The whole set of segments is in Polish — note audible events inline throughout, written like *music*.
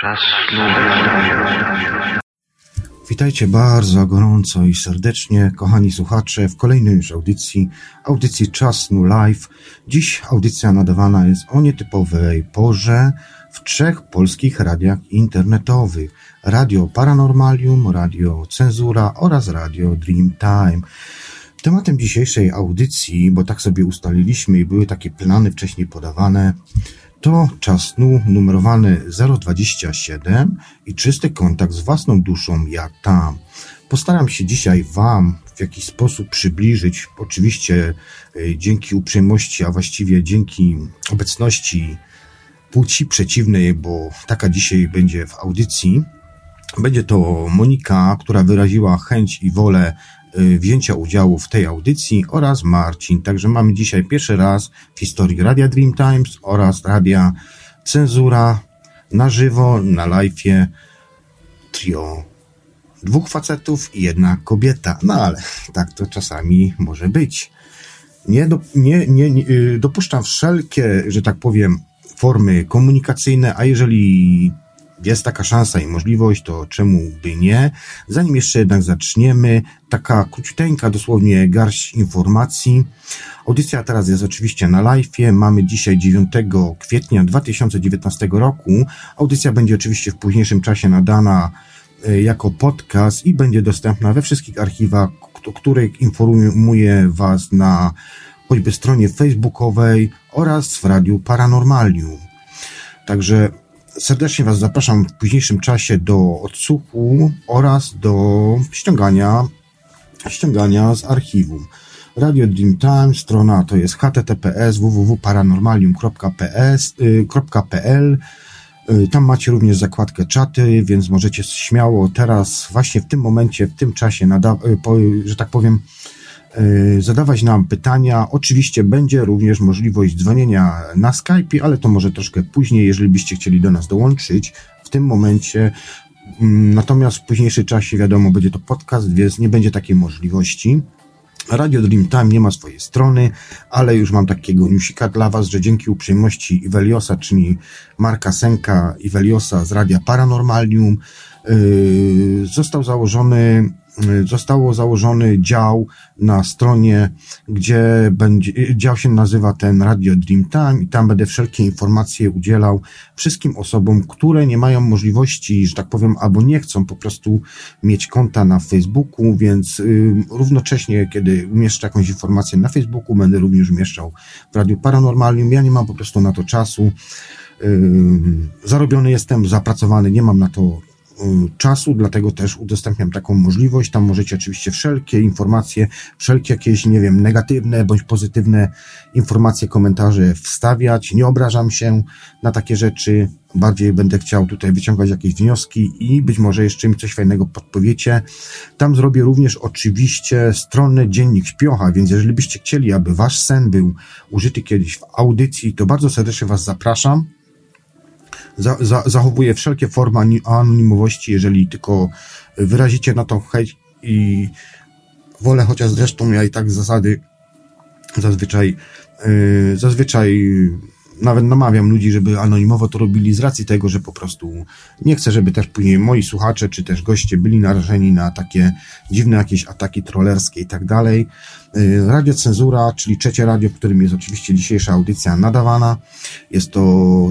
Czas Witajcie bardzo gorąco i serdecznie, kochani słuchacze, w kolejnej już audycji, audycji Czas Snu Live. Dziś audycja nadawana jest o nietypowej porze w trzech polskich radiach internetowych. Radio Paranormalium, Radio Cenzura oraz Radio Dreamtime. Tematem dzisiejszej audycji, bo tak sobie ustaliliśmy i były takie plany wcześniej podawane, to czas snu numerowany 027 i czysty kontakt z własną duszą ja tam. Postaram się dzisiaj Wam w jakiś sposób przybliżyć, oczywiście e, dzięki uprzejmości, a właściwie dzięki obecności płci przeciwnej, bo taka dzisiaj będzie w audycji. Będzie to Monika, która wyraziła chęć i wolę wzięcia udziału w tej audycji oraz Marcin. Także mamy dzisiaj pierwszy raz w historii Radia Dream Times oraz Radia Cenzura na żywo, na live'ie trio dwóch facetów i jedna kobieta. No ale tak to czasami może być. Nie, do, nie, nie, nie y, dopuszczam wszelkie, że tak powiem, formy komunikacyjne, a jeżeli jest taka szansa i możliwość, to czemu by nie? Zanim jeszcze jednak zaczniemy, taka króciuteńka, dosłownie garść informacji. Audycja teraz jest oczywiście na live. Mamy dzisiaj 9 kwietnia 2019 roku. Audycja będzie oczywiście w późniejszym czasie nadana e, jako podcast i będzie dostępna we wszystkich archiwach, o których informuję Was na choćby stronie facebookowej oraz w Radiu Paranormalium. Także serdecznie Was zapraszam w późniejszym czasie do odsłuchu oraz do ściągania, ściągania z archiwum. Radio Dreamtime, strona to jest https www.paranormalium.pl y, tam macie również zakładkę czaty, więc możecie śmiało teraz, właśnie w tym momencie, w tym czasie, y, że tak powiem, zadawać nam pytania. Oczywiście będzie również możliwość dzwonienia na Skype, ale to może troszkę później, jeżeli byście chcieli do nas dołączyć. W tym momencie mm, Natomiast w późniejszym czasie, wiadomo, będzie to podcast, więc nie będzie takiej możliwości. Radio Dreamtime nie ma swojej strony, ale już mam takiego newsika dla Was, że dzięki uprzejmości Iveliosa, czyli Marka Senka Iveliosa z Radia Paranormalium, został założony Y, zostało założony dział na stronie, gdzie będzie, y, dział się nazywa ten Radio Dream Time i tam będę wszelkie informacje udzielał wszystkim osobom, które nie mają możliwości, że tak powiem, albo nie chcą po prostu mieć konta na Facebooku, więc y, równocześnie, kiedy umieszczę jakąś informację na Facebooku, będę również umieszczał w Radiu Paranormalium. Ja nie mam po prostu na to czasu. Zarobiony jestem, zapracowany, nie mam na to Y, czasu, dlatego też udostępniam taką możliwość. Tam możecie oczywiście wszelkie informacje, wszelkie jakieś, nie wiem, negatywne bądź pozytywne informacje, komentarze wstawiać. Nie obrażam się na takie rzeczy. Bardziej będę chciał tutaj wyciągać jakieś wnioski i być może jeszcze mi coś fajnego podpowiecie. Tam zrobię również oczywiście stronę Dziennik Śpiocha, więc jeżeli byście chcieli, aby wasz sen był użyty kiedyś w audycji, to bardzo serdecznie was zapraszam za, za, zachowuję wszelkie formy anonimowości, jeżeli tylko wyrazicie na to hejt i wolę, chociaż zresztą ja i tak z zasady zazwyczaj, yy, zazwyczaj nawet namawiam ludzi, żeby anonimowo to robili z racji tego, że po prostu nie chcę, żeby też później moi słuchacze czy też goście byli narażeni na takie dziwne jakieś ataki trollerskie i tak dalej. Y, radio Cenzura, czyli trzecie radio, w którym jest oczywiście dzisiejsza audycja nadawana. Jest to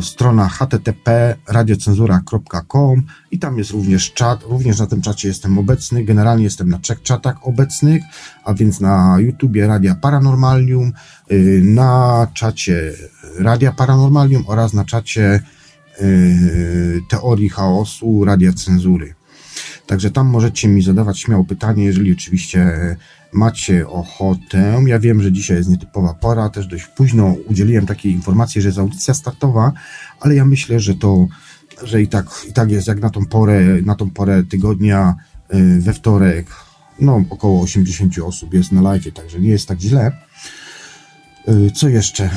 strona http radiocenzura.com i tam jest również czat. Również na tym czacie jestem obecny. Generalnie jestem na trzech czatach obecnych, a więc na YouTubie Radia Paranormalium, y, na czacie Radia Paranormalium oraz na czacie y, Teorii Chaosu Radia Cenzury. Także tam możecie mi zadawać śmiało pytanie, jeżeli oczywiście macie ochotę. Ja wiem, że dzisiaj jest nietypowa pora, też dość późno udzieliłem takiej informacji, że jest audycja startowa, ale ja myślę, że to, że i tak, i tak jest jak na tą porę, na tą porę tygodnia y, we wtorek, no około 80 osób jest na live, także nie jest tak źle. Y, co jeszcze?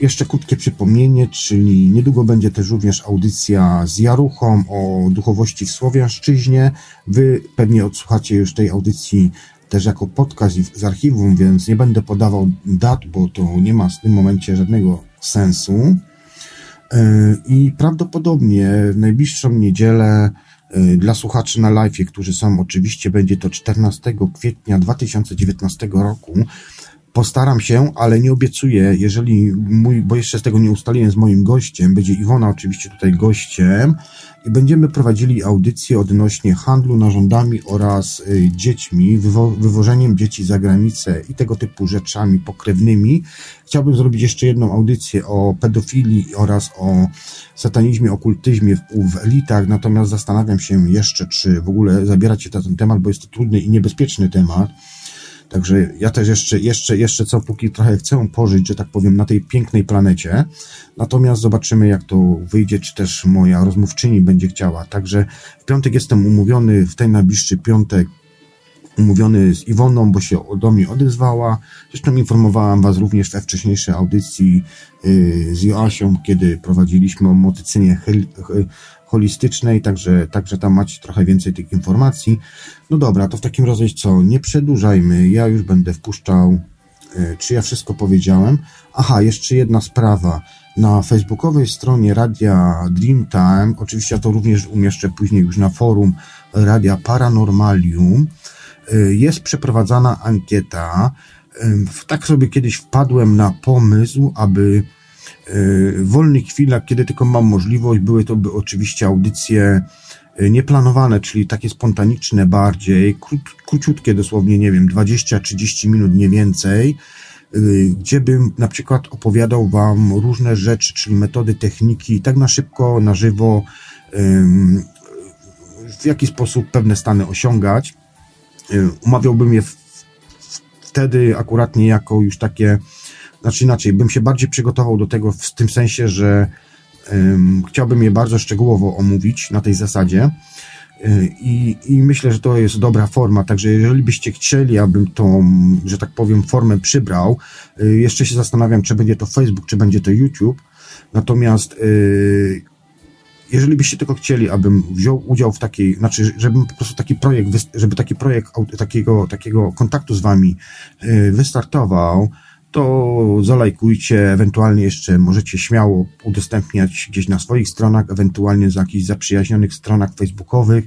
Jeszcze krótkie przypomnienie, czyli niedługo będzie też również audycja z Jaruchą o duchowości w Słowiańszczyźnie. Wy pewnie odsłuchacie już tej audycji też jako podcast z archiwum, więc nie będę podawał dat, bo to nie ma w tym momencie żadnego sensu. I prawdopodobnie w najbliższą niedzielę dla słuchaczy na live, którzy są, oczywiście będzie to 14 kwietnia 2019 roku, Postaram się, ale nie obiecuję, jeżeli mój, bo jeszcze z tego nie ustaliłem z moim gościem, będzie Iwona oczywiście tutaj gościem i będziemy prowadzili audycję odnośnie handlu narządami oraz y, dziećmi, wywo wywożeniem dzieci za granicę i tego typu rzeczami pokrewnymi. Chciałbym zrobić jeszcze jedną audycję o pedofilii oraz o satanizmie, okultyzmie w, w elitach, natomiast zastanawiam się jeszcze, czy w ogóle zabierać się na ten temat, bo jest to trudny i niebezpieczny temat. Także ja też jeszcze, jeszcze, jeszcze co, póki trochę chcę pożyć, że tak powiem, na tej pięknej planecie. Natomiast zobaczymy, jak to wyjdzie, czy też moja rozmówczyni będzie chciała. Także w piątek jestem umówiony, w ten najbliższy piątek umówiony z Iwoną, bo się do mnie odezwała. Zresztą informowałam Was również we wcześniejszej audycji yy, z Joasią, kiedy prowadziliśmy o motycynie holistycznej, także, także tam macie trochę więcej tych informacji. No dobra, to w takim razie co, nie przedłużajmy, ja już będę wpuszczał, e, czy ja wszystko powiedziałem. Aha, jeszcze jedna sprawa. Na facebookowej stronie Radia Dreamtime, oczywiście ja to również umieszczę później już na forum Radia Paranormalium, e, jest przeprowadzana ankieta. E, tak sobie kiedyś wpadłem na pomysł, aby w wolnych chwilach, kiedy tylko mam możliwość, były to by oczywiście audycje e, nieplanowane, czyli takie spontaniczne bardziej, krót, króciutkie dosłownie, nie wiem, 20-30 minut, nie więcej, e, gdzie bym na przykład opowiadał Wam różne rzeczy, czyli metody, techniki, tak na szybko, na żywo, w jaki sposób pewne stany osiągać. Umawiałbym je wtedy akurat nie jako już takie znaczy inaczej, bym się bardziej przygotował do tego w tym sensie, że um, chciałbym je bardzo szczegółowo omówić na tej zasadzie. Y, I, I myślę, że to jest dobra forma. Także jeżeli byście chcieli, abym tą, że tak powiem, formę przybrał, y, jeszcze się zastanawiam, czy będzie to Facebook, czy będzie to YouTube. Natomiast y, jeżeli byście tylko chcieli, abym wziął udział w takiej, znaczy, żebym po prostu taki projekt, żeby taki projekt takiego, takiego kontaktu z wami wystartował, to zalajkujcie, ewentualnie jeszcze możecie śmiało udostępniać gdzieś na swoich stronach, ewentualnie za jakichś zaprzyjaźnionych stronach facebookowych.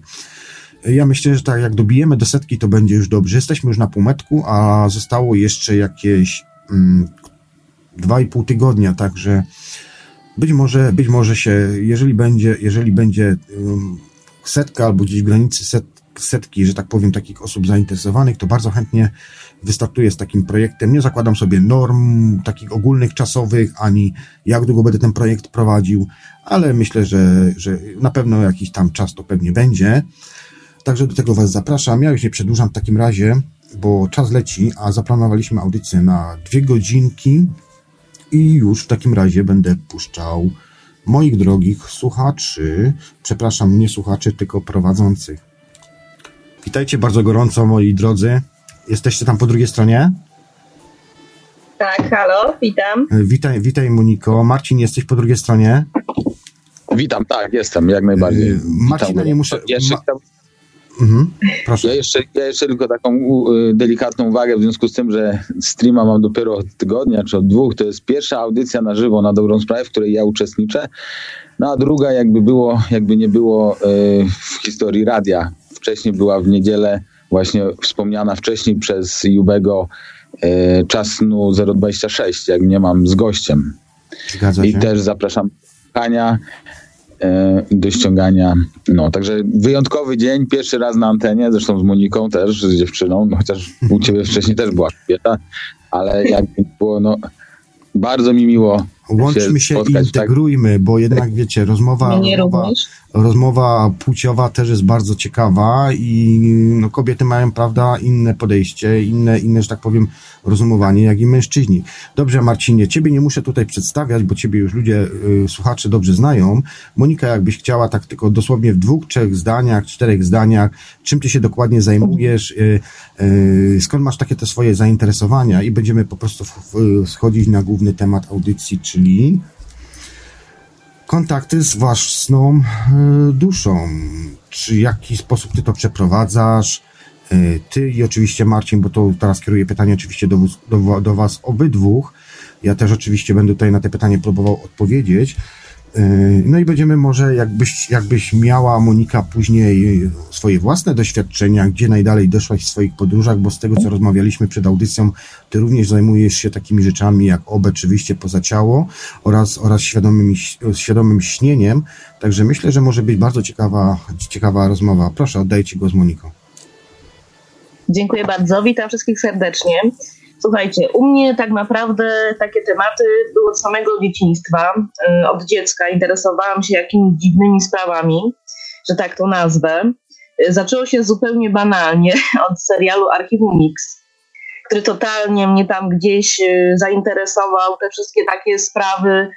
Ja myślę, że tak jak dobijemy do setki, to będzie już dobrze. Jesteśmy już na półmetku, a zostało jeszcze jakieś mm, dwa i pół tygodnia, także być może, być może się, jeżeli będzie, jeżeli będzie um, setka albo gdzieś w granicy set, setki, że tak powiem, takich osób zainteresowanych, to bardzo chętnie wystartuję z takim projektem. Nie zakładam sobie norm takich ogólnych, czasowych, ani jak długo będę ten projekt prowadził, ale myślę, że, że na pewno jakiś tam czas to pewnie będzie. Także do tego Was zapraszam. Ja już nie przedłużam w takim razie, bo czas leci, a zaplanowaliśmy audycję na dwie godzinki i już w takim razie będę puszczał moich drogich słuchaczy, przepraszam, nie słuchaczy, tylko prowadzących. Witajcie bardzo gorąco, moi drodzy. Jesteście tam po drugiej stronie? Tak, halo, witam. E, witaj, witaj Moniko. Marcin, jesteś po drugiej stronie? Witam, tak, jestem, jak najbardziej. E, Marcina nie muszę... Jeszcze ma... Mhm, proszę. Ja jeszcze, ja jeszcze tylko taką delikatną uwagę w związku z tym, że streama mam dopiero od tygodnia czy od dwóch. To jest pierwsza audycja na żywo na dobrą sprawę, w której ja uczestniczę. No a druga jakby było, jakby nie było e, w historii radia. Wcześniej była w niedzielę właśnie wspomniana wcześniej przez Jubego e, czas snu 026, jak nie mam z gościem. Zgadza I też zapraszam Hania e, do ściągania. No, także wyjątkowy dzień, pierwszy raz na antenie, zresztą z Moniką też, z dziewczyną, no, chociaż u ciebie wcześniej też była kobieta, ale jak było, no bardzo mi miło Łączmy się, i tak? integrujmy, tak? bo jednak wiecie, rozmowa, rozmowa, rozmowa płciowa też jest bardzo ciekawa i no, kobiety mają, prawda, inne podejście, inne, inne, że tak powiem, rozumowanie, jak i mężczyźni. Dobrze, Marcinie, ciebie nie muszę tutaj przedstawiać, bo ciebie już ludzie, y, słuchacze dobrze znają. Monika, jakbyś chciała tak tylko dosłownie w dwóch, trzech zdaniach, czterech zdaniach, czym ty się dokładnie zajmujesz, y, y, skąd masz takie te swoje zainteresowania i będziemy po prostu schodzić na główny temat audycji, czyli kontakty z własną e, duszą. Czy w jaki sposób ty to przeprowadzasz? E, ty i oczywiście Marcin, bo to teraz kieruję pytanie oczywiście do, do, do was obydwóch. Ja też oczywiście będę tutaj na te pytanie próbował odpowiedzieć. Yy, no i będziemy może, jakbyś, jakbyś miała, Monika, później swoje własne doświadczenia, gdzie najdalej doszłaś w swoich podróżach, bo z tego, co rozmawialiśmy przed audycją, ty również zajmujesz się takimi rzeczami jak OB, oczywiście poza ciało oraz, oraz świadomym, świadomym śnieniem, także myślę, że może być bardzo ciekawa, ciekawa rozmowa. Proszę, oddaję Ci głos, Moniko. Dziękuję bardzo, witam wszystkich serdecznie. Słuchajcie, u mnie tak naprawdę takie tematy były od samego dzieciństwa. Y, od dziecka interesowałam się jakimiś dziwnymi sprawami, że tak to nazwę. Y, zaczęło się zupełnie banalnie *laughs* od serialu Archiwum Mix, który totalnie mnie tam gdzieś y, zainteresował, te wszystkie takie sprawy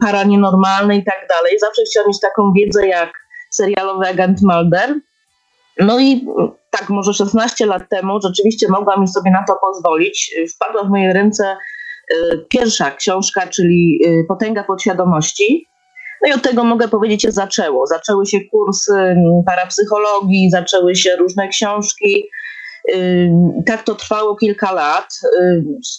paranienormalne i tak dalej. Zawsze chciałam mieć taką wiedzę jak serialowy agent Mulder. No i tak może 16 lat temu rzeczywiście mogłam już sobie na to pozwolić. Wpadła w moje ręce y, pierwsza książka, czyli y, Potęga podświadomości. No i od tego mogę powiedzieć się zaczęło. Zaczęły się kursy mm, parapsychologii, zaczęły się różne książki. Y, tak to trwało kilka lat.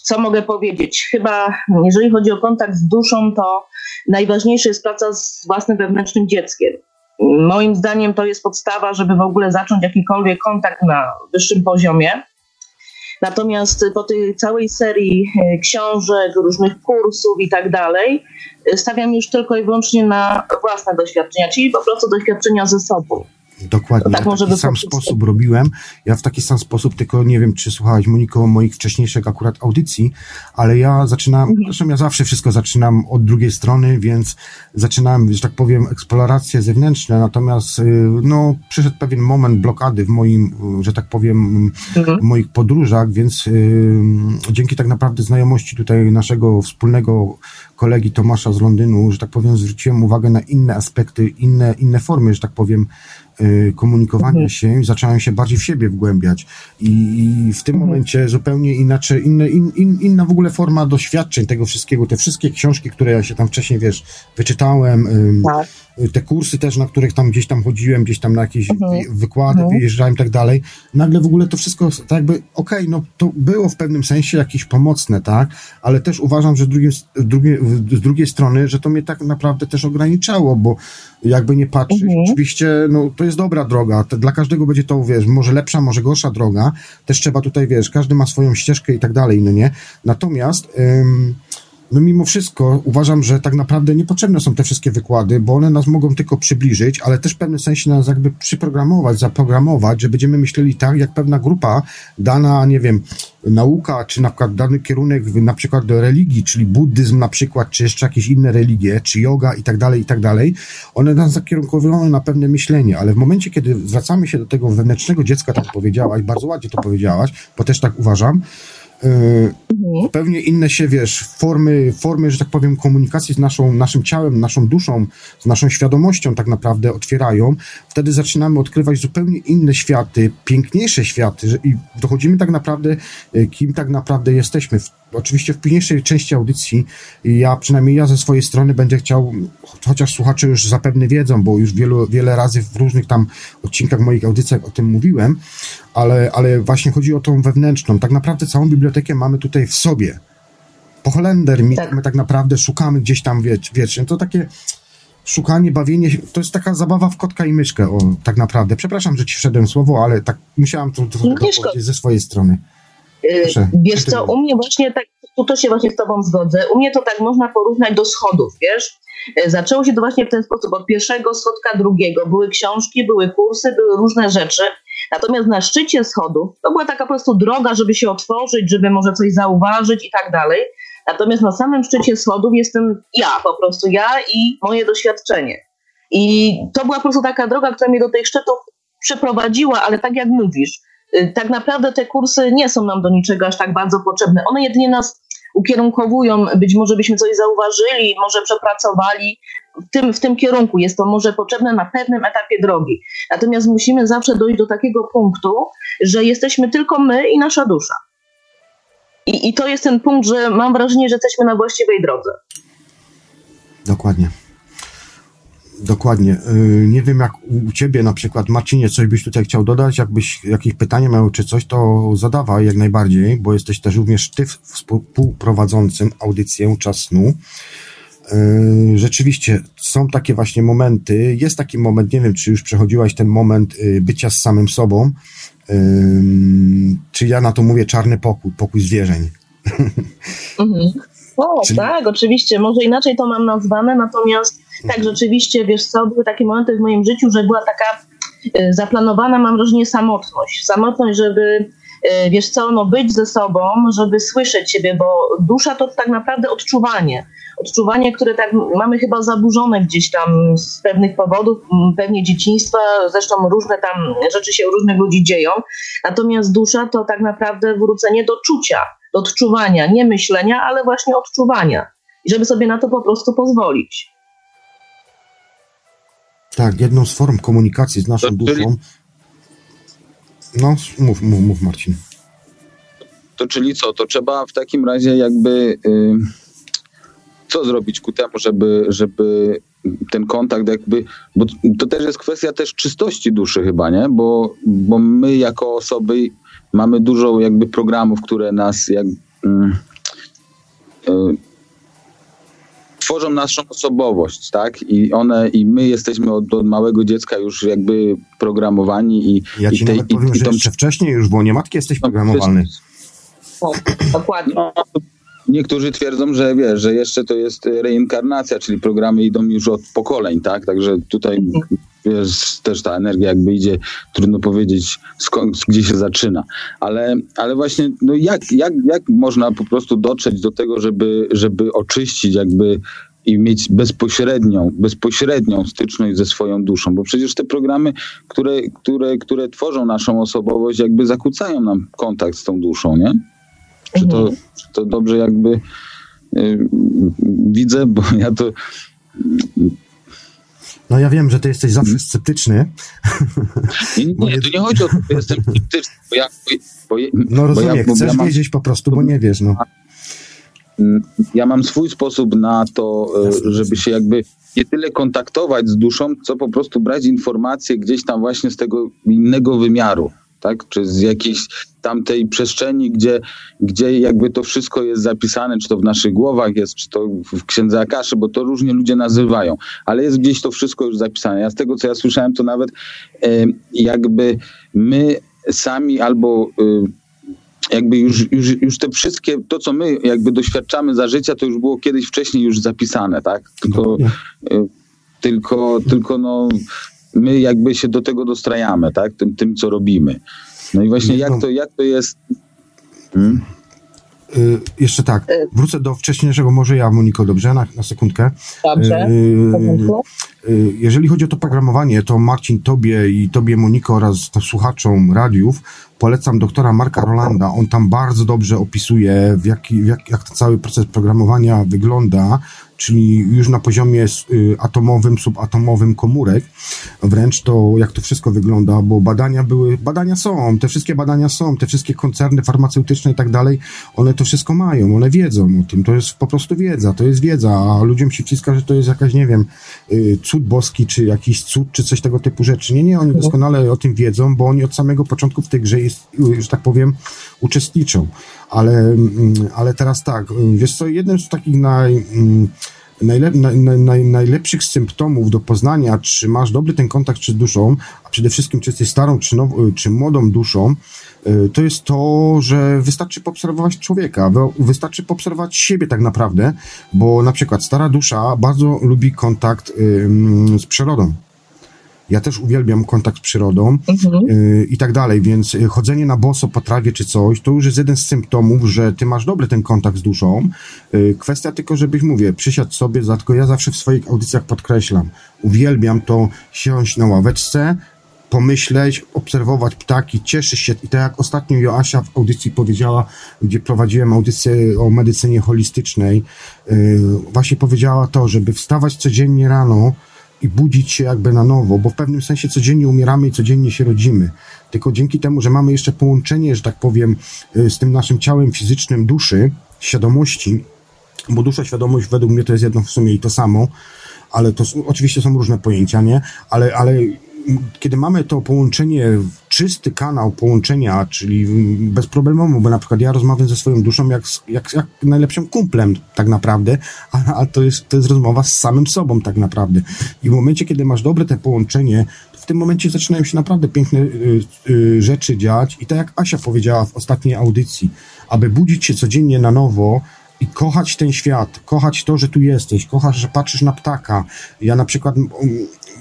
Co mogę powiedzieć? Chyba, jeżeli chodzi o kontakt z duszą, to najważniejsza jest praca z własnym wewnętrznym dzieckiem. Moim zdaniem to jest podstawa, żeby w ogóle zacząć jakikolwiek kontakt na wyższym poziomie. Natomiast po tej całej serii e, książek, różnych kursów i tak dalej, e, stawiam już tylko i wyłącznie na własne doświadczenia, czyli po prostu doświadczenia ze sobą. Dokładnie. Tak ja w taki sam sposób robiłem. Ja w taki sam sposób, tylko nie wiem, czy słuchałeś Moniko moich wcześniejszych akurat audycji, ale ja zaczynam, mhm. zresztą ja zawsze wszystko zaczynam od drugiej strony, więc zaczynałem, że tak powiem, eksploracje zewnętrzne, natomiast y, no, przyszedł pewien moment blokady w moim, że tak powiem, mhm. moich podróżach, więc y, dzięki tak naprawdę znajomości tutaj naszego wspólnego kolegi Tomasza z Londynu, że tak powiem, zwróciłem uwagę na inne aspekty, inne, inne formy, że tak powiem, y, komunikowania mhm. się zacząłem się bardziej w siebie wgłębiać. I, i w tym mhm. momencie zupełnie inaczej, inne, in, in, inna w ogóle forma doświadczeń tego wszystkiego. Te wszystkie książki, które ja się tam wcześniej, wiesz, wyczytałem, tak te kursy też, na których tam gdzieś tam chodziłem, gdzieś tam na jakieś mhm. wykłady mhm. wyjeżdżałem i tak dalej, nagle w ogóle to wszystko tak jakby, okej, okay, no to było w pewnym sensie jakieś pomocne, tak, ale też uważam, że drugim, drugie, z drugiej strony, że to mnie tak naprawdę też ograniczało, bo jakby nie patrzeć, mhm. oczywiście, no to jest dobra droga, to dla każdego będzie to, wiesz, może lepsza, może gorsza droga, też trzeba tutaj, wiesz, każdy ma swoją ścieżkę i tak dalej, no nie, natomiast... Ym, no mimo wszystko uważam, że tak naprawdę niepotrzebne są te wszystkie wykłady, bo one nas mogą tylko przybliżyć, ale też w pewnym sensie nas jakby przyprogramować, zaprogramować, że będziemy myśleli tak, jak pewna grupa, dana, nie wiem, nauka, czy na przykład dany kierunek na przykład religii, czyli buddyzm na przykład, czy jeszcze jakieś inne religie, czy yoga i tak dalej, i tak dalej, one nas zakierunkowują na pewne myślenie, ale w momencie, kiedy zwracamy się do tego wewnętrznego dziecka, tak powiedziałaś, bardzo ładnie to powiedziałaś, bo też tak uważam, mhm. Pewnie inne się, wiesz, formy, formy, że tak powiem, komunikacji z naszą, naszym ciałem, naszą duszą, z naszą świadomością tak naprawdę otwierają. Wtedy zaczynamy odkrywać zupełnie inne światy, piękniejsze światy i dochodzimy tak naprawdę, e, kim tak naprawdę jesteśmy. Oczywiście w późniejszej części audycji ja, przynajmniej ja ze swojej strony będę chciał, chociaż słuchacze już zapewne wiedzą, bo już wielu, wiele razy w różnych tam odcinkach moich audycjach o tym mówiłem, ale, ale właśnie chodzi o tą wewnętrzną. Tak naprawdę całą bibliotekę mamy tutaj w sobie. Po Holender my, tak. my tak naprawdę szukamy gdzieś tam wiecz, wiecznie. To takie szukanie, bawienie, to jest taka zabawa w kotka i myszkę, o, tak naprawdę. Przepraszam, że ci wszedłem słowo, ale tak musiałam to, to, to powiedzieć ze swojej strony. Y, Proszę, wiesz co, u mnie właśnie tak, tu to się właśnie z tobą zgodzę, u mnie to tak można porównać do schodów, wiesz? Y, zaczęło się to właśnie w ten sposób, od pierwszego schodka drugiego. Były książki, były kursy, były różne rzeczy. Natomiast na szczycie schodów to była taka po prostu droga, żeby się otworzyć, żeby może coś zauważyć i tak dalej. Natomiast na samym szczycie schodów jestem ja, po prostu ja i moje doświadczenie. I to była po prostu taka droga, która mnie do tych szczytów przeprowadziła, ale tak jak mówisz, y, tak naprawdę te kursy nie są nam do niczego aż tak bardzo potrzebne. One jedynie nas ukierunkowują, być może byśmy coś zauważyli, może przepracowali w tym, w tym kierunku. Jest to może potrzebne na pewnym etapie drogi. Natomiast musimy zawsze dojść do takiego punktu, że jesteśmy tylko my i nasza dusza. I, I to jest ten punkt, że mam wrażenie, że jesteśmy na właściwej drodze. Dokładnie. Dokładnie. Y, nie wiem, jak u ciebie na przykład, Marcinie, coś byś tutaj chciał dodać, jakbyś jakieś pytanie miał czy coś, to zadawaj jak najbardziej, bo jesteś też również ty współprowadzącym audycję Czas Snu. Yy, rzeczywiście są takie właśnie momenty. Jest taki moment, nie wiem, czy już przechodziłaś ten moment yy, bycia z samym sobą, czy ja na to mówię czarny pokój, pokój zwierzeń. Mhm. O, Czyli... tak, oczywiście. Może inaczej to mam nazwane, natomiast tak, rzeczywiście, wiesz co, były takie momenty w moim życiu, że była taka zaplanowana, mam wrażenie, samotność. Samotność, żeby wiesz co, no być ze sobą, żeby słyszeć siebie, bo dusza to tak naprawdę odczuwanie odczuwanie, które tak mamy chyba zaburzone gdzieś tam z pewnych powodów, pewnie dzieciństwa, zresztą różne tam rzeczy się u różnych ludzi dzieją. Natomiast dusza to tak naprawdę wrócenie do czucia, do odczuwania, nie myślenia, ale właśnie odczuwania. I żeby sobie na to po prostu pozwolić. Tak, jedną z form komunikacji z naszą duszą. No, mów, mów, mów Marcin. To czyli co? To trzeba w takim razie jakby. Yy co zrobić ku temu, żeby, żeby ten kontakt jakby, bo to też jest kwestia też czystości duszy chyba, nie? Bo, bo my jako osoby mamy dużo jakby programów, które nas jak, mm, y, tworzą naszą osobowość, tak? I one, i my jesteśmy od, od małego dziecka już jakby programowani i... Ja ci i tej, nawet powiem, i, że jeszcze wcześniej już w łonie matki jesteś no, programowany. Dokładnie. No, Niektórzy twierdzą, że wiesz, że jeszcze to jest reinkarnacja, czyli programy idą już od pokoleń, tak? Także tutaj wiesz, też ta energia jakby idzie, trudno powiedzieć skąd, gdzie się zaczyna. Ale, ale właśnie, no jak, jak, jak można po prostu dotrzeć do tego, żeby, żeby oczyścić jakby i mieć bezpośrednią, bezpośrednią styczność ze swoją duszą, bo przecież te programy, które, które, które tworzą naszą osobowość, jakby zakłócają nam kontakt z tą duszą, nie? Czy to, mhm. czy to dobrze jakby y, widzę, bo *laughs* ja to no ja wiem, że ty jesteś zawsze sceptyczny. *laughs* Nie, nie, nie, nie chodzi o to, że jestem sceptyczny, bo ja... Bo, no rozumiem, ja, chcesz ja mam, wiedzieć po prostu, bo nie wiesz, no. Ja mam swój sposób na to, e, żeby się jakby nie tyle kontaktować z duszą, co po prostu brać informacje gdzieś tam właśnie z tego innego wymiaru tak? Czy z jakiejś tamtej przestrzeni, gdzie, gdzie jakby to wszystko jest zapisane, czy to w naszych głowach jest, czy to w księdze Akaszy, bo to różnie ludzie nazywają, ale jest gdzieś to wszystko już zapisane. Ja z tego, co ja słyszałem, to nawet e, jakby my sami albo e, jakby już, już, już te wszystkie, to co my jakby doświadczamy za życia, to już było kiedyś wcześniej już zapisane, tak? Tylko, e, tylko, tylko no, my jakby się do tego dostrajamy, tak? Tym, tym co robimy. No i właśnie jak to, jak to jest... Hmm? Y, jeszcze tak, y. wrócę do wcześniejszego, może ja, Moniko, dobrze, na, na sekundkę. Dobrze. Y, y, jeżeli chodzi o to programowanie, to Marcin, tobie i tobie, Moniko oraz słuchaczom radiów polecam doktora Marka Rolanda. On tam bardzo dobrze opisuje, w jaki, w jak, jak ten cały proces programowania wygląda czyli już na poziomie y, atomowym, subatomowym komórek, wręcz to jak to wszystko wygląda, bo badania były, badania są, te wszystkie badania są, te wszystkie koncerny farmaceutyczne i tak dalej, one to wszystko mają, one wiedzą o tym, to jest po prostu wiedza, to jest wiedza, a ludziom się wciska, że to jest jakaś, nie wiem, y, cud boski, czy jakiś cud, czy coś tego typu rzeczy. Nie, nie, oni doskonale o tym wiedzą, bo oni od samego początku w tej grze jest, y, tak powiem, uczestniczą. Ale, mm, ale teraz tak, wiesz co, jednym z takich naj mm, najle, naj, naj, najlepszych symptomów do poznania, czy masz dobry ten kontakt z duszą, a przede wszystkim czy jesteś starą, czy, now, czy młodą duszą, y, to jest to, że wystarczy poobserwować człowieka, wystarczy poobserwować siebie tak naprawdę, bo na przykład stara dusza bardzo lubi kontakt z przyrodą. Ja też uwielbiam kontakt z przyrodą mhm. y, i tak dalej, więc y, chodzenie na boso po trawie czy coś, to już jest jeden z symptomów, że ty masz dobry ten kontakt z duszą. Y, kwestia tylko, żebyś, mówię, przysiadł sobie, tylko ja zawsze w swoich audycjach podkreślam, uwielbiam to siąść na ławeczce, pomyśleć, obserwować ptaki, cieszyć się. I tak jak ostatnio Joasia w audycji powiedziała, gdzie prowadziłem audycję o medycynie holistycznej, yy, właśnie powiedziała to, żeby wstawać codziennie rano, i budzić się jakby na nowo, bo w pewnym sensie codziennie umieramy i codziennie się rodzimy. Tylko dzięki temu, że mamy jeszcze połączenie, że tak powiem, y, z tym naszym ciałem fizycznym duszy, świadomości, bo dusza, świadomość według mnie to jest jedno w sumie i to samo, ale to oczywiście są różne pojęcia, nie? Ale, ale kiedy mamy to połączenie czysty kanał połączenia, czyli bezproblemowo, bo na przykład ja rozmawiam ze swoją duszą jak, jak, jak najlepszym kumplem tak naprawdę, a, a, to, jest, to jest rozmowa z samym sobą tak naprawdę. I w momencie, kiedy masz dobre te połączenie, w tym momencie zaczynają się naprawdę piękne y, y, rzeczy dziać i tak jak Asia powiedziała w ostatniej audycji, aby budzić się codziennie na nowo, i kochać ten świat, kochać to, że tu jesteś, kochasz, że patrzysz na ptaka. Ja na przykład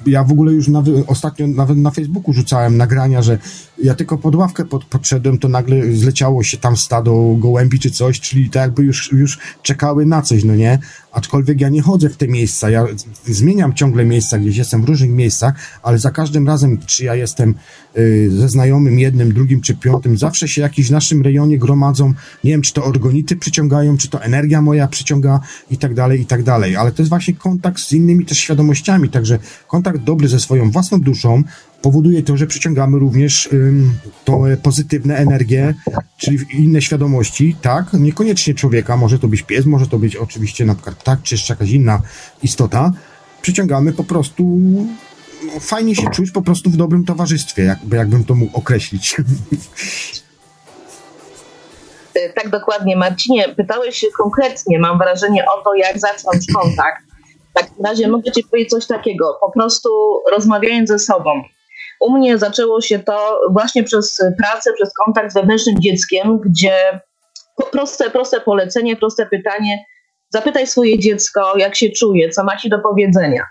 ja w ogóle już nawet, ostatnio nawet na Facebooku rzucałem nagrania, że ja tylko pod ławkę pod, podszedłem, to nagle zleciało się tam stado gołębi czy coś, czyli tak jakby już, już czekały na coś, no nie? Aczkolwiek ja nie chodzę w te miejsca, ja zmieniam ciągle miejsca, gdzieś jestem w różnych miejscach, ale za każdym razem, czy ja jestem y, ze znajomym jednym, drugim czy piątym, zawsze się jakiś w naszym rejonie gromadzą, nie wiem, czy to organity przyciągają, czy to energia moja przyciąga i tak dalej, i tak dalej, ale to jest właśnie kontakt z innymi też świadomościami, także kontakt dobry ze swoją własną duszą, powoduje to, że przyciągamy również ym, tą pozytywne energię, czyli inne świadomości, tak? Niekoniecznie człowieka, może to być pies, może to być oczywiście na przykład tak, czy jeszcze jakaś inna istota. Przyciągamy po prostu no, fajnie się czuć po prostu w dobrym towarzystwie, jakby, jakbym to mógł określić. E, tak dokładnie, Marcinie. Pytałeś się konkretnie, mam wrażenie, o to, jak zacząć kontakt. W takim razie mogę Ci powiedzieć coś takiego. Po prostu rozmawiając ze sobą, u mnie zaczęło się to właśnie przez pracę, przez kontakt z wewnętrznym dzieckiem, gdzie proste, proste polecenie, proste pytanie. Zapytaj swoje dziecko, jak się czuje, co ma ci do powiedzenia.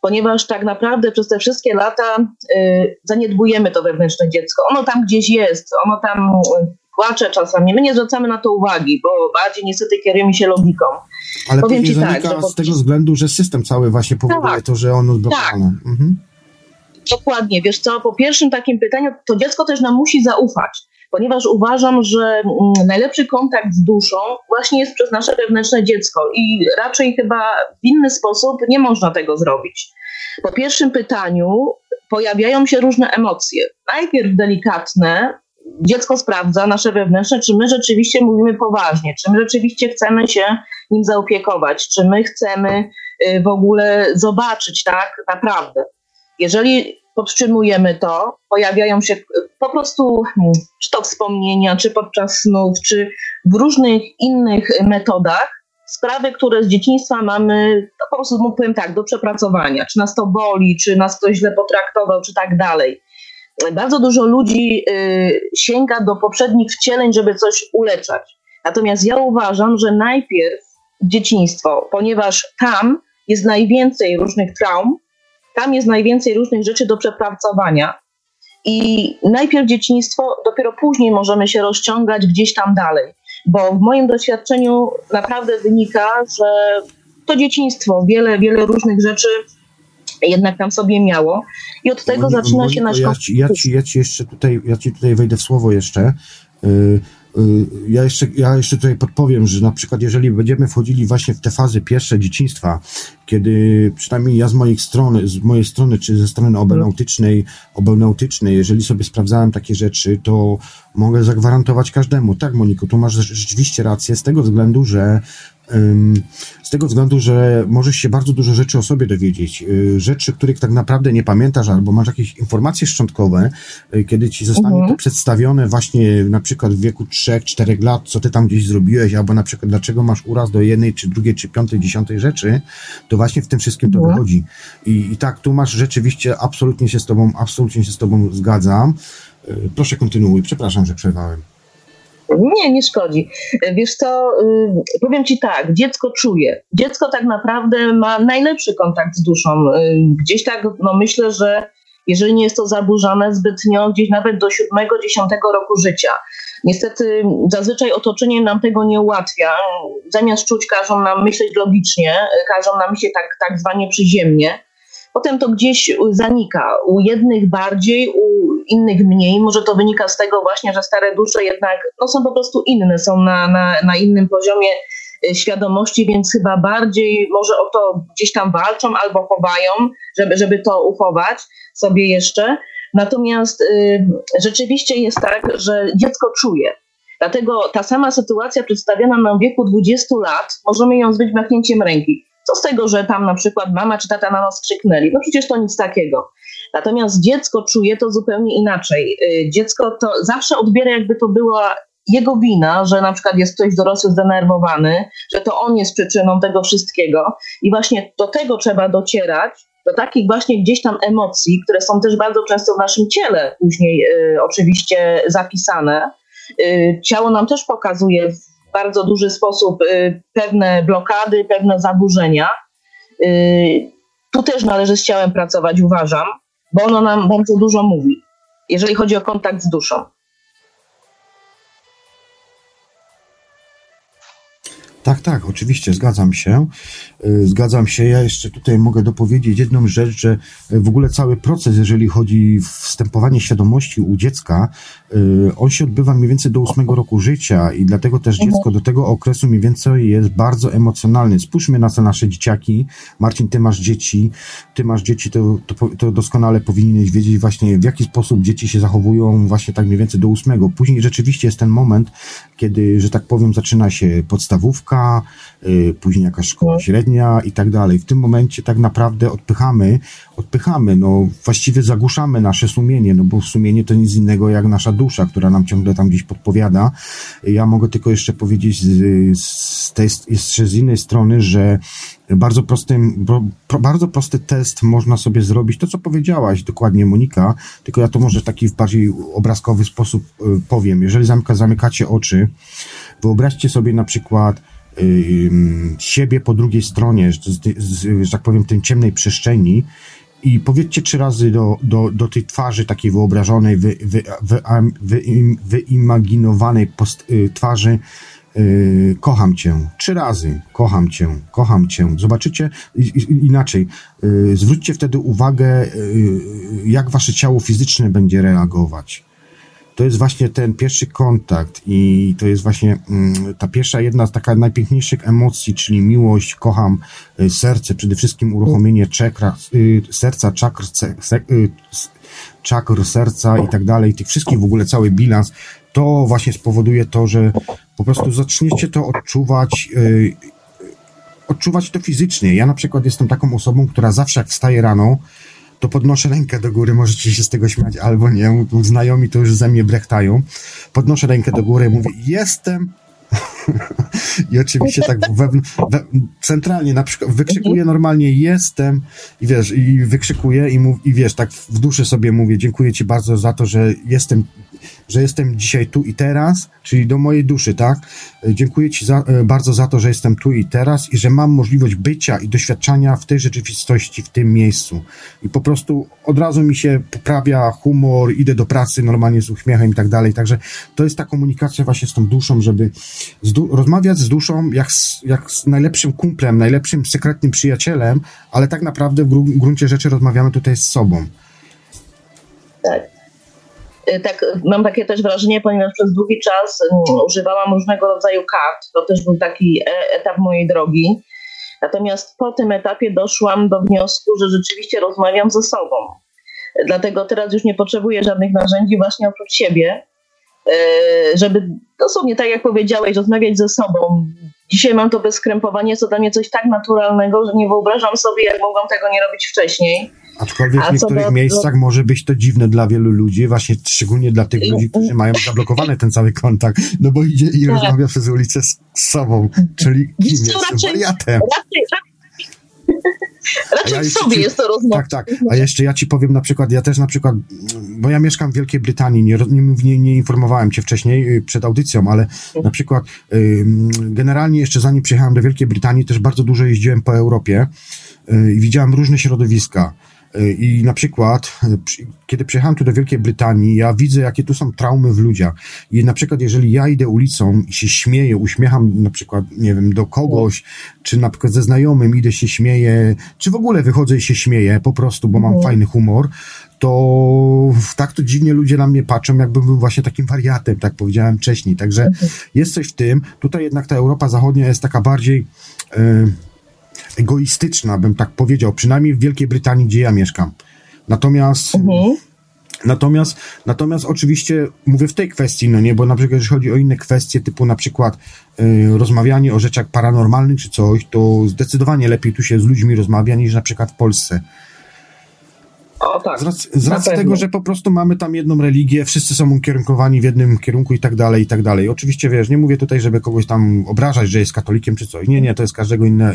Ponieważ tak naprawdę przez te wszystkie lata y, zaniedbujemy to wewnętrzne dziecko. Ono tam gdzieś jest, ono tam płacze czasami. My nie zwracamy na to uwagi, bo bardziej niestety kierujemy się logiką. Ale Powiem ci tak, że z tego względu, że system cały właśnie powoduje tak, to, że ono zblokowane. Tak. Mhm. Dokładnie, wiesz co, po pierwszym takim pytaniu, to dziecko też nam musi zaufać, ponieważ uważam, że mm, najlepszy kontakt z duszą właśnie jest przez nasze wewnętrzne dziecko i raczej chyba w inny sposób nie można tego zrobić. Po pierwszym pytaniu pojawiają się różne emocje. Najpierw delikatne, dziecko sprawdza nasze wewnętrzne, czy my rzeczywiście mówimy poważnie, czy my rzeczywiście chcemy się nim zaopiekować, czy my chcemy y, w ogóle zobaczyć, tak, naprawdę. Jeżeli podtrzymujemy to, pojawiają się po prostu hmm, czy to wspomnienia, czy podczas snów, czy w różnych innych metodach, sprawy, które z dzieciństwa mamy, to po prostu powiem tak, do przepracowania. Czy nas to boli, czy nas ktoś źle potraktował, czy tak dalej. Bardzo dużo ludzi y, sięga do poprzednich wcieleń, żeby coś uleczać. Natomiast ja uważam, że najpierw dzieciństwo, ponieważ tam jest najwięcej różnych traum, tam jest najwięcej różnych rzeczy do przepracowania. I najpierw dzieciństwo, dopiero później możemy się rozciągać gdzieś tam dalej. Bo w moim doświadczeniu naprawdę wynika, że to dzieciństwo wiele, wiele różnych rzeczy jednak tam sobie miało. I od tego zaczyna się nasz ja ci, ja, ci, ja ci jeszcze tutaj, ja ci tutaj wejdę w słowo jeszcze. Yy, ja jeszcze, ja jeszcze tutaj podpowiem, że na przykład jeżeli będziemy wchodzili właśnie w te fazy pierwsze dzieciństwa, kiedy przynajmniej ja z mojej strony, z mojej strony, czy ze strony obenautycznej, obenautycznej, jeżeli sobie sprawdzałem takie rzeczy, to mogę zagwarantować każdemu. Tak, Moniko, tu masz rzeczywiście rację, z tego względu, że z tego względu, że możesz się bardzo dużo rzeczy o sobie dowiedzieć. Y, rzeczy, których tak naprawdę nie pamiętasz, albo masz jakieś informacje szczątkowe, y, kiedy ci zostanie mhm. to przedstawione właśnie na przykład w wieku 3-4 lat, co ty tam gdzieś zrobiłeś, albo na przykład dlaczego masz uraz do jednej, czy drugiej, czy piątej, dziesiątej rzeczy, to właśnie w tym wszystkim to mhm. wychodzi. I, I tak, tu masz rzeczywiście, absolutnie się z tobą, absolutnie się z tobą zgadzam. Y, proszę kontynuuj, przepraszam, że przerwałem. Nie, nie szkodzi. Wiesz co, y, powiem ci tak, dziecko czuje. Dziecko tak naprawdę ma najlepszy kontakt z duszą. Y, gdzieś tak, no myślę, że jeżeli nie jest to zaburzone zbytnio, gdzieś nawet do 7-10 roku życia. Niestety zazwyczaj otoczenie nam tego nie ułatwia. Zamiast czuć każą nam myśleć logicznie, każą nam myśleć tak, tak zwanie przyziemnie. Potem to gdzieś zanika. U jednych bardziej, u innych mniej. Może to wynika z tego właśnie, że stare dusze jednak no, są po prostu inne, są na, na, na innym poziomie y, świadomości, więc chyba bardziej może o to gdzieś tam walczą albo chowają, żeby, żeby to uchować sobie jeszcze. Natomiast y, rzeczywiście jest tak, że dziecko czuje. Dlatego ta sama sytuacja przedstawiona nam w wieku 20 lat, możemy ją zbyć machnięciem ręki. Co z tego, że tam na przykład mama czy tata na nas krzyknęli? No przecież to nic takiego. Natomiast dziecko czuje to zupełnie inaczej. Y, dziecko to zawsze odbiera, jakby to była jego wina, że na przykład jest ktoś dorosły zdenerwowany, że to on jest przyczyną tego wszystkiego. I właśnie do tego trzeba docierać, do takich właśnie gdzieś tam emocji, które są też bardzo często w naszym ciele później y, oczywiście zapisane. Y, ciało nam też pokazuje bardzo duży sposób y, pewne blokady, pewne zaburzenia. Y, tu też należy z ciałem pracować, uważam, bo ono nam bardzo dużo mówi, jeżeli chodzi o kontakt z duszą. Tak, tak, oczywiście, zgadzam się. Y, zgadzam się. Ja jeszcze tutaj mogę dopowiedzieć jedną rzecz, że w ogóle cały proces, jeżeli chodzi o wstępowanie świadomości u dziecka, on się odbywa mniej więcej do ósmego roku życia i dlatego też mhm. dziecko do tego okresu mniej więcej jest bardzo emocjonalny. Spójrzmy na te nasze dzieciaki. Marcin, ty masz dzieci, ty masz dzieci, to, to, to doskonale powinieneś wiedzieć właśnie w jaki sposób dzieci się zachowują właśnie tak mniej więcej do ósmego. Później rzeczywiście jest ten moment, kiedy, że tak powiem, zaczyna się podstawówka, Y, później jakaś szkoła średnia i tak dalej. W tym momencie tak naprawdę odpychamy, odpychamy, no właściwie zagłuszamy nasze sumienie, no bo sumienie to nic innego jak nasza dusza, która nam ciągle tam gdzieś podpowiada. Ja mogę tylko jeszcze powiedzieć z, tej, jeszcze z innej strony, że bardzo prosty, bardzo prosty test można sobie zrobić, to co powiedziałaś dokładnie Monika, tylko ja to może w taki bardziej obrazkowy sposób y, powiem. Jeżeli zamyka, zamykacie oczy, wyobraźcie sobie na przykład siebie po drugiej stronie, że tak powiem, tej ciemnej przestrzeni i powiedzcie trzy razy do, do, do tej twarzy takiej wyobrażonej, wy, wy, wy, wy wyimaginowanej post, y, twarzy y, kocham cię. Trzy razy kocham cię, kocham cię. Zobaczycie inaczej. Y, zwróćcie wtedy uwagę, jak wasze ciało fizyczne będzie reagować to jest właśnie ten pierwszy kontakt i to jest właśnie mm, ta pierwsza, jedna z taka najpiękniejszych emocji, czyli miłość, kocham, y, serce, przede wszystkim uruchomienie czakra, y, serca, czakr, y, czakr serca i tak dalej, tych wszystkich w ogóle cały bilans, to właśnie spowoduje to, że po prostu zaczniecie to odczuwać, odczuwać to fizycznie. Ja na przykład jestem taką osobą, która zawsze jak wstaje rano, to podnoszę rękę do góry, możecie się z tego śmiać albo nie, znajomi to już ze mnie brechtają. Podnoszę rękę do góry, mówię, jestem *laughs* I oczywiście tak we, we, centralnie na przykład wykrzykuję normalnie jestem i wiesz, i wykrzykuję i, mów, i wiesz, tak w duszy sobie mówię, dziękuję ci bardzo za to, że jestem że jestem dzisiaj tu i teraz, czyli do mojej duszy, tak? Dziękuję Ci za, e, bardzo za to, że jestem tu i teraz i że mam możliwość bycia i doświadczania w tej rzeczywistości, w tym miejscu. I po prostu od razu mi się poprawia humor, idę do pracy normalnie z uśmiechem i tak dalej. Także to jest ta komunikacja właśnie z tą duszą, żeby z du- rozmawiać z duszą jak z, jak z najlepszym kumplem, najlepszym sekretnym przyjacielem, ale tak naprawdę w gru- gruncie rzeczy rozmawiamy tutaj z sobą. Tak. Y, tak, mam takie też wrażenie, ponieważ przez długi czas um, używałam różnego rodzaju kart. To też był taki e, etap mojej drogi. Natomiast po tym etapie doszłam do wniosku, że rzeczywiście rozmawiam ze sobą. Dlatego teraz już nie potrzebuję żadnych narzędzi właśnie oprócz siebie, e, żeby dosłownie tak jak powiedziałeś, rozmawiać ze sobą. Dzisiaj mam to bezkrępowanie, co dla mnie coś tak naturalnego, że nie wyobrażam sobie, jak mogłam tego nie robić wcześniej. Aczkolwiek w niektórych do, miejscach może być to dziwne dla wielu ludzi, właśnie szczególnie dla tych ludzi, którzy mają zablokowany ten cały kontakt, no bo idzie i tak. rozmawia przez ulicę z, sobą, czyli kim jest raczej, wariatem. Raczej, raczej ja w sobie ci, jest to rozmowa. Tak, tak. A jeszcze ja ci powiem na przykład, ja też na przykład, bo ja mieszkam w Wielkiej Brytanii, nie, nie, nie informowałem cię wcześniej y, przed audycją, ale na przykład generalnie jeszcze zanim przyjechałem do Wielkiej Brytanii, też bardzo dużo jeździłem po Europie y, i widziałem różne środowiska. Y, I na przykład, y, kiedy przyjechałem tu do Wielkiej Brytanii, ja widzę, jakie tu są traumy w ludziach. I na przykład, jeżeli ja idę ulicą i się śmieję, uśmiecham na przykład, nie wiem, do kogoś, czy na przykład ze znajomym idę się śmieję, czy w ogóle wychodzę i się śmieję po prostu, bo mam mhm. fajny humor, to tak to dziwnie ludzie na mnie patrzą, jakbym był właśnie takim wariatem, tak powiedziałem wcześniej. Także mhm. jest coś w tym. Tutaj jednak ta Europa Zachodnia jest taka bardziej. Yy, egoistyczna, bym tak powiedział, przynajmniej w Wielkiej Brytanii, gdzie ja mieszkam. Natomiast, mhm. natomiast, natomiast oczywiście mówię w tej kwestii, no nie, bo na przykład jeżeli chodzi o inne kwestie, typu na przykład y, rozmawianie o rzeczach paranormalnych czy coś, to zdecydowanie lepiej tu się z ludźmi rozmawia niż na przykład w Polsce. O, tak. Z racji, z racji tego, że po prostu mamy tam jedną religię, wszyscy są ukierunkowani w jednym kierunku i tak dalej, i tak dalej. Oczywiście, wiesz, nie mówię tutaj, żeby kogoś tam obrażać, że jest katolikiem czy coś. Nie, nie, to jest każdego inne,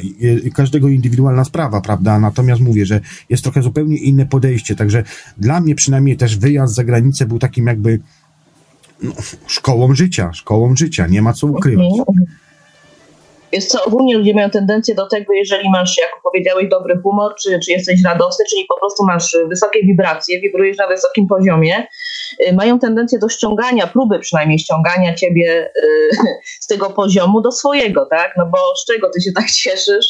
każdego indywidualna sprawa, prawda? Natomiast mówię, że jest trochę zupełnie inne podejście, także dla mnie przynajmniej też wyjazd za granicę był takim jakby no, szkołą życia, szkołą życia, nie ma co ukrywać. Jest co, ogólnie ludzie mają tendencję do tego, jeżeli masz, jak powiedziałeś, dobry humor, czy, czy jesteś radosny, czyli po prostu masz wysokie wibracje, wibrujesz na wysokim poziomie, y, mają tendencję do ściągania, próby przynajmniej ściągania ciebie y, *laughs* z tego poziomu do swojego, tak? No bo z czego ty się tak *laughs* cieszysz?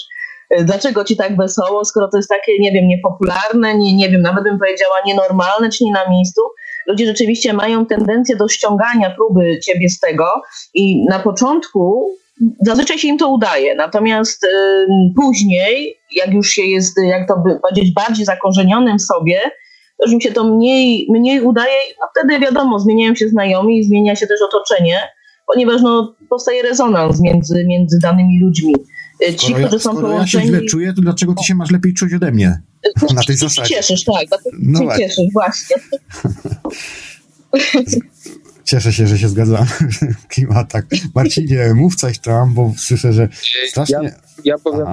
Y, dlaczego ci tak wesoło, skoro to jest takie, nie wiem, niepopularne, nie, nie wiem, nawet bym powiedziała nienormalne, czy nie na miejscu? Ludzie rzeczywiście mają tendencję do ściągania próby ciebie z tego i na początku Zazwyczaj się im to udaje, natomiast y, później, jak już się jest, jak to by powiedzieć, bardziej zakorzenionym w sobie, to już im się to mniej, mniej udaje, no wtedy wiadomo, zmieniają się znajomi, zmienia się też otoczenie, ponieważ no, powstaje rezonans między, między danymi ludźmi. Y, ci, skoro którzy są skoro połączeni... ja się źle czuję, to dlaczego ty się masz lepiej czuć ode mnie? No, Na tej zasadzie. Się cieszysz, tak, no się cieszysz, właśnie. *laughs* Cieszę się, że się zgadzamy *laughs* w klimatach. Marcinie, mów coś tam, bo słyszę, że strasznie... Ja, ja powiem,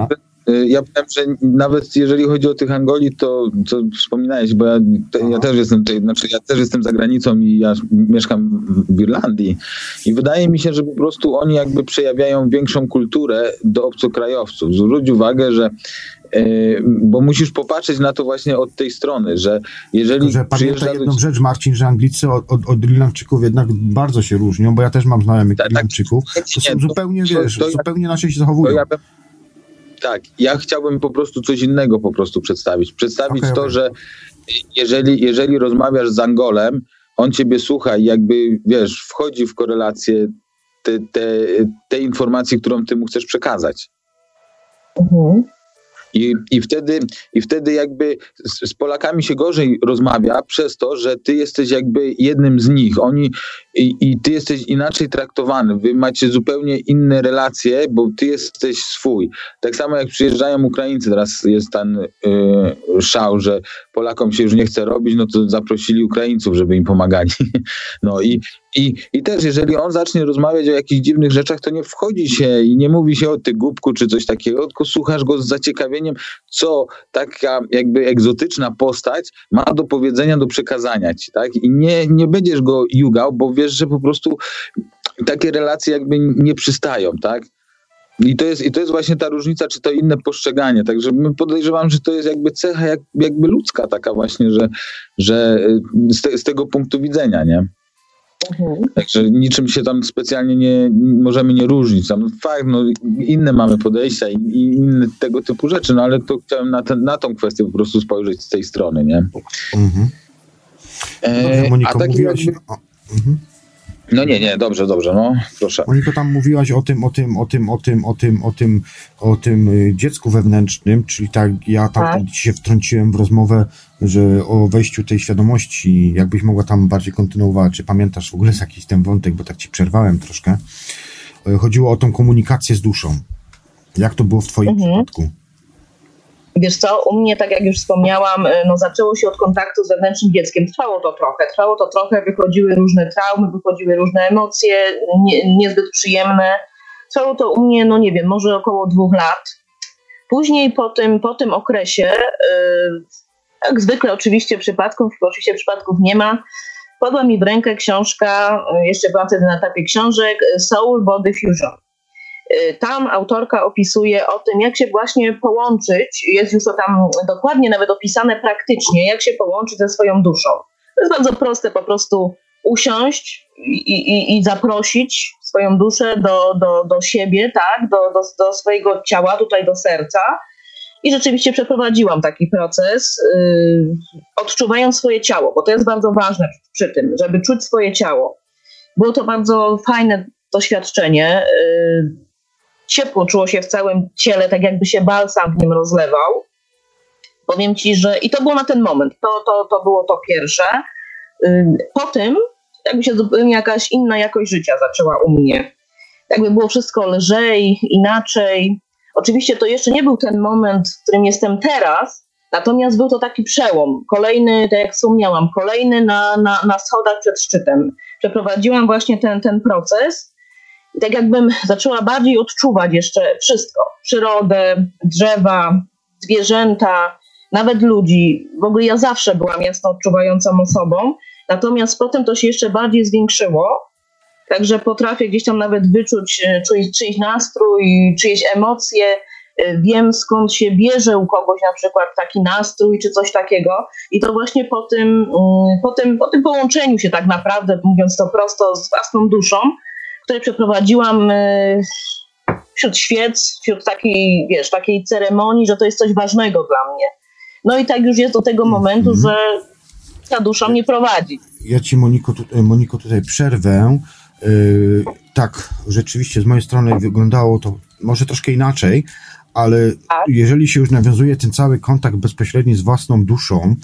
y, ja powiem, że nawet jeżeli chodzi o tych Angoli, to co wspominałeś, bo ja, ja, też jestem tutaj, znaczy ja też jestem za granicą i ja mieszkam w Irlandii i wydaje mi się, że po prostu oni jakby przejawiają większą kulturę do obcokrajowców. Zwróć uwagę, że bo musisz popatrzeć na to właśnie od tej strony, że jeżeli że pamiętaj jedną do... rzecz Marcin, że Anglicy od, od, od Irlandczyków jednak bardzo się różnią, bo ja też mam znajomych tak, tak. Irlandczyków, to są zupełnie, to, wiesz, to, zupełnie inaczej się zachowują. Ja bym, tak, ja chciałbym po prostu coś innego po prostu przedstawić. Przedstawić okay, to, okay. że jeżeli, jeżeli rozmawiasz z Angolem, on ciebie słucha i jakby, wiesz, wchodzi w korelację te, te, te informacji, którą ty mu chcesz przekazać. Mhm. I, i, wtedy, I wtedy jakby z, z, Polakami się gorzej rozmawia przez to, że ty jesteś jakby jednym z nich. Oni i, i ty jesteś inaczej traktowany. Wy macie zupełnie inne relacje, bo ty jesteś swój. Tak samo jak przyjeżdżają Ukraińcy, teraz jest ten yy, szał, że Polakom się już nie chce robić, no to zaprosili Ukraińców, żeby im pomagali. *laughs* No i, i, I też, jeżeli on zacznie rozmawiać o jakichś dziwnych rzeczach, to nie wchodzi się i nie mówi się o ty głupku czy coś takiego, tylko słuchasz go z zaciekawieniem, co taka jakby egzotyczna postać ma do powiedzenia, do przekazania ci, tak? I nie, nie będziesz go jugał, bo wiesz, że po prostu takie relacje jakby nie przystają, tak? I to, jest, I to jest właśnie ta różnica, czy to inne postrzeganie. Także my podejrzewam, że to jest jakby cecha jak, jakby ludzka taka właśnie, że, że z, te, z tego punktu widzenia, nie? Mhm. Także niczym się tam specjalnie nie możemy nie różnić. Tam fakt, no, inne mamy podejścia i, i inne tego typu rzeczy, no ale to chciałem na, ten, na tą kwestię po prostu spojrzeć z tej strony, nie? Mhm. E, Monika, a tak mówiłaś... Jakby... Mhm. No nie, nie, dobrze, dobrze, no proszę. Moniko, tam mówiłaś o tym, o tym, o tym, o tym, o tym, o tym, o tym y, dziecku wewnętrznym, czyli tak, ja tam tak. się wtrąciłem w rozmowę, że o wejściu tej świadomości, jakbyś mogła tam bardziej kontynuować, czy pamiętasz w ogóle jakiś ten wątek, bo tak ci przerwałem troszkę. Y, chodziło o tą komunikację z duszą. Jak to było w twoim mhm. przypadku? Wiesz co, u mnie, tak jak już wspomniałam, y, no zaczęło się od kontaktu z wewnętrznym dzieckiem. Trwało to trochę, trwało to trochę, wychodziły różne traumy, wychodziły różne emocje, nie, niezbyt przyjemne. Trwało to u mnie, no nie wiem, może około dwóch lat. Później po tym, po tym okresie, yy, jak zwykle oczywiście przypadków, oczywiście przypadków nie ma, wpadła mi w rękę książka, y, jeszcze byłam wtedy na etapie książek, Soul Body Fusion. Y, tam autorka opisuje o tym, jak się właśnie połączyć, jest już to tam dokładnie nawet opisane praktycznie, jak się połączyć ze swoją duszą. To jest bardzo proste, po prostu usiąść i, i, i zaprosić swoją duszę do, do, do siebie, tak, do, do, do swojego ciała, tutaj do serca. I rzeczywiście przeprowadziłam taki proces, yy, odczuwając swoje ciało, bo to jest bardzo ważne przy tym, żeby czuć swoje ciało. Było to bardzo fajne doświadczenie. Yy, ciepło czuło się w całym ciele, tak jakby się balsam w nim rozlewał. Powiem ci, że i to było na ten moment, to, to, to było to pierwsze. Po tym jakby się zupełnie jakaś inna jakość życia zaczęła u mnie. Jakby było wszystko lżej, inaczej. Oczywiście to jeszcze nie był ten moment, w którym jestem teraz, Natomiast był to taki przełom, kolejny, tak jak wspomniałam, kolejny na, na, na schodach przed szczytem. Przeprowadziłam właśnie ten, ten proces tak jakbym zaczęła bardziej odczuwać jeszcze wszystko. Przyrodę, drzewa, zwierzęta, nawet ludzi. W ogóle ja zawsze byłam jasno odczuwającą osobą, natomiast potem to się jeszcze bardziej zwiększyło. Także potrafię gdzieś tam nawet wyczuć e, czyjś, czyjś nastrój, czyjeś emocje, e, wiem skąd się bierze u kogoś na przykład taki nastrój czy coś takiego i to właśnie po tym, mm, po tym, po tym połączeniu się tak naprawdę, mówiąc to prosto, z własną duszą, które przeprowadziłam e, wśród świec, wśród takiej, wiesz, takiej ceremonii, że to jest coś ważnego dla mnie. No i tak już jest do tego momentu, mm -hmm. że ta dusza mnie prowadzi. Ja ci, Moniko, tu, Moniko tutaj przerwę. Yy, tak, rzeczywiście z mojej strony wyglądało to może troszkę inaczej, ale tak. jeżeli się już nawiązuje ten cały kontakt bezpośredni z własną duszą,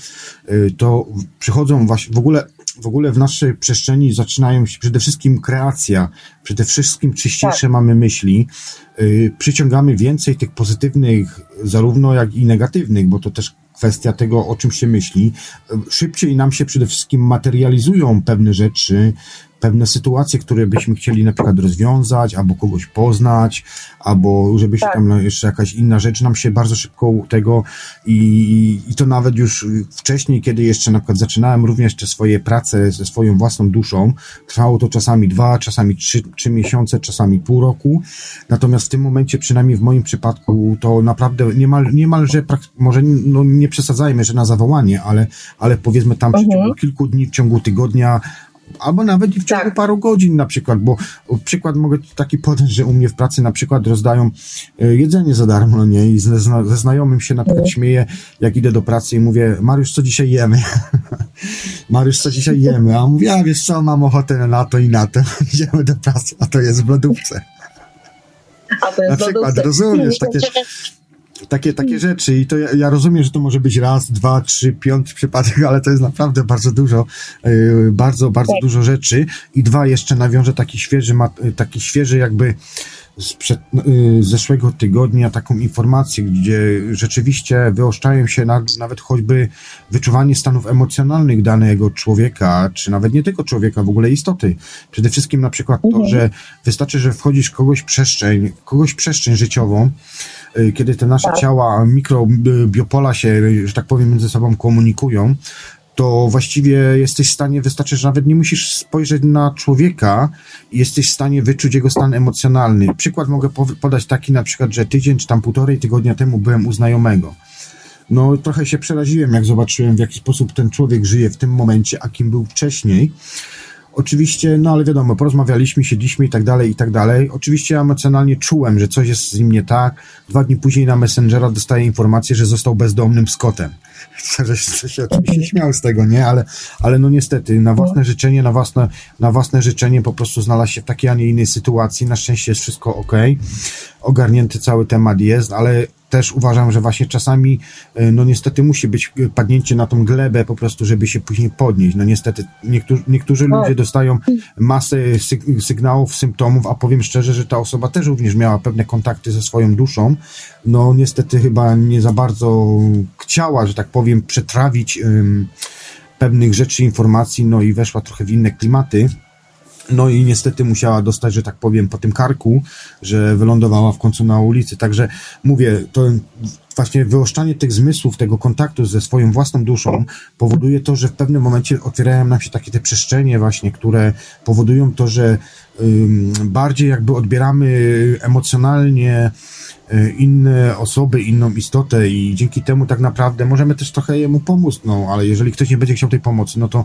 yy, to przychodzą właśnie w ogóle w ogóle w naszej przestrzeni zaczynają się przede wszystkim kreacja, przede wszystkim czyściejsze tak. mamy myśli, yy, przyciągamy więcej tych pozytywnych, zarówno jak i negatywnych, bo to też kwestia tego, o czym się myśli. Szybciej nam się przede wszystkim materializują pewne rzeczy, pewne sytuacje, które byśmy chcieli na przykład rozwiązać, albo kogoś poznać, albo żeby się tak. tam jeszcze jakaś inna rzecz nam się bardzo szybko tego i, i to nawet już wcześniej, kiedy jeszcze na przykład zaczynałem również te swoje prace ze swoją własną duszą, trwało to czasami dwa, czasami trzy, trzy miesiące, czasami pół roku, natomiast w tym momencie, przynajmniej w moim przypadku, to naprawdę niemal, niemalże, może no nie przesadzajmy, że na zawołanie, ale, ale powiedzmy tam w ciągu mhm. kilku dni, w ciągu tygodnia albo nawet i w ciągu tak. paru godzin na przykład, bo przykład mogę taki podać, że u mnie w pracy na przykład rozdają e, jedzenie za darmo, nie, i ze, ze znajomym się na przykład mhm. śmieję, jak idę do pracy i mówię, Mariusz, co dzisiaj jemy? *laughs* Mariusz, co dzisiaj jemy? A mówię, a wiesz co, mam ochotę na to i na to, *laughs* idziemy do pracy, a to jest w lodówce. A to jest na przykład, rozumiesz, takie *laughs* takie, takie rzeczy i to ja, ja, rozumiem, że to może być raz, dwa, trzy, piąty przypadek, ale to jest naprawdę bardzo dużo, yy, bardzo, bardzo tak. dużo rzeczy i dwa, jeszcze nawiążę taki świeży, taki świeży jakby sprzed yy, zeszłego tygodnia taką informację, gdzie rzeczywiście wyoszczają się na, nawet choćby wyczuwanie stanów emocjonalnych danego człowieka, czy nawet nie tylko człowieka, w ogóle istoty. Przede wszystkim na przykład to, mhm. że wystarczy, że wchodzisz kogoś przestrzeń, kogoś przestrzeń życiową, Y, kiedy te nasze tak. ciała, mikrobiopola się, że tak powiem, między sobą komunikują, to właściwie jesteś w stanie, wystarczy, że nawet nie musisz spojrzeć na człowieka, jesteś w stanie wyczuć jego stan emocjonalny. Przykład mogę podać taki na przykład, że tydzień czy tam półtorej tygodnia temu byłem u znajomego. No trochę się przeraziłem, jak zobaczyłem, w jaki sposób ten człowiek żyje w tym momencie, a kim był wcześniej. Oczywiście, no ale wiadomo, porozmawialiśmy, siedliśmy i tak dalej, i tak dalej. Oczywiście emocjonalnie czułem, że coś jest z nim nie tak. Dwa dni później na Messengera dostaję informację, że został bezdomnym Scotem. *laughs* Że się oczywiście śmiał z tego, nie? Ale, ale no niestety, na własne życzenie, na własne, na własne życzenie po prostu znalazł się w takiej, a nie innej sytuacji. Na szczęście jest wszystko ok. Ogarnięty cały temat jest, ale też uważam, że właśnie czasami, e, no niestety musi być padnięcie na tą glebę po prostu, żeby się później podnieść. No niestety niektórzy, niektórzy ludzie tak. dostają masę sygnałów, symptomów, a powiem szczerze, że ta osoba też również miała pewne kontakty ze swoją duszą. No niestety chyba nie za bardzo chciała, że tak powiem, przetrawić um, pewnych rzeczy, informacji, no i weszła trochę w inne klimaty. No i niestety musiała dostać, że tak powiem, po tym karku, że wylądowała w końcu na ulicy. Także mówię, to właśnie wyoszczanie tych zmysłów, tego kontaktu ze swoją własną duszą powoduje to, że w pewnym momencie otwierają nam się takie te przestrzenie właśnie, które powodują to, że bardziej jakby odbieramy emocjonalnie E, inne osoby, inną istotę i dzięki temu tak naprawdę możemy też trochę jemu pomóc, no ale jeżeli ktoś nie będzie chciał tej pomocy, no to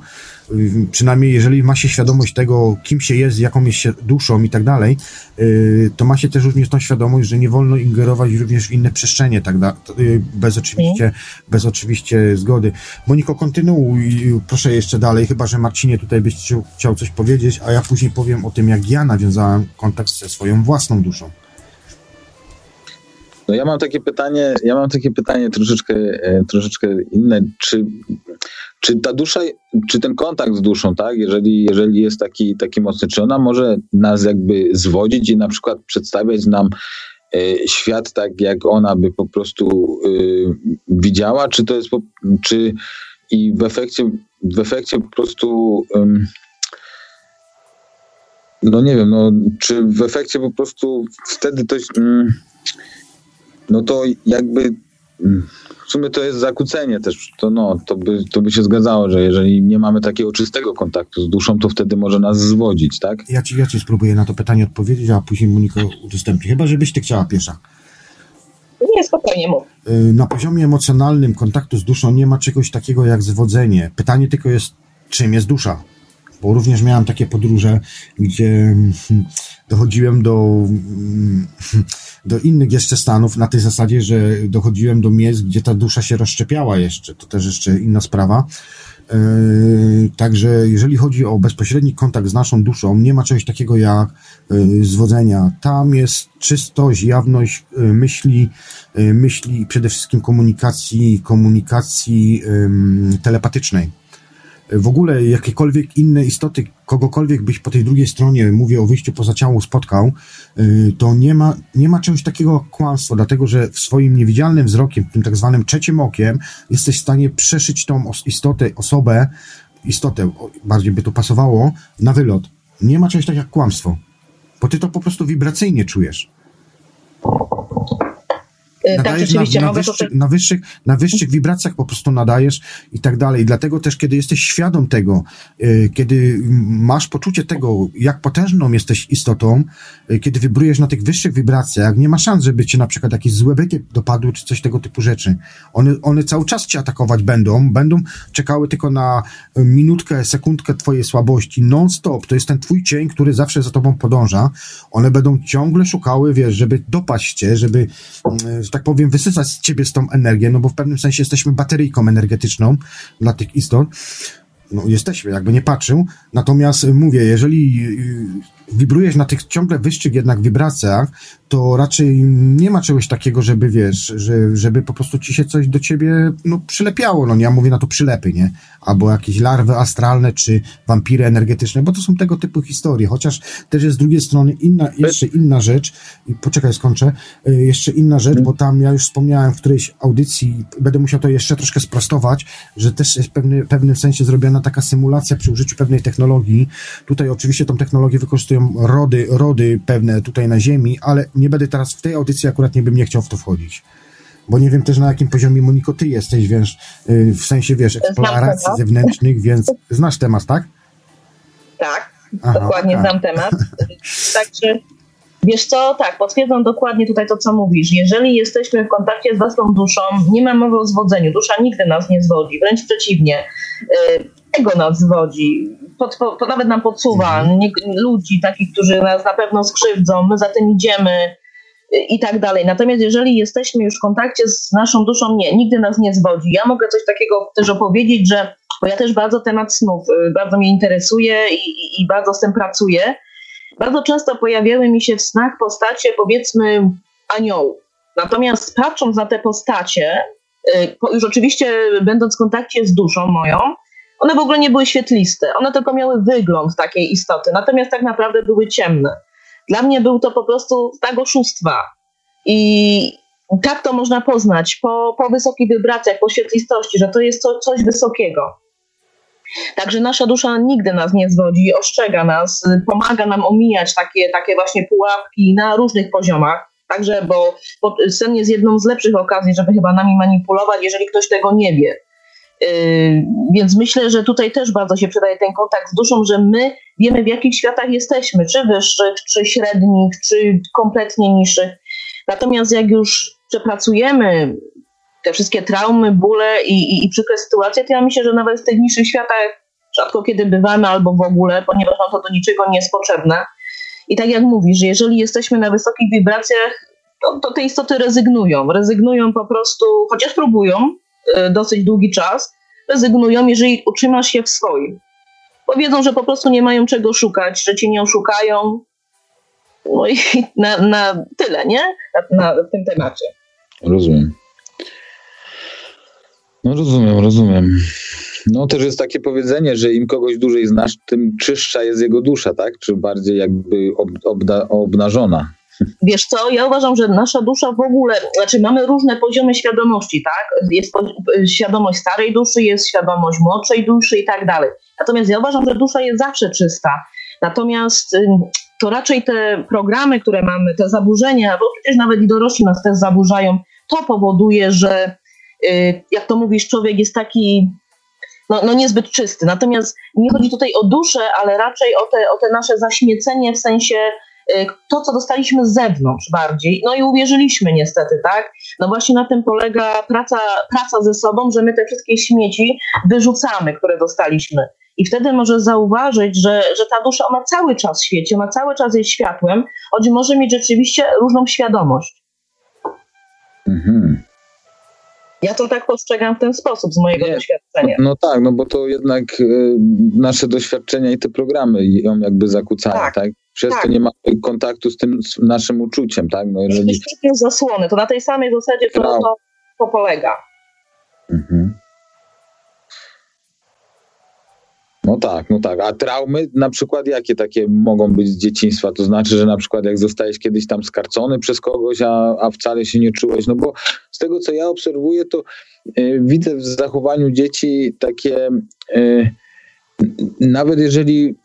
y, przynajmniej jeżeli ma się świadomość tego, kim się jest, jaką jest się duszą i tak dalej, y, to ma się też również tą świadomość, że nie wolno ingerować również w inne przestrzenie, tak y, bez oczywiście, bez oczywiście zgody. Moniko, kontynuuj, proszę jeszcze dalej, chyba, że Marcinie tutaj byś chciał coś powiedzieć, a ja później powiem o tym, jak ja nawiązałem kontakt ze swoją własną duszą. No ja mam takie pytanie, ja mam takie pytanie troszeczkę, e, troszeczkę inne. Czy, czy ta dusza, czy ten kontakt z duszą, tak, jeżeli, jeżeli jest taki, taki mocny, czy ona może nas jakby zwodzić i na przykład przedstawiać nam świat tak, jak ona by po prostu widziała, czy to jest, czy i w efekcie, w efekcie po prostu no nie wiem, no, czy w efekcie po prostu wtedy to, mm, no to jakby mm, w sumie to jest zakłócenie też, to, no, to, by, to by się zgadzało, że jeżeli nie mamy takiego czystego kontaktu z duszą, to wtedy może nas zwodzić, tak? Ja ci, ja ci spróbuję na to pytanie odpowiedzieć, a później Monika udostępni. Chyba, żebyś ty chciała pierwsza. Nie, spokojnie mów. Y, na poziomie emocjonalnym kontaktu z duszą nie ma czegoś takiego jak zwodzenie. Pytanie tylko jest, czym jest dusza? Bo również miałem takie podróże, gdzie mm, dochodziłem do, mm, do innych jeszcze stanów na tej zasadzie, że dochodziłem do miejsc, gdzie ta dusza się rozszczepiała jeszcze. To też jeszcze inna sprawa. E, także jeżeli chodzi o bezpośredni kontakt z naszą duszą, nie ma czegoś takiego jak e, zwodzenia. Tam jest czystość, jawność e, myśli, myśli przede wszystkim komunikacji, komunikacji telepatycznej w ogóle jakiekolwiek inne istoty, kogokolwiek byś po tej drugiej stronie, mówię o wyjściu poza ciało, spotkał, y, to nie ma, nie ma czegoś takiego jak kłamstwo, dlatego że w swoim niewidzialnym wzrokiem, tym tak zwanym trzecim okiem, jesteś w stanie przeszyć tą istotę, osobę, istotę, bardziej by to pasowało, na wylot. Nie ma czegoś takiego jak kłamstwo, bo ty to po prostu wibracyjnie czujesz. Y, tak, nadajesz tak, na, na, wyższy, na, wyższych, na wyższych wibracjach po prostu nadajesz i tak dalej. Dlatego też, kiedy jesteś świadom tego, y, kiedy masz poczucie tego, jak potężną jesteś istotą, y, kiedy wybrujesz na tych wyższych wibracjach, nie ma szans, żeby cię na przykład jakieś złe byty dopadły, czy coś tego typu rzeczy. One, one cały czas cię atakować będą, będą czekały tylko na minutkę, sekundkę twojej słabości, non-stop. To jest ten twój cień, który zawsze za tobą podąża. One będą ciągle szukały, wiesz, żeby dopaść cię, żeby że tak powiem, wysysać z ciebie z tą energię, no bo w pewnym sensie jesteśmy bateryjką energetyczną dla tych istot. No, jesteśmy, jakby nie patrzył. Natomiast mówię, jeżeli wibrujesz na tych ciągle wyższych jednak wibracjach, to raczej nie ma czegoś takiego, żeby wiesz, że, żeby po prostu ci się coś do ciebie no, przylepiało. No ja mówię na to przylepy, nie? Albo jakieś larwy astralne, czy wampiry energetyczne, bo to są tego typu historie. Chociaż też jest z drugiej strony inna, jeszcze inna rzecz, i poczekaj, skończę, y, jeszcze inna rzecz, bo tam ja już wspomniałem w którejś audycji, będę musiał to jeszcze troszkę sprostować, że też jest w pewny, pewnym sensie zrobiona taka symulacja przy użyciu pewnej technologii. Tutaj oczywiście tą technologię wykorzystują rody, rody pewne tutaj na Ziemi, ale nie będę teraz w tej audycji akurat nie bym nie chciał w to wchodzić. Bo nie wiem też na jakim poziomie Moniko ty jesteś, wiesz, y, w sensie, wiesz, eksploracji zewnętrznych, więc *laughs* znasz temat, tak? Tak, Aha, dokładnie tak. znam temat. *laughs* Także Wiesz co, tak, potwierdzam dokładnie tutaj to, co mówisz. Jeżeli jesteśmy w kontakcie z własną duszą, nie ma mowy o zwodzeniu. Dusza nigdy nas nie zwodzi, wręcz przeciwnie. Y, ego nas zwodzi pod, pod, nawet nam podsuwa mhm. nie, ludzi takich, którzy nas na pewno skrzywdzą, my za tym idziemy i tak dalej. Natomiast jeżeli jesteśmy już w kontakcie z naszą duszą, nie, nigdy nas nie zwodzi. Ja mogę coś takiego też opowiedzieć, że, bo ja też bardzo temat snów, y, bardzo mnie interesuje i, i, i bardzo z tym pracuję. Bardzo często pojawiały mi się w snach postacie, powiedzmy, aniołów. Natomiast patrząc na te postacie, y, już oczywiście będąc w kontakcie z duszą moją, one w ogóle nie były świetliste, one tylko miały wygląd takiej istoty, natomiast tak naprawdę były ciemne. Dla mnie był to po prostu znak oszustwa. I tak to można poznać po, po wysokich wibracjach, po świetlistości, że to jest co, coś wysokiego. Także nasza dusza nigdy nas nie zwodzi, ostrzega nas, pomaga nam omijać takie, takie właśnie pułapki na różnych poziomach. Także, bo, bo sen jest jedną z lepszych okazji, żeby chyba nami manipulować, jeżeli ktoś tego nie wie. Yy, więc myślę, że tutaj też bardzo się przydaje ten kontakt z duszą, że my wiemy w jakich światach jesteśmy, czy wyższych, czy średnich, czy kompletnie niższych. Natomiast jak już przepracujemy te wszystkie traumy, bóle i, i, i przykre sytuacje, to ja myślę, że nawet w tych niższych światach rzadko kiedy bywamy albo w ogóle, ponieważ nam to do niczego nie jest potrzebne. I tak jak mówisz, że jeżeli jesteśmy na wysokich wibracjach, to, to te istoty rezygnują. Rezygnują po prostu, chociaż próbują, dosyć długi czas, rezygnują, jeżeli utrzymasz się w swoim. Powiedzą, że po prostu nie mają czego szukać, że cię nie oszukają. No i *laughs* na, na tyle, nie? Na, na, tym temacie. Rozumiem. No rozumiem, rozumiem. No też jest takie powiedzenie, że im kogoś dłużej znasz, tym czystsza jest jego dusza, tak? Czy bardziej jakby ob, obda, obnażona. Wiesz co, ja uważam, że nasza dusza w ogóle, znaczy mamy różne poziomy świadomości, tak? Jest świadomość starej duszy, jest świadomość młodszej duszy i tak dalej. Natomiast ja uważam, że dusza jest zawsze czysta. Natomiast to raczej te programy, które mamy, te zaburzenia, bo przecież nawet i dorośli nas też zaburzają, to powoduje, że y, jak to mówisz, człowiek jest taki no, no niezbyt czysty. Natomiast nie chodzi tutaj o duszę, ale raczej o te, o te nasze zaśmiecenie w sensie to, co dostaliśmy z zewnątrz bardziej. No i uwierzyliśmy niestety, tak? No właśnie na tym polega praca, praca ze sobą, że my te wszystkie śmieci wyrzucamy, które dostaliśmy. I wtedy może zauważyć, że, że ta dusza, ona cały czas świeci, ona cały czas jest światłem, choć może mieć rzeczywiście różną świadomość. Mhm. Ja to tak postrzegam w ten sposób z mojego Nie, doświadczenia. No, tak, no bo to jednak y, nasze doświadczenia i te programy ją jakby zakłócają, tak? tak? Przez tak. to nie ma kontaktu z tym z naszym uczuciem, tak? No jeżeli... Zasłony, to na tej samej zasadzie to, to, to polega. Mhm. No tak, no tak. A traumy na przykład jakie takie mogą być z dzieciństwa? To znaczy, że na przykład jak zostałeś kiedyś tam skarcony przez kogoś, a, a wcale się nie czułeś, no bo z tego co ja obserwuję, to y, widzę w zachowaniu dzieci takie, y, nawet jeżeli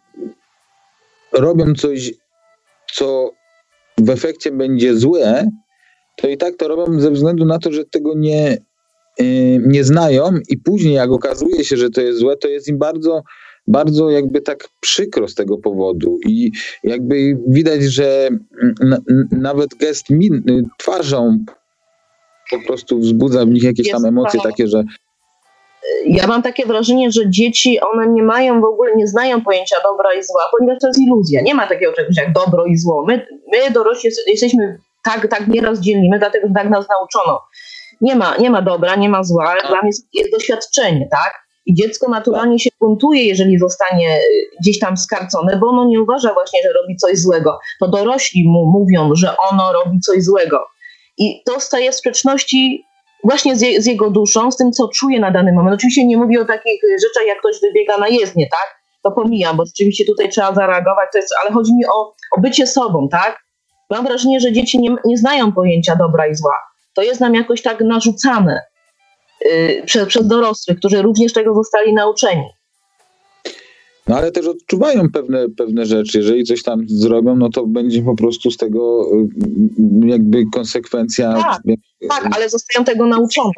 robią coś, co w efekcie będzie złe, to i tak to robią ze względu na to, że tego nie, y, nie znają i później jak okazuje się, że to jest złe, to jest im bardzo bardzo jakby tak przykro z tego powodu i jakby widać, że nawet gest min, twarzą po prostu wzbudza w nich jakieś tam emocje takie, że ja mam takie wrażenie, że dzieci, one nie mają w ogóle, nie znają pojęcia dobra i zła, ponieważ to jest iluzja. Nie ma takiego czegoś jak dobro i zło. My, my dorośli jesteśmy tak, tak nieraz dzielimy, dlatego że tak nas nauczono. Nie ma, nie ma dobra, nie ma zła, dla mnie jest doświadczenie, tak? I dziecko naturalnie się buntuje, jeżeli zostanie y, gdzieś tam skarcone, bo ono nie uważa właśnie, że robi coś złego. To dorośli mu mówią, że ono robi coś złego. I to staje w sprzeczności właśnie z, je, z jego duszą, z tym, co czuje na dany moment. Oczywiście nie mówię o takich rzeczach, jak ktoś wybiega na jezdnię, tak? To pomijam, bo rzeczywiście tutaj trzeba zareagować, to jest, ale chodzi mi o, o bycie sobą, tak? Mam wrażenie, że dzieci nie, nie znają pojęcia dobra i zła. To jest nam jakoś tak narzucane Y, przez, przez dorosłych, którzy również tego zostali nauczeni. No ale też odczuwają pewne, pewne rzeczy. Jeżeli coś tam zrobią, no to będzie po prostu z tego y, jakby konsekwencja. Tak, tak ale zostają tego nauczone.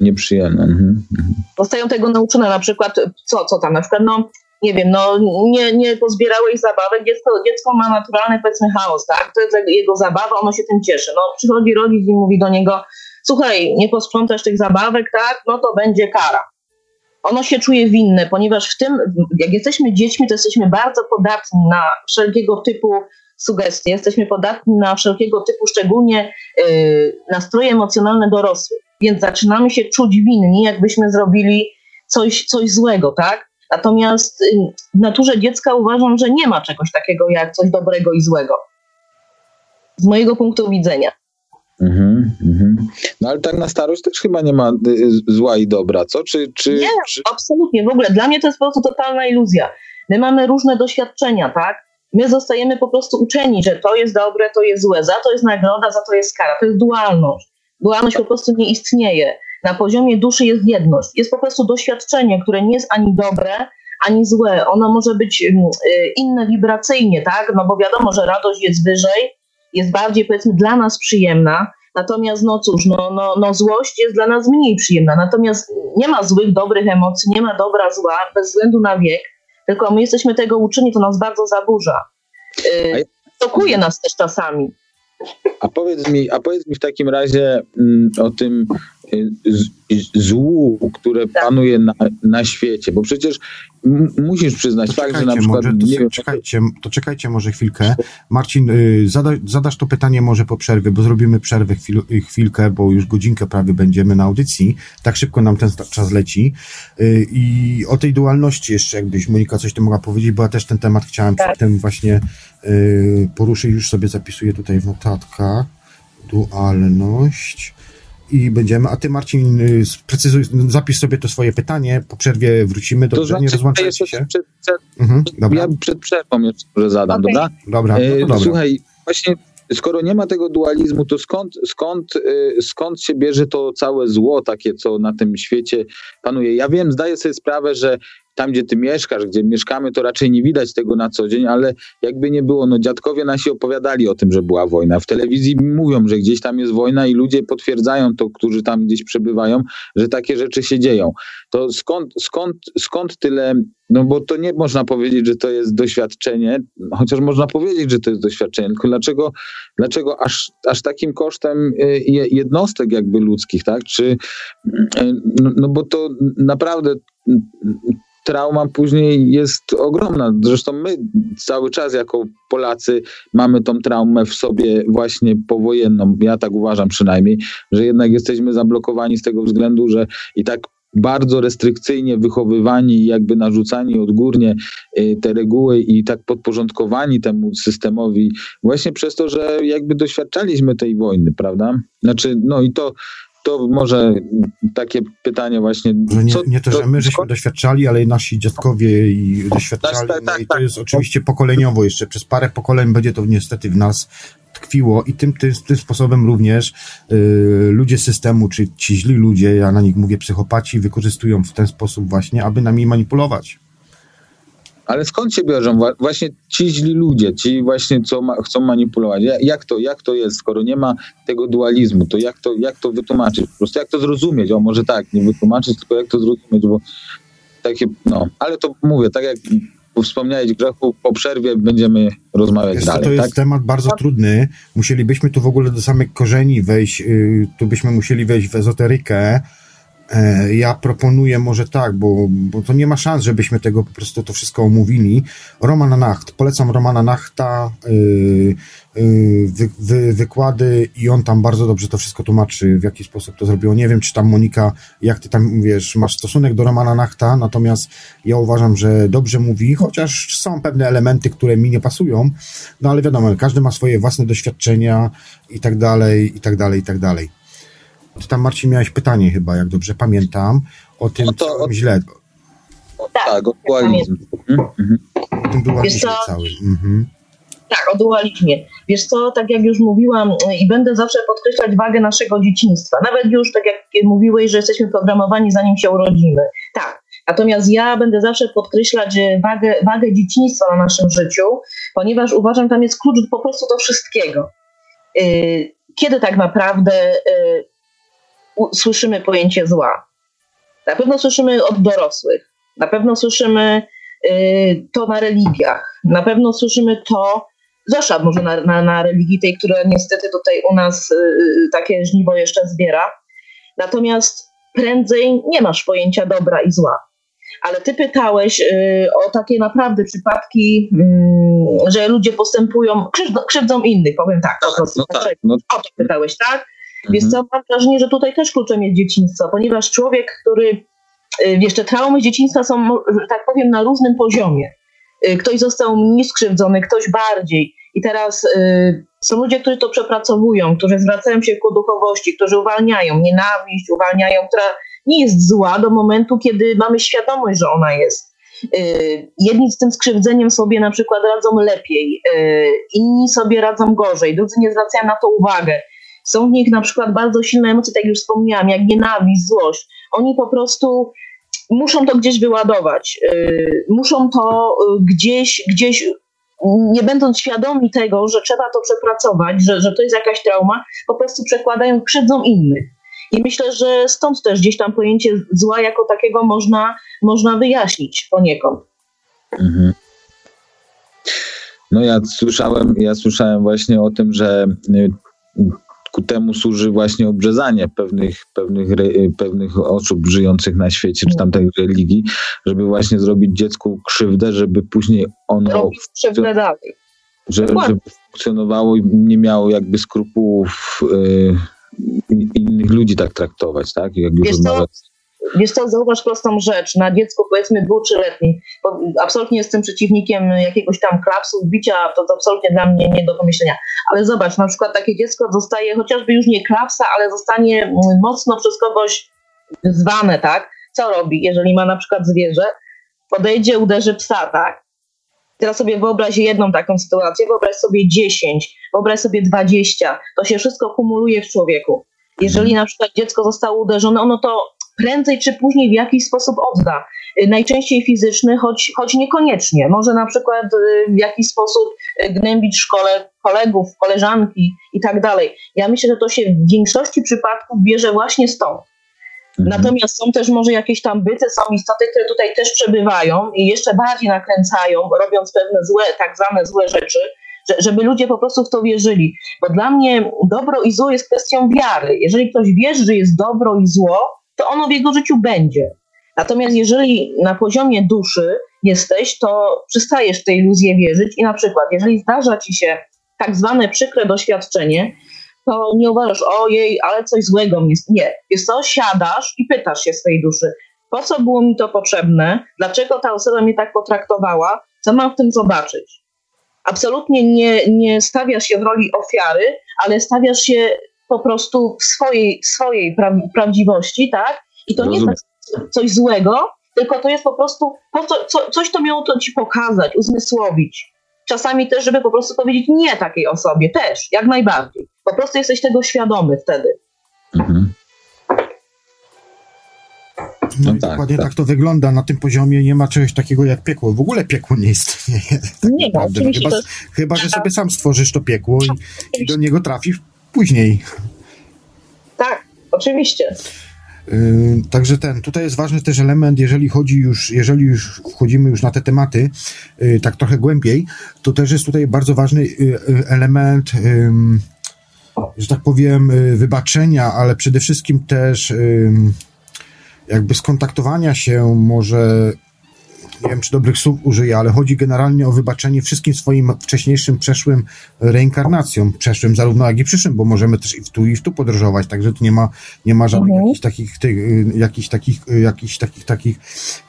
Nieprzyjemne. Mhm, mhm. Zostają tego nauczone na przykład, co, co tam, na przykład, no nie wiem, no nie, nie pozbierałeś zabawek, dziecko, dziecko ma naturalny powiedzmy chaos, tak? To jest jego zabawa, ono się tym cieszy. No przychodzi rodzic i mówi do niego, słuchaj, nie posprzątasz tych zabawek, tak, no to będzie kara. Ono się czuje winne, ponieważ w tym, jak jesteśmy dziećmi, to jesteśmy bardzo podatni na wszelkiego typu sugestie, jesteśmy podatni na wszelkiego typu, szczególnie yy, nastroje emocjonalne dorosłych, więc zaczynamy się czuć winni, jakbyśmy zrobili coś, coś złego, tak? Natomiast yy, w naturze dziecka uważam, że nie ma czegoś takiego jak coś dobrego i złego. Z mojego punktu widzenia. Mhm. No ale tak na starość też chyba nie ma y, y, zła i dobra, co? Czy, czy, nie, czy... absolutnie. W ogóle dla mnie to jest po prostu totalna iluzja. My mamy różne doświadczenia, tak? My zostajemy po prostu uczeni, że to jest dobre, to jest złe, za to jest nagroda, za to jest kara. To jest dualność. Dualność po prostu nie istnieje. Na poziomie duszy jest jedność. Jest po prostu doświadczenie, które nie jest ani dobre, ani złe. Ono może być mm, y, inne wibracyjnie, tak? No bo wiadomo, że radość jest wyżej, jest bardziej powiedzmy dla nas przyjemna, natomiast no cóż, no, no, no złość jest dla nas mniej przyjemna, natomiast nie ma złych, dobrych emocji, nie ma dobra, zła, bez względu na wiek, tylko my jesteśmy tego uczeni, to nas bardzo zaburza. Yy, Tokuje nas też czasami. A powiedz mi, a powiedz mi w takim razie mm, o tym złu, które tak. panuje na, na świecie, bo przecież musisz przyznać to fakt, że na przykład... Może, to, nie wiem, czekajcie, to czekajcie może chwilkę. Marcin, y, zada, zadasz to pytanie może po przerwie, bo zrobimy przerwę chwil, y, chwilkę, bo już godzinkę prawie będziemy na audycji. Tak szybko nam ten czas leci. Y, I o tej dualności jeszcze, jakbyś Monika coś tu mogła powiedzieć, bo ja też ten temat chciałem tak. przedtem właśnie poruszyć. Już sobie zapisuję tutaj w notatkach. Dualność i będziemy. A ty, Marcin, y, precyzuj, zapisz sobie to swoje pytanie, po przerwie wrócimy, do to znaczy, nie rozłączajcie się. Przed, przed, mhm, ja przed przerwą jeszcze zadam, okay. dobra? Dobra, no dobra. Słuchaj, właśnie skoro nie ma tego dualizmu, to skąd, skąd, y, skąd się bierze to całe zło takie, co na tym świecie panuje? Ja wiem, zdaję sobie sprawę, że tam, gdzie ty mieszkasz, gdzie mieszkamy, to raczej nie widać tego na co dzień, ale jakby nie było, no dziadkowie nasi opowiadali o tym, że była wojna. W telewizji mówią, że gdzieś tam jest wojna i ludzie potwierdzają to, którzy tam gdzieś przebywają, że takie rzeczy się dzieją. To skąd, skąd, skąd tyle, no bo to nie można powiedzieć, że to jest doświadczenie, chociaż można powiedzieć, że to jest doświadczenie, tylko dlaczego, dlaczego aż, aż takim kosztem y, jednostek jakby ludzkich, tak? Czy, y, no, no bo to naprawdę trauma później jest ogromna. Zresztą my cały czas jako Polacy mamy tą traumę w sobie właśnie powojenną. Ja tak uważam przynajmniej, że jednak jesteśmy zablokowani z tego względu, że i tak bardzo restrykcyjnie wychowywani i jakby narzucani odgórnie y, te reguły i tak podporządkowani temu systemowi właśnie przez to, że jakby doświadczaliśmy tej wojny, prawda? Znaczy, no i to to może takie pytanie właśnie. nie, nie to, że my żeśmy doświadczali, ale i nasi dziadkowie i doświadczali. Tak, tak, no i to tak. jest oczywiście pokoleniowo jeszcze. Przez parę pokoleń będzie to niestety w nas tkwiło i tym, tym, tym sposobem również y, ludzie systemu, czy ci źli ludzie, ja na nich mówię psychopaci, wykorzystują w ten sposób właśnie, aby nami manipulować. Ale skąd się biorą właśnie ci źli ludzie, ci właśnie, co ma, chcą manipulować? Jak to, jak to jest, skoro nie ma tego dualizmu, to jak to, jak to wytłumaczyć? Po prostu jak to zrozumieć? O, może tak, nie wytłumaczyć, tylko jak to zrozumieć, bo takie, no, ale to mówię, tak jak wspomniałeś Grzechu, po przerwie będziemy rozmawiać jest, dalej. To jest tak? temat bardzo trudny. Musielibyśmy tu w ogóle do samych korzeni wejść, yy, tu byśmy musieli wejść w ezoterykę, ja proponuję może tak, bo, bo to nie ma szans, żebyśmy tego po prostu to wszystko omówili. Romana Nacht, polecam Romana Nachta, yy, yy, wy, wykłady i on tam bardzo dobrze to wszystko tłumaczy, w jaki sposób to zrobiło. Nie wiem, czy tam Monika, jak ty tam wiesz, masz stosunek do Romana Nachta, natomiast ja uważam, że dobrze mówi, chociaż są pewne elementy, które mi nie pasują, no ale wiadomo, każdy ma swoje własne doświadczenia i tak dalej, i tak dalej, i tak dalej. Ty tam, Marcin, miałeś pytanie chyba, jak dobrze pamiętam, o tym no to, całym o... źle. Tak, tak o dualizm. Mhm. Mhm. O tym dualizmie całym. Mhm. Tak, o dualizmie. Wiesz co, tak jak już mówiłam i będę zawsze podkreślać wagę naszego dzieciństwa. Nawet już, tak jak mówiłeś, że jesteśmy programowani zanim się urodzimy. Tak. Natomiast ja będę zawsze podkreślać wagę, wagę dzieciństwa na naszym życiu, ponieważ uważam, tam jest klucz po prostu do wszystkiego. Y, kiedy tak naprawdę y, słyszymy pojęcie zła. Na pewno słyszymy od dorosłych, na pewno słyszymy y, to na religiach, na pewno słyszymy to, zwłaszcza może na, na, na religii tej, która niestety tutaj u nas y, takie żniwo jeszcze zbiera. Natomiast prędzej nie masz pojęcia dobra i zła. Ale ty pytałeś y, o takie naprawdę przypadki, y, że ludzie postępują, krzywdzą, krzywdzą innych, powiem tak. po prostu. No tak, no. O to pytałeś, tak? Wiesz co, mam wrażenie, że tutaj też kluczem jest dzieciństwo, ponieważ człowiek, który, y, wiesz, te traumy dzieciństwa są, że tak powiem, na różnym poziomie. Y, ktoś został mniej skrzywdzony, ktoś bardziej. I teraz y, są ludzie, którzy to przepracowują, którzy zwracają się ku duchowości, którzy uwalniają nienawiść, uwalniają, która nie jest zła do momentu, kiedy mamy świadomość, że ona jest. Jedni z tym skrzywdzeniem sobie na przykład radzą lepiej, inni sobie radzą gorzej, drudzy nie zwracają na to uwagę. Są w nich na przykład bardzo silne emocje, tak jak już wspomniałam, jak nienawiść, złość. Oni po prostu muszą to gdzieś wyładować. Yy, muszą to yy, gdzieś, gdzieś nie będąc świadomi tego, że trzeba to przepracować, że, że to jest jakaś trauma, po prostu przekładają, krzywdzą innych. I myślę, że stąd też gdzieś tam pojęcie zła jako takiego można, można wyjaśnić poniekąd. Mhm. No ja słyszałem, ja słyszałem właśnie o tym, że y, ku temu służy właśnie obrzezanie pewnych, pewnych, pewnych osób żyjących na świecie, czy tamtej religii, żeby właśnie zrobić dziecku krzywdę, żeby później ono... krzywdę dalej. Żeby, żeby funkcjonowało i nie miało jakby skrupułów y, innych ludzi tak traktować, tak? Jak już rozmawiać. Wiesz co, zauważ prostą rzecz. Na dziecku powiedzmy dwu, trzyletnim, absolutnie jestem przeciwnikiem jakiegoś tam klapsu, bicia, to, to absolutnie dla mnie nie do pomyślenia. Ale zobacz, na przykład takie dziecko zostaje chociażby już nie klapsa, ale zostanie mm, mocno przez kogoś zwane, tak? Co robi, jeżeli ma na przykład zwierzę? Podejdzie, uderzy psa, tak? Teraz sobie wyobraź jedną taką sytuację, wyobraź sobie 10, wyobraź sobie 20. To się wszystko kumuluje w człowieku. Jeżeli na przykład dziecko zostało uderzone, ono to prędzej czy później w jakiś sposób odda. Y, najczęściej fizyczny, choć, choć niekoniecznie. Może na przykład y, w jakiś sposób y, gnębić szkole kolegów, koleżanki i tak dalej. Ja myślę, że to się w większości przypadków bierze właśnie stąd. Mhm. Natomiast są też może jakieś tam byty, są istoty, które tutaj też przebywają i jeszcze bardziej nakręcają, robiąc pewne złe, tak zwane złe rzeczy, żeby ludzie po prostu w to wierzyli. Bo dla mnie dobro i zło jest kwestią wiary. Jeżeli ktoś wierzy, że jest dobro i zło, to ono w jego życiu będzie. Natomiast jeżeli na poziomie duszy jesteś, to przestajesz w tej iluzję wierzyć i na przykład, jeżeli zdarza ci się tak zwane przykre doświadczenie, to nie uważasz, ojej, ale coś złego mnie. Nie. Jest to, siadasz i pytasz się swojej duszy, po co było mi to potrzebne, dlaczego ta osoba mnie tak potraktowała, co mam w tym zobaczyć. Absolutnie nie, nie stawiasz się w roli ofiary, ale stawiasz się po prostu w swojej, swojej pra prawdziwości, tak? I to Rozumiem. nie jest coś złego, tylko to jest po prostu po co, co, coś, to miało to ci pokazać, uzmysłowić. Czasami też, żeby po prostu powiedzieć nie takiej osobie, też, jak najbardziej. Po prostu jesteś tego świadomy wtedy. Mhm. No, no tak, dokładnie tak. tak. to wygląda. Na tym poziomie nie ma czegoś takiego jak piekło. W ogóle piekło nie istnieje. *laughs* Tak nie ma, oczywiście. Chyba, chyba, że sobie sam stworzysz to piekło i, i do niego trafisz później. Tak, oczywiście. Yy, także ten, tutaj jest ważny też element, jeżeli chodzi już, jeżeli już wchodzimy już na te tematy, yy, tak trochę głębiej, to też jest tutaj bardzo ważny yy, element, że tak powiem, wybaczenia, ale przede wszystkim też jakby skontaktowania się może nie wiem, czy dobrych słów użyję, ale chodzi generalnie o wybaczenie wszystkim swoim wcześniejszym, przeszłym reinkarnacjom, przeszłym zarówno jak i przyszłym, bo możemy też i w tu i w tu podróżować, także tu nie ma, nie ma żadnych mhm. jakichś takich, ty, jakichś takich, jakichś takich, takich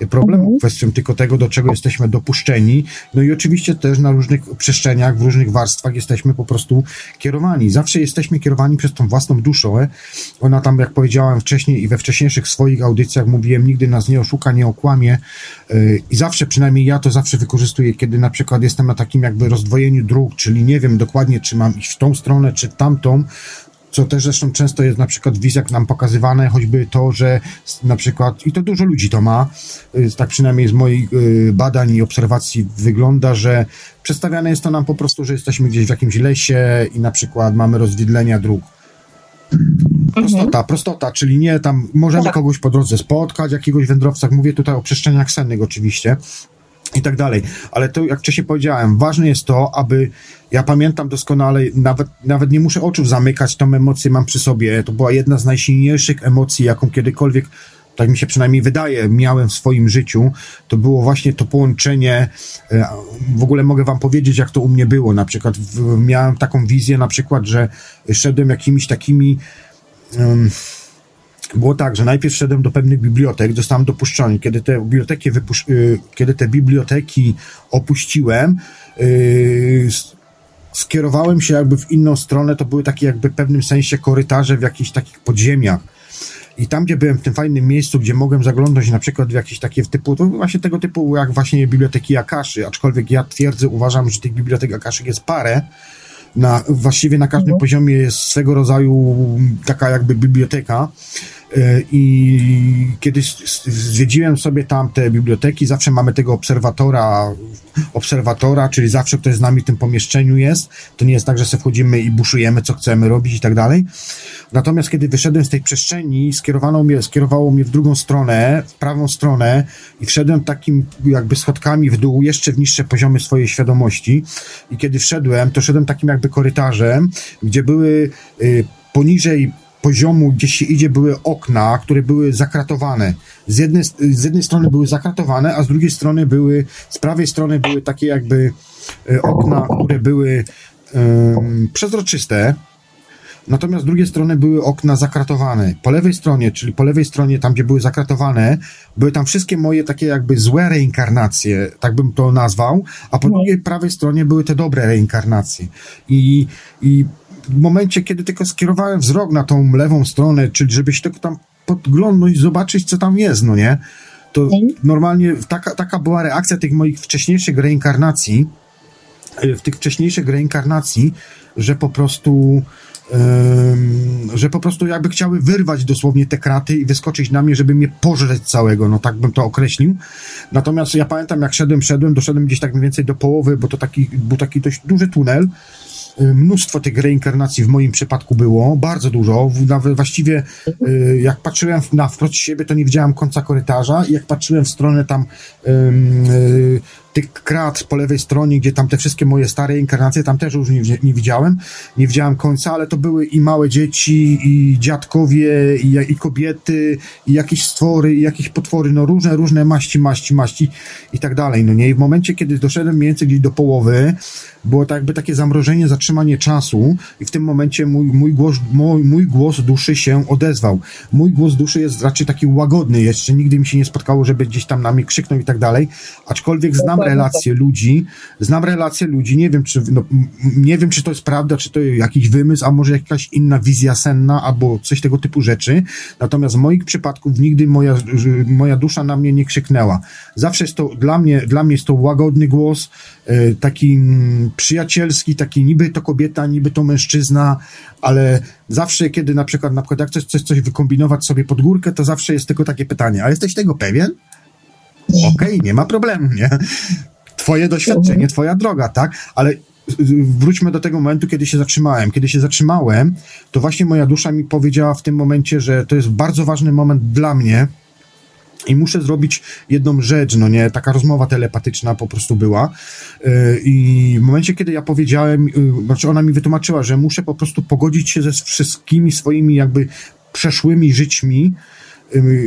problemów mhm. kwestią tylko tego, do czego jesteśmy dopuszczeni, no i oczywiście też na różnych przestrzeniach, w różnych warstwach jesteśmy po prostu kierowani. Zawsze jesteśmy kierowani przez tą własną duszę. Ona tam, jak powiedziałem wcześniej i we wcześniejszych swoich audycjach mówiłem, nigdy nas nie oszuka, nie okłamie i zawsze, przynajmniej ja to zawsze wykorzystuję, kiedy na przykład jestem na takim jakby rozdwojeniu dróg, czyli nie wiem dokładnie, czy mam iść w tą stronę, czy tamtą, co też zresztą często jest na przykład w wizjach nam pokazywane, choćby to, że na przykład, i to dużo ludzi to ma, y, tak przynajmniej z moich y, badań i obserwacji wygląda, że przedstawiane jest to nam po prostu, że jesteśmy gdzieś w jakimś lesie i na przykład mamy rozwidlenia dróg Prostota, mhm. prostota, czyli nie tam możemy tak. kogoś po drodze spotkać, jakiegoś wędrowca, mówię tutaj o przestrzeniach sennych oczywiście i tak dalej. Ale to, jak wcześniej powiedziałem, ważne jest to, aby, ja pamiętam doskonale, nawet, nawet nie muszę oczu zamykać, tą emocję mam przy sobie. To była jedna z najsilniejszych emocji, jaką kiedykolwiek tak mi się przynajmniej wydaje, miałem w swoim życiu, to było właśnie to połączenie. E, w ogóle mogę wam powiedzieć, jak to u mnie było. Na przykład w, miałem taką wizję, na przykład, że szedłem jakimiś takimi. Było tak, że najpierw szedłem do pewnych bibliotek, zostałem dopuszczony. Kiedy te biblioteki, y, kiedy te biblioteki opuściłem, yy, skierowałem się jakby w inną stronę, to były takie jakby w pewnym sensie korytarze w jakichś takich podziemiach. I tam, gdzie byłem w tym fajnym miejscu, gdzie mogłem zaglądać na przykład w jakieś takie typu, to właśnie tego typu jak właśnie biblioteki Akaszy, aczkolwiek ja twierdzę, uważam, że tych bibliotek Akaszy jest parę, na, właściwie na każdym mhm. poziomie jest swego rodzaju taka jakby biblioteka, I kiedyś zwiedziłem sobie tam te biblioteki, zawsze mamy tego obserwatora, obserwatora, czyli zawsze ktoś z nami w tym pomieszczeniu jest. To nie jest tak, że sobie wchodzimy i buszujemy, co chcemy robić i tak dalej. Natomiast kiedy wyszedłem z tej przestrzeni, skierowano mnie, skierowało mnie w drugą stronę, w prawą stronę i wszedłem takim jakby schodkami w dół, jeszcze w niższe poziomy swojej świadomości. I kiedy wszedłem, to szedłem takim jakby korytarzem, gdzie były y, poniżej poziomu, gdzie się idzie, były okna, które były zakratowane. Z jednej, z jednej strony były zakratowane, a z drugiej strony były, z prawej strony były takie jakby e, okna, które były um, przezroczyste, Natomiast z drugiej strony były okna zakratowane. Po lewej stronie, czyli po lewej stronie, tam gdzie były zakratowane, były tam wszystkie moje takie jakby złe reinkarnacje, tak bym to nazwał, a po no. drugiej prawej stronie były te dobre reinkarnacje. I, i w momencie, kiedy tylko skierowałem wzrok na tą lewą stronę, czyli żebyś tylko tam podglądnąć, zobaczyć, co tam jest, no nie? to normalnie taka, taka była reakcja tych moich wcześniejszych reinkarnacji, w tych wcześniejszych reinkarnacji, że po prostu że po prostu jakby chciały wyrwać dosłownie te kraty i wyskoczyć na mnie, żeby mnie pożreć całego, no tak bym to określił. Natomiast ja pamiętam, jak szedłem, szedłem, doszedłem gdzieś tak mniej więcej do połowy, bo to taki, był taki dość duży tunel, mnóstwo tych reinkarnacji w moim przypadku było, bardzo dużo. Nawet właściwie y, jak patrzyłem na wprost siebie, to nie widziałem końca korytarza i jak patrzyłem w stronę tam y, tych krat po lewej stronie, gdzie tam te wszystkie moje stare inkarnacje, tam też już nie, nie widziałem, nie widziałem końca, ale to były i małe dzieci, i dziadkowie, i, i kobiety, i jakieś stwory, i jakieś potwory, no różne, różne maści, maści, maści i tak dalej, no nie? I w momencie, kiedy doszedłem mniej więcej gdzieś do połowy, było tak jakby takie zamrożenie, zatrzymanie czasu i w tym momencie mój, mój, głos, mój, mój głos duszy się odezwał. Mój głos duszy jest raczej taki łagodny, jeszcze nigdy mi się nie spotkało, żeby gdzieś tam na mnie krzyknął i tak dalej, aczkolwiek znam relacje ludzi, znam relacje ludzi, nie wiem, czy, no, nie wiem, czy to jest prawda, czy to jakiś wymysł, a może jakaś inna wizja senna, albo coś tego typu rzeczy, natomiast w moich przypadków nigdy moja, moja dusza na mnie nie krzyknęła. Zawsze jest to, dla mnie, dla mnie jest to łagodny głos, e, taki przyjacielski, taki niby to kobieta, niby to mężczyzna, ale zawsze, kiedy na przykład, na przykład jak chcesz coś, coś wykombinować sobie pod górkę, to zawsze jest tylko takie pytanie, a jesteś tego pewien? Okej, okay, nie ma problemu, nie? Twoje doświadczenie, twoja droga, tak? Ale wróćmy do tego momentu, kiedy się zatrzymałem. Kiedy się zatrzymałem, to właśnie moja dusza mi powiedziała w tym momencie, że to jest bardzo ważny moment dla mnie, i muszę zrobić jedną rzecz, no nie, taka rozmowa telepatyczna po prostu była. Y, I w momencie, kiedy ja powiedziałem, y, znaczy ona mi wytłumaczyła, że muszę po prostu pogodzić się ze wszystkimi swoimi jakby przeszłymi żyćmi,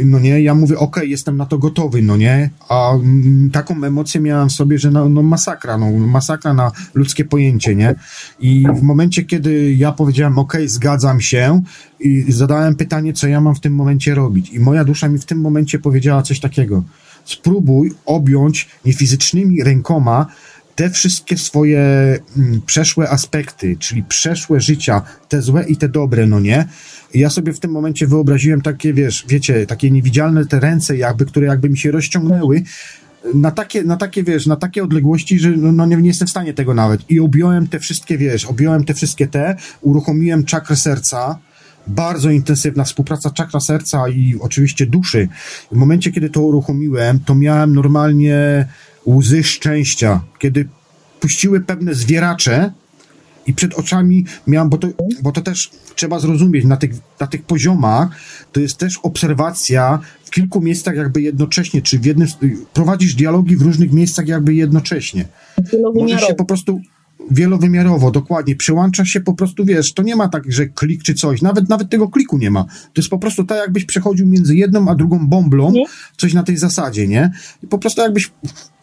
no nie, ja mówię, okej, okay, jestem na to gotowy, no nie, a mm, taką emocję miałem w sobie, że no, no masakra, no masakra na ludzkie pojęcie, nie, i w momencie, kiedy ja powiedziałem, okej, okay, zgadzam się i zadałem pytanie, co ja mam w tym momencie robić. I moja dusza mi w tym momencie powiedziała coś takiego, spróbuj objąć niefizycznymi rękoma te wszystkie swoje mm, przeszłe aspekty, czyli przeszłe życia, te złe i te dobre, no nie, ja sobie w tym momencie wyobraziłem takie, wiesz, wiecie, takie niewidzialne te ręce jakby, które jakby mi się rozciągnęły na takie, na takie, wiesz, na takie odległości, że no, no nie, nie jestem w stanie tego nawet. I objąłem te wszystkie, wiesz, objąłem te wszystkie te, uruchomiłem czakrę serca, bardzo intensywna współpraca czakra serca i oczywiście duszy. W momencie, kiedy to uruchomiłem, to miałem normalnie łzy szczęścia, kiedy puściły pewne zwieracze, i przed oczami miałam, bo to, bo to też trzeba zrozumieć, na tych, na tych poziomach to jest też obserwacja w kilku miejscach jakby jednocześnie, czy w jednym, prowadzisz dialogi w różnych miejscach jakby jednocześnie. Możesz się po prostu wielowymiarowo, dokładnie, przyłącza się po prostu, wiesz, to nie ma tak, że klik czy coś, nawet nawet tego kliku nie ma. To jest po prostu tak, jakbyś przechodził między jedną a drugą bąblą, coś na tej zasadzie, nie? I po prostu jakbyś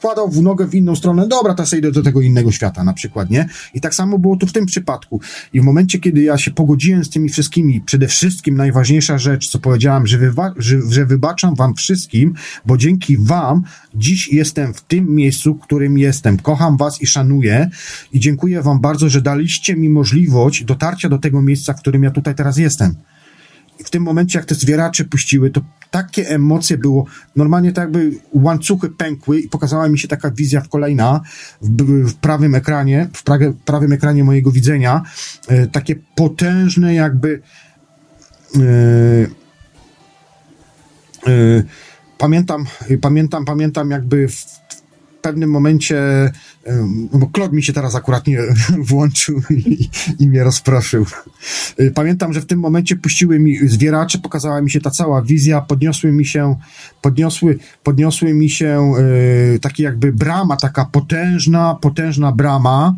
wkładał w nogę w inną stronę, dobra, teraz idę do tego innego świata na przykład, nie? I tak samo było tu w tym przypadku. I w momencie, kiedy ja się pogodziłem z tymi wszystkimi, przede wszystkim najważniejsza rzecz, co powiedziałem, że, wywa- że, że wybaczam wam wszystkim, bo dzięki wam dziś jestem w tym miejscu, w którym jestem. Kocham was i szanuję i dziękuję wam bardzo, że daliście mi możliwość dotarcia do tego miejsca, w którym ja tutaj teraz jestem. W tym momencie, jak te zwieracze puściły, to takie emocje było, normalnie tak jakby łańcuchy pękły i pokazała mi się taka wizja w kolejna w, w prawym ekranie, w prawie, prawym ekranie mojego widzenia, e, takie potężne jakby e, e, pamiętam, pamiętam, pamiętam jakby w, pewnym momencie, bo Klod mi się teraz akurat nie *laughs* włączył i, i, mnie rozproszył. Y, pamiętam, że w tym momencie puściły mi zwieracze, pokazała mi się ta cała wizja, podniosły mi się, podniosły, podniosły mi się y, takie jakby brama, taka potężna, potężna brama,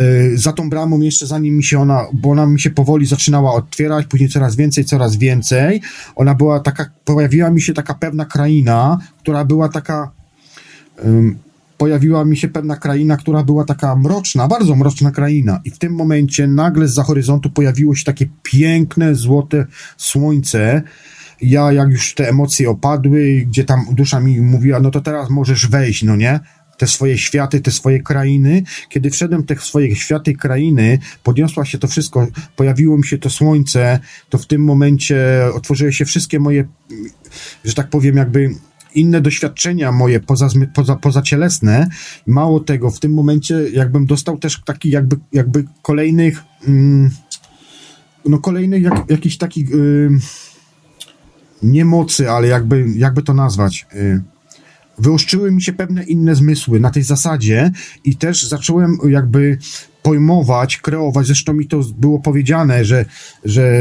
y, za tą bramą jeszcze zanim mi się ona, bo ona mi się powoli zaczynała otwierać, później coraz więcej, coraz więcej. Ona była taka, pojawiła mi się taka pewna kraina, która była taka pojawiła mi się pewna kraina, która była taka mroczna, bardzo mroczna kraina. I w tym momencie nagle z za horyzontu pojawiło się takie piękne, złote słońce. Ja, jak już te emocje opadły, gdzie tam dusza mi mówiła, no to teraz możesz wejść, no nie? te swoje światy, te swoje krainy. Kiedy wszedłem te swoje światy, krainy, podniosła się to wszystko, pojawiło mi się to słońce, to w tym momencie otworzyły się wszystkie moje, że tak powiem, jakby inne doświadczenia moje poza, poza, pozacielesne. Mało tego, w tym momencie jakbym dostał też taki jakby, jakby kolejnych mm, no kolejnych jak, jakichś takich yy, nie mocy, ale jakby, jakby to nazwać. Yy, wyostrzyły mi się pewne inne zmysły na tej zasadzie i też zacząłem jakby pojmować, kreować, zresztą mi to było powiedziane, że, że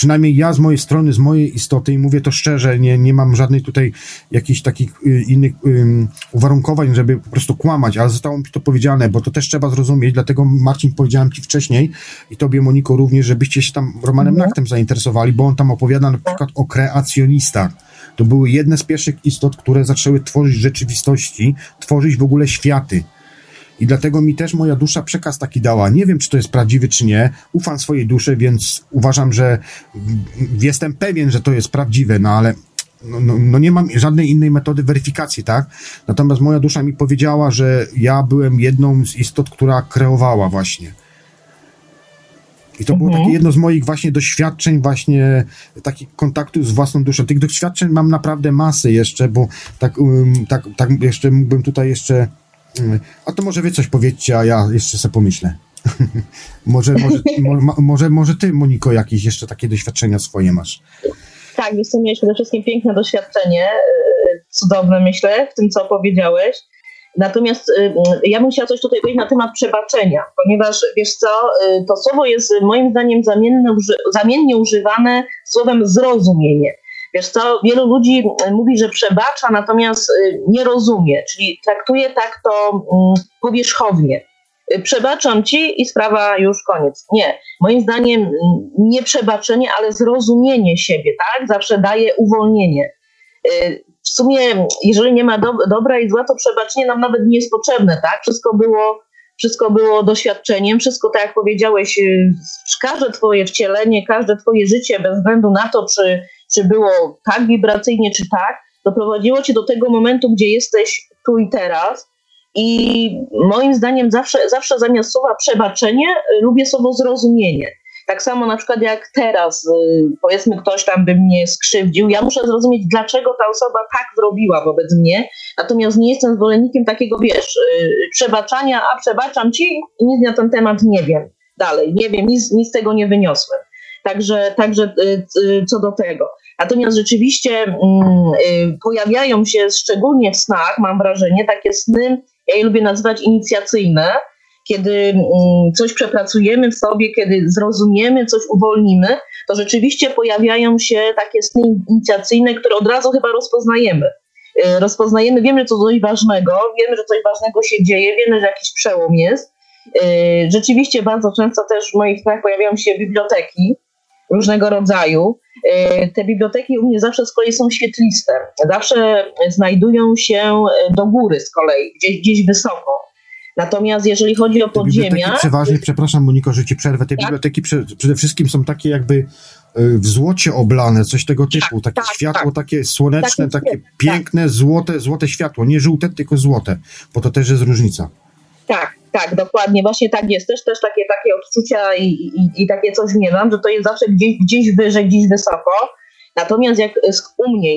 przynajmniej ja z mojej strony, z mojej istoty i mówię to szczerze, nie, nie mam żadnej tutaj jakichś takich y, innych um, uwarunkowań, żeby po prostu kłamać, ale zostało mi to powiedziane, bo to też trzeba zrozumieć, dlatego Marcin powiedziałem Ci wcześniej i Tobie Moniko również, żebyście się tam Romanem mhm. Naktem zainteresowali, bo on tam opowiada na przykład o kreacjonistach. To były jedne z pierwszych istot, które zaczęły tworzyć rzeczywistości, tworzyć w ogóle światy. I dlatego mi też moja dusza przekaz taki dała. Nie wiem, czy to jest prawdziwy, czy nie. Ufam swojej duszy, więc uważam, że jestem pewien, że to jest prawdziwe, no ale no, no, no, nie mam żadnej innej metody weryfikacji, tak? Natomiast moja dusza mi powiedziała, że ja byłem jedną z istot, która kreowała właśnie. I to mhm. było takie jedno z moich właśnie doświadczeń, właśnie takich kontaktów z własną duszą. Tych doświadczeń mam naprawdę masę jeszcze, bo tak, um, tak, tak jeszcze mógłbym tutaj jeszcze a to może wy coś powiedzcie, a ja jeszcze sobie pomyślę. *laughs* może, może, mo, może, może ty, Moniko, jakieś jeszcze takie doświadczenia swoje masz? Tak, wiesz miałeś przede wszystkim piękne doświadczenie, y, cudowne myślę, w tym, co powiedziałeś. Natomiast y, ja bym chciała coś tutaj powiedzieć na temat przebaczenia, ponieważ wiesz co, y, to słowo jest moim zdaniem zamiennie używane słowem zrozumienie. Wiesz co, wielu ludzi mm, mówi, że przebacza, natomiast y, nie rozumie, czyli traktuje tak to mm, powierzchownie. Y, przebaczam ci i sprawa już koniec. Nie. Moim zdaniem mm, nie przebaczenie, ale zrozumienie siebie, tak? Zawsze daje uwolnienie. W sumie, jeżeli nie ma do, dobra i zła, to przebaczenie nam nawet nie jest potrzebne, tak? Wszystko było, wszystko było doświadczeniem, wszystko, tak jak powiedziałeś, każde twoje wcielenie, każde twoje życie, bez względu na to, czy czy było tak wibracyjnie, czy tak, doprowadziło cię do tego momentu, gdzie jesteś tu i teraz. I moim zdaniem zawsze, zawsze zamiast słowa przebaczenie y, lubię słowo zrozumienie. Tak samo na przykład jak teraz, y, powiedzmy ktoś tam by mnie skrzywdził, ja muszę zrozumieć, dlaczego ta osoba tak zrobiła wobec mnie, natomiast nie jestem zwolennikiem takiego, wiesz, y, przebaczania, a przebaczam ci nic na ten temat nie wiem dalej, nie wiem, nic, nic z tego nie wyniosłem. Także, także co do tego. Natomiast rzeczywiście mm, y, pojawiają się szczególnie w snach, mam wrażenie, takie sny, ja je lubię nazywać inicjacyjne, kiedy mm, coś przepracujemy w sobie, kiedy zrozumiemy, coś uwolnimy, to rzeczywiście pojawiają się takie sny inicjacyjne, które od razu chyba rozpoznajemy. Y, rozpoznajemy, wiemy, to coś ważnego, wiemy, że coś ważnego się dzieje, wiemy, że jakiś przełom jest. Y, rzeczywiście bardzo często też w moich snach pojawiają się biblioteki różnego rodzaju. E, te biblioteki u mnie zawsze z kolei są świetliste. Zawsze znajdują się e, do góry z kolei, gdzieś, gdzieś wysoko. Natomiast jeżeli chodzi o podziemia... przeważnie, przepraszam Moniko, że ci przerwę, te tak? biblioteki przede wszystkim są takie jakby e, w złocie oblane, coś tego tak, typu, takie tak, światło tak. takie słoneczne, takie, takie piękne, złote, złote światło, nie żółte, tylko złote, bo to też jest różnica. Tak, tak, dokładnie, właśnie tak jest. Też, też takie, takie odczucia i, i, i takie coś miewam, że to jest zawsze gdzieś, gdzieś wyżej, gdzieś wysoko. Natomiast jak u mnie,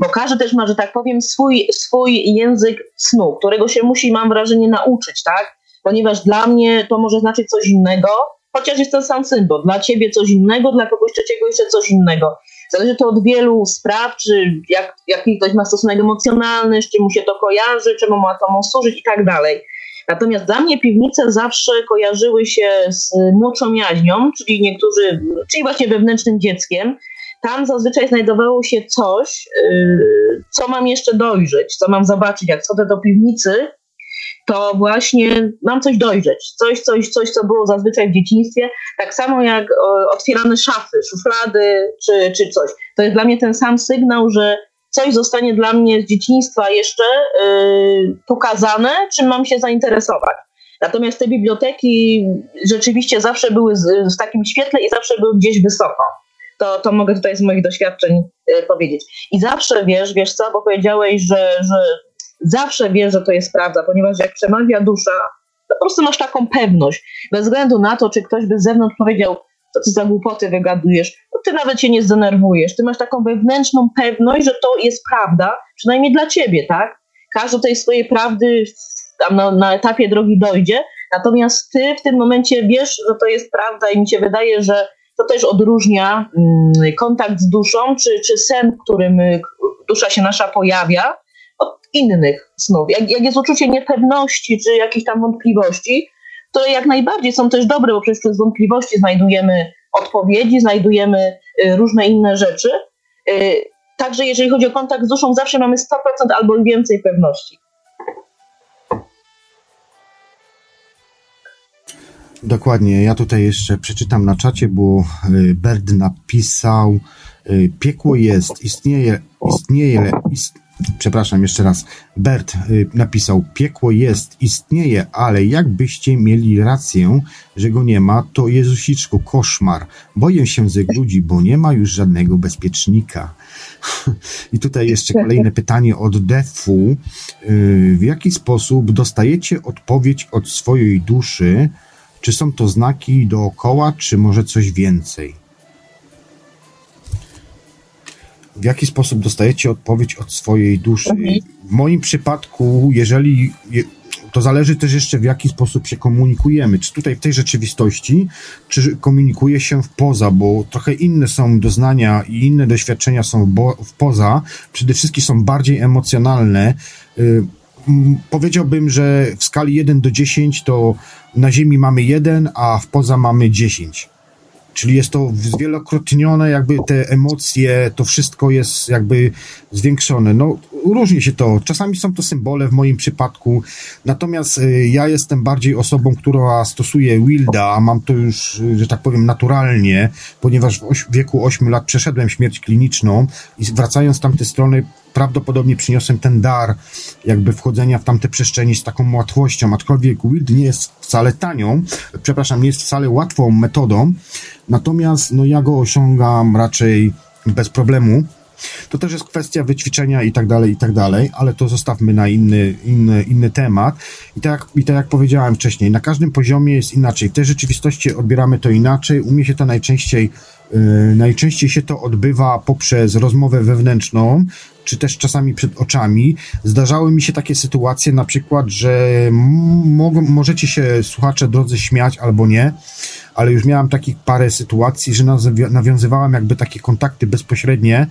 bo każdy też ma, że tak powiem, swój, swój język snu, którego się musi, mam wrażenie, nauczyć, tak? Ponieważ dla mnie to może znaczyć coś innego, chociaż jest ten sam symbol. Dla ciebie coś innego, dla kogoś trzeciego jeszcze coś innego. Zależy to od wielu spraw, czy jak, jaki ktoś ma stosunek emocjonalny, z czym mu się to kojarzy, czemu ma to mu służyć i tak dalej. Natomiast dla mnie piwnice zawsze kojarzyły się z młodszą jaźnią, czyli niektórzy, czyli właśnie wewnętrznym dzieckiem. Tam zazwyczaj znajdowało się coś, y, co mam jeszcze dojrzeć, co mam zobaczyć. Jak schodzę do piwnicy, to właśnie mam coś dojrzeć, coś, coś, coś, co było zazwyczaj w dzieciństwie, tak samo jak otwierane szafy, szuflady czy, czy coś. To jest dla mnie ten sam sygnał, że coś zostanie dla mnie z dzieciństwa jeszcze yy, pokazane, czym mam się zainteresować. Natomiast te biblioteki rzeczywiście zawsze były z, w takim świetle i zawsze były gdzieś wysoko. To, to mogę tutaj z moich doświadczeń yy, powiedzieć. I zawsze wiesz, wiesz co, bo powiedziałeś, że, że zawsze wiesz, że to jest prawda, ponieważ jak przemawia dusza, to po prostu masz taką pewność. Bez względu na to, czy ktoś by z zewnątrz powiedział, co ty za głupoty wygadujesz, ty nawet się nie zdenerwujesz. Ty masz taką wewnętrzną pewność, że to jest prawda, przynajmniej dla ciebie, tak? Każdy tej swojej prawdy tam na, na etapie drogi dojdzie, natomiast ty w tym momencie wiesz, że to jest prawda i mi się wydaje, że to też odróżnia mm, kontakt z duszą, czy, czy sen, w którym y, dusza się nasza pojawia, od innych snów. Jak, jak jest uczucie niepewności, czy jakichś tam wątpliwości, to jak najbardziej są też dobre, bo przecież przez wątpliwości znajdujemy odpowiedzi, znajdujemy y, różne inne rzeczy. Y, także jeżeli chodzi o kontakt z duszą, zawsze mamy 100% albo więcej pewności. Dokładnie. Ja tutaj jeszcze przeczytam na czacie, bo y, Berd napisał piekło jest, istnieje, istnieje, ist, przepraszam jeszcze raz, Bert y, napisał, piekło jest, istnieje, ale jakbyście mieli rację, że go nie ma, to Jezusiczku, koszmar. Boję się ze ludzi, bo nie ma już żadnego bezpiecznika. *laughs* I tutaj jeszcze kolejne pytanie od Defu. Y, w jaki sposób dostajecie odpowiedź od swojej duszy? Czy są to znaki dookoła, czy może coś więcej? W jaki sposób dostajecie odpowiedź od swojej duszy. W moim przypadku, jeżeli to zależy też jeszcze w jaki sposób się komunikujemy, czy tutaj w tej rzeczywistości, czy komunikuje się w poza, bo trochę inne są doznania i inne doświadczenia są w poza, przede wszystkim są bardziej emocjonalne. Y, powiedziałbym, że w skali 1 do 10 to na Ziemi mamy 1, a w poza mamy 10 Czyli jest to zwielokrotnione, jakby te emocje, to wszystko jest jakby zwiększone. No, różni się to. Czasami są to symbole w moim przypadku, natomiast y, ja jestem bardziej osobą, która stosuje Wilda, mam to już, y, że tak powiem, naturalnie, ponieważ w wieku 8 lat przeszedłem śmierć kliniczną i wracając z tamtej strony prawdopodobnie przyniosłem ten dar jakby wchodzenia w tamte przestrzeni z taką łatwością, aczkolwiek Wild nie jest wcale tanią, przepraszam, nie jest wcale łatwą metodą, natomiast no ja go osiągam raczej bez problemu. To też jest kwestia wyćwiczenia i tak dalej, i tak dalej, ale to zostawmy na inny, inny, inny temat. I tak, I tak jak powiedziałem wcześniej, na każdym poziomie jest inaczej. W tej rzeczywistości odbieramy to inaczej. U mnie się to najczęściej Yy, najczęściej się to odbywa poprzez rozmowę wewnętrzną, czy też czasami przed oczami. Zdarzały mi się takie sytuacje, na przykład, że mogą, możecie się słuchacze drodzy śmiać albo nie, ale już miałem takich parę sytuacji, że nawiązywałem jakby takie kontakty bezpośrednie,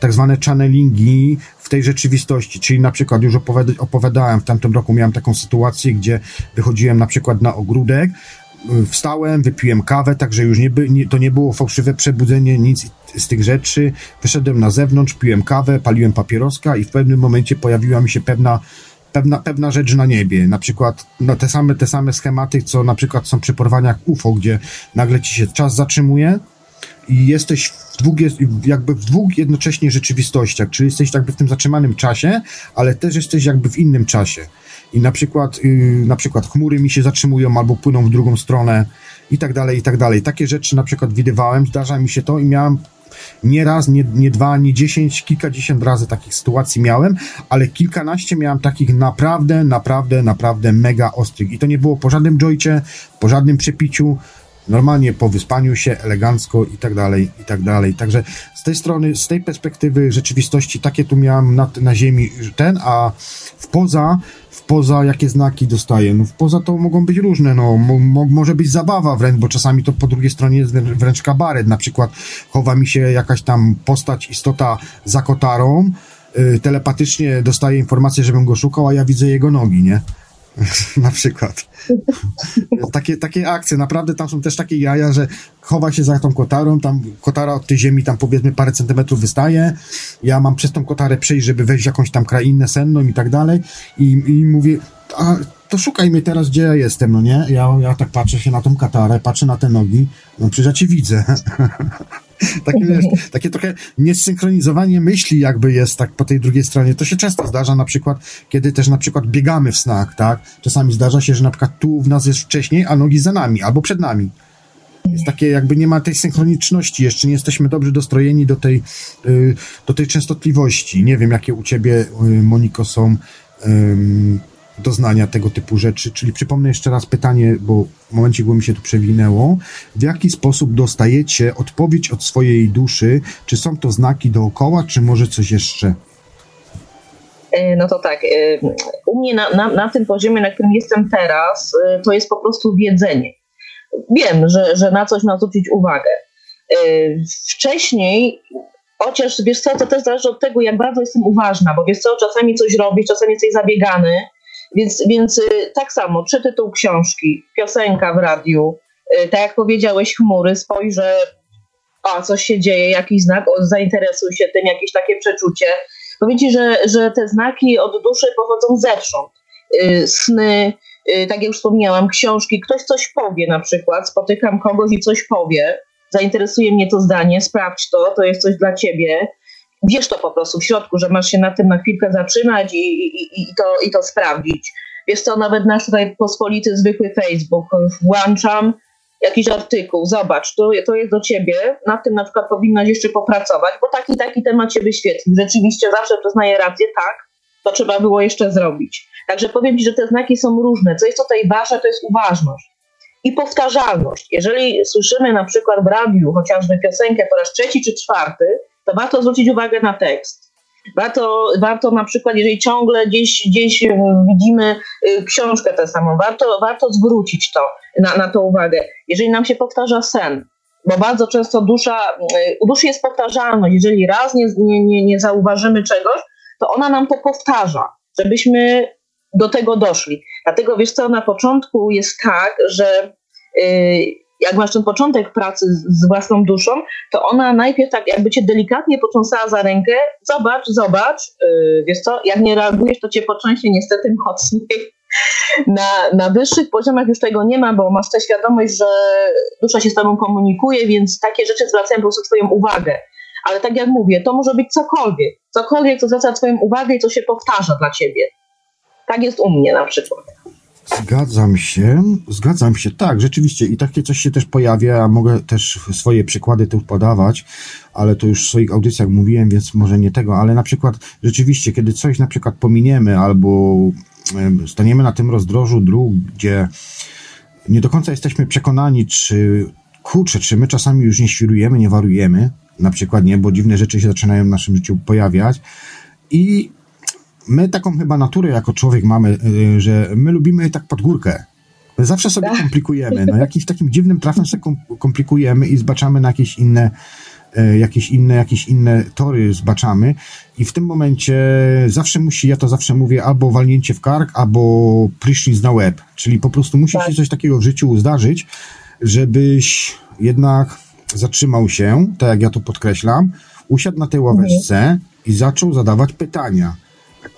tak zwane channelingi w tej rzeczywistości, czyli na przykład już opowiadałem w tamtym roku, miałem taką sytuację, gdzie wychodziłem na przykład na ogródek, wstałem, wypiłem kawę, także już nie, by, nie, to nie było fałszywe przebudzenie, nic z tych rzeczy. Wyszedłem na zewnątrz, piłem kawę, paliłem papieroska i w pewnym momencie pojawiła mi się pewna pewna, pewna rzecz na niebie, na przykład no, te, same, te same schematy, co na przykład są przy porwaniach UFO, gdzie nagle ci się czas zatrzymuje i jesteś w dwóch, jakby w dwóch jednocześnie rzeczywistościach, czyli jesteś jakby w tym zatrzymanym czasie, ale też jesteś jakby w innym czasie i na przykład, yy, na przykład chmury mi się zatrzymują albo płyną w drugą stronę i tak dalej, i tak dalej. Takie rzeczy na przykład widywałem, zdarza mi się to i miałem nie raz, nie, nie dwa, nie dziesięć, kilkadziesiąt razy takich sytuacji miałem, ale kilkanaście miałem takich naprawdę, naprawdę, naprawdę mega ostrych. I to nie było po żadnym joycie, po żadnym przepiciu, normalnie po wyspaniu się, elegancko i tak dalej, i tak dalej. Także z tej strony, z tej perspektywy rzeczywistości, takie tu miałem na, na ziemi ten, a w poza poza jakie znaki dostaję? No poza to mogą być różne, no mo, może być zabawa wręcz, bo czasami to po drugiej stronie jest wręcz kabaret, na przykład chowa mi się jakaś tam postać, istota za kotarą, yy, telepatycznie dostaje informację, żebym go szukał, a ja widzę jego nogi, nie? *laughs* na przykład. takie, takie akcje, naprawdę tam są też takie jaja, że chowa się za tą kotarą, tam kotara od tej ziemi tam powiedzmy parę centymetrów wystaje, ja mam przez tą kotarę przejść, żeby wejść w jakąś tam krainę senną i tak dalej i, i mówię, a to szukaj mnie teraz, gdzie ja jestem, no nie? Ja, ja tak patrzę się na tą katarę, patrzę na te nogi, no przecież ja cię widzę. *laughs* *laughs* takie, wiesz, takie trochę niesynchronizowanie myśli jakby jest tak po tej drugiej stronie. To się często zdarza na przykład, kiedy też na przykład biegamy w snach, tak? Czasami zdarza się, że na przykład tu w nas jest wcześniej, a nogi za nami albo przed nami. Jest takie jakby nie ma tej synchroniczności, jeszcze nie jesteśmy dobrze dostrojeni do tej, y, do tej częstotliwości. Nie wiem, jakie u ciebie, y, Moniko, są doznania tego typu rzeczy. Czyli przypomnę jeszcze raz pytanie, bo w momencie, gdy mi się tu przewinęło. W jaki sposób dostajecie odpowiedź od swojej duszy? Czy są to znaki dookoła, czy może coś jeszcze? E, no to tak, e, u mnie na, na, na tym poziomie, na którym jestem teraz, e, to jest po prostu wiedzenie. Wiem, że, że na coś mam zwrócić uwagę. Wcześniej, chociaż wiesz co, to też zależy od tego, jak bardzo jestem uważna, bo wiesz co, czasami coś robisz, czasami jesteś zabiegany, więc, więc tak samo, czy tytuł książki, piosenka w radiu, tak jak powiedziałeś, chmury, spojrzę, a coś się dzieje, jakiś znak, zainteresuj się tym, jakieś takie przeczucie, Powiem Ci, że, że te znaki od duszy pochodzą zewsząd. Y, sny, y, tak jak już wspomniałam, książki, ktoś coś powie na przykład, spotykam kogoś i coś powie, zainteresuje mnie to zdanie, sprawdź to, to jest coś dla Ciebie. Wiesz to po prostu w środku, że masz się na tym na chwilkę zatrzymać i, i, i, to, i to sprawdzić. Wiesz co, nawet nasz tutaj pospolity, zwykły Facebook włączam, jakiś artykuł, zobacz, to, to jest do ciebie, nad tym na przykład powinnaś jeszcze popracować, bo taki, taki temat się wyświetlił. Rzeczywiście zawsze przyznaję rację, tak, to trzeba było jeszcze zrobić. Także powiem Ci, że te znaki są różne. Co jest tutaj ważne, to jest uważność i powtarzalność. Jeżeli słyszymy na przykład w radiu chociażby piosenkę po raz trzeci czy czwarty, to warto zwrócić uwagę na tekst. Warto, warto na przykład, jeżeli ciągle gdzieś, gdzieś widzimy y, książkę tę samą, warto, warto zwrócić to na, na to uwagę. Jeżeli nam się powtarza sen, bo bardzo często dusza, y, u duszy jest powtarzalność. Jeżeli raz nie, nie, nie, zauważymy czegoś, to ona nam to powtarza, żebyśmy do tego doszli. Dlatego wiesz co, na początku jest tak, że jak masz ten początek pracy z, własną duszą, to ona najpierw tak jakby cię delikatnie potrząsała za rękę, zobacz, zobacz, yy, wiesz co, jak nie reagujesz, to cię począśnie niestety mocniej. *laughs* Na, na wyższych poziomach już tego nie ma, bo masz tę świadomość, że dusza się z tobą komunikuje, więc takie rzeczy zwracają po prostu twoją uwagę. Ale tak jak mówię, to może być cokolwiek. Cokolwiek, co zwraca twoją uwagę i co się powtarza dla ciebie. Tak jest u mnie na przykład. Zgadzam się, zgadzam się, tak, rzeczywiście. I takie coś się też pojawia, mogę też swoje przykłady tu podawać, ale to już w swoich audycjach mówiłem, więc może nie tego, ale na przykład rzeczywiście, kiedy coś na przykład pominiemy albo staniemy na tym rozdrożu dróg, gdzie nie do końca jesteśmy przekonani, czy kurczę, czy my czasami już nie świrujemy, nie wariujemy, na przykład nie, bo dziwne rzeczy się zaczynają w naszym życiu pojawiać. I my taką chyba naturę jako człowiek mamy, y, że my lubimy tak pod górkę. My zawsze sobie tak. komplikujemy. No *laughs* jakimś takim dziwnym trafem sobie komplikujemy i zbaczamy na jakieś inne, y, jakieś inne, jakieś inne tory zbaczamy i w tym momencie zawsze musi, ja to zawsze mówię, albo walnięcie w kark, albo prysznic na łeb. Czyli po prostu musi tak. się coś takiego w życiu zdarzyć, żebyś jednak zatrzymał się, tak jak ja to podkreślam, usiadł na tej ławeczce mhm. i zaczął zadawać pytania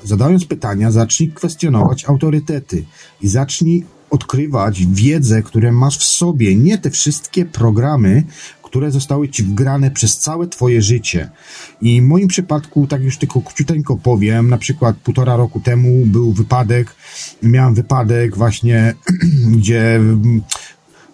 zadając pytania, zacznij kwestionować autorytety i zacznij odkrywać wiedzę, które masz w sobie, nie te wszystkie programy, które zostały ci wgrane przez całe twoje życie. I w moim przypadku, tak już tylko króciuteńko powiem, na przykład półtora roku temu był wypadek, miałem wypadek właśnie, *clears throat* gdzie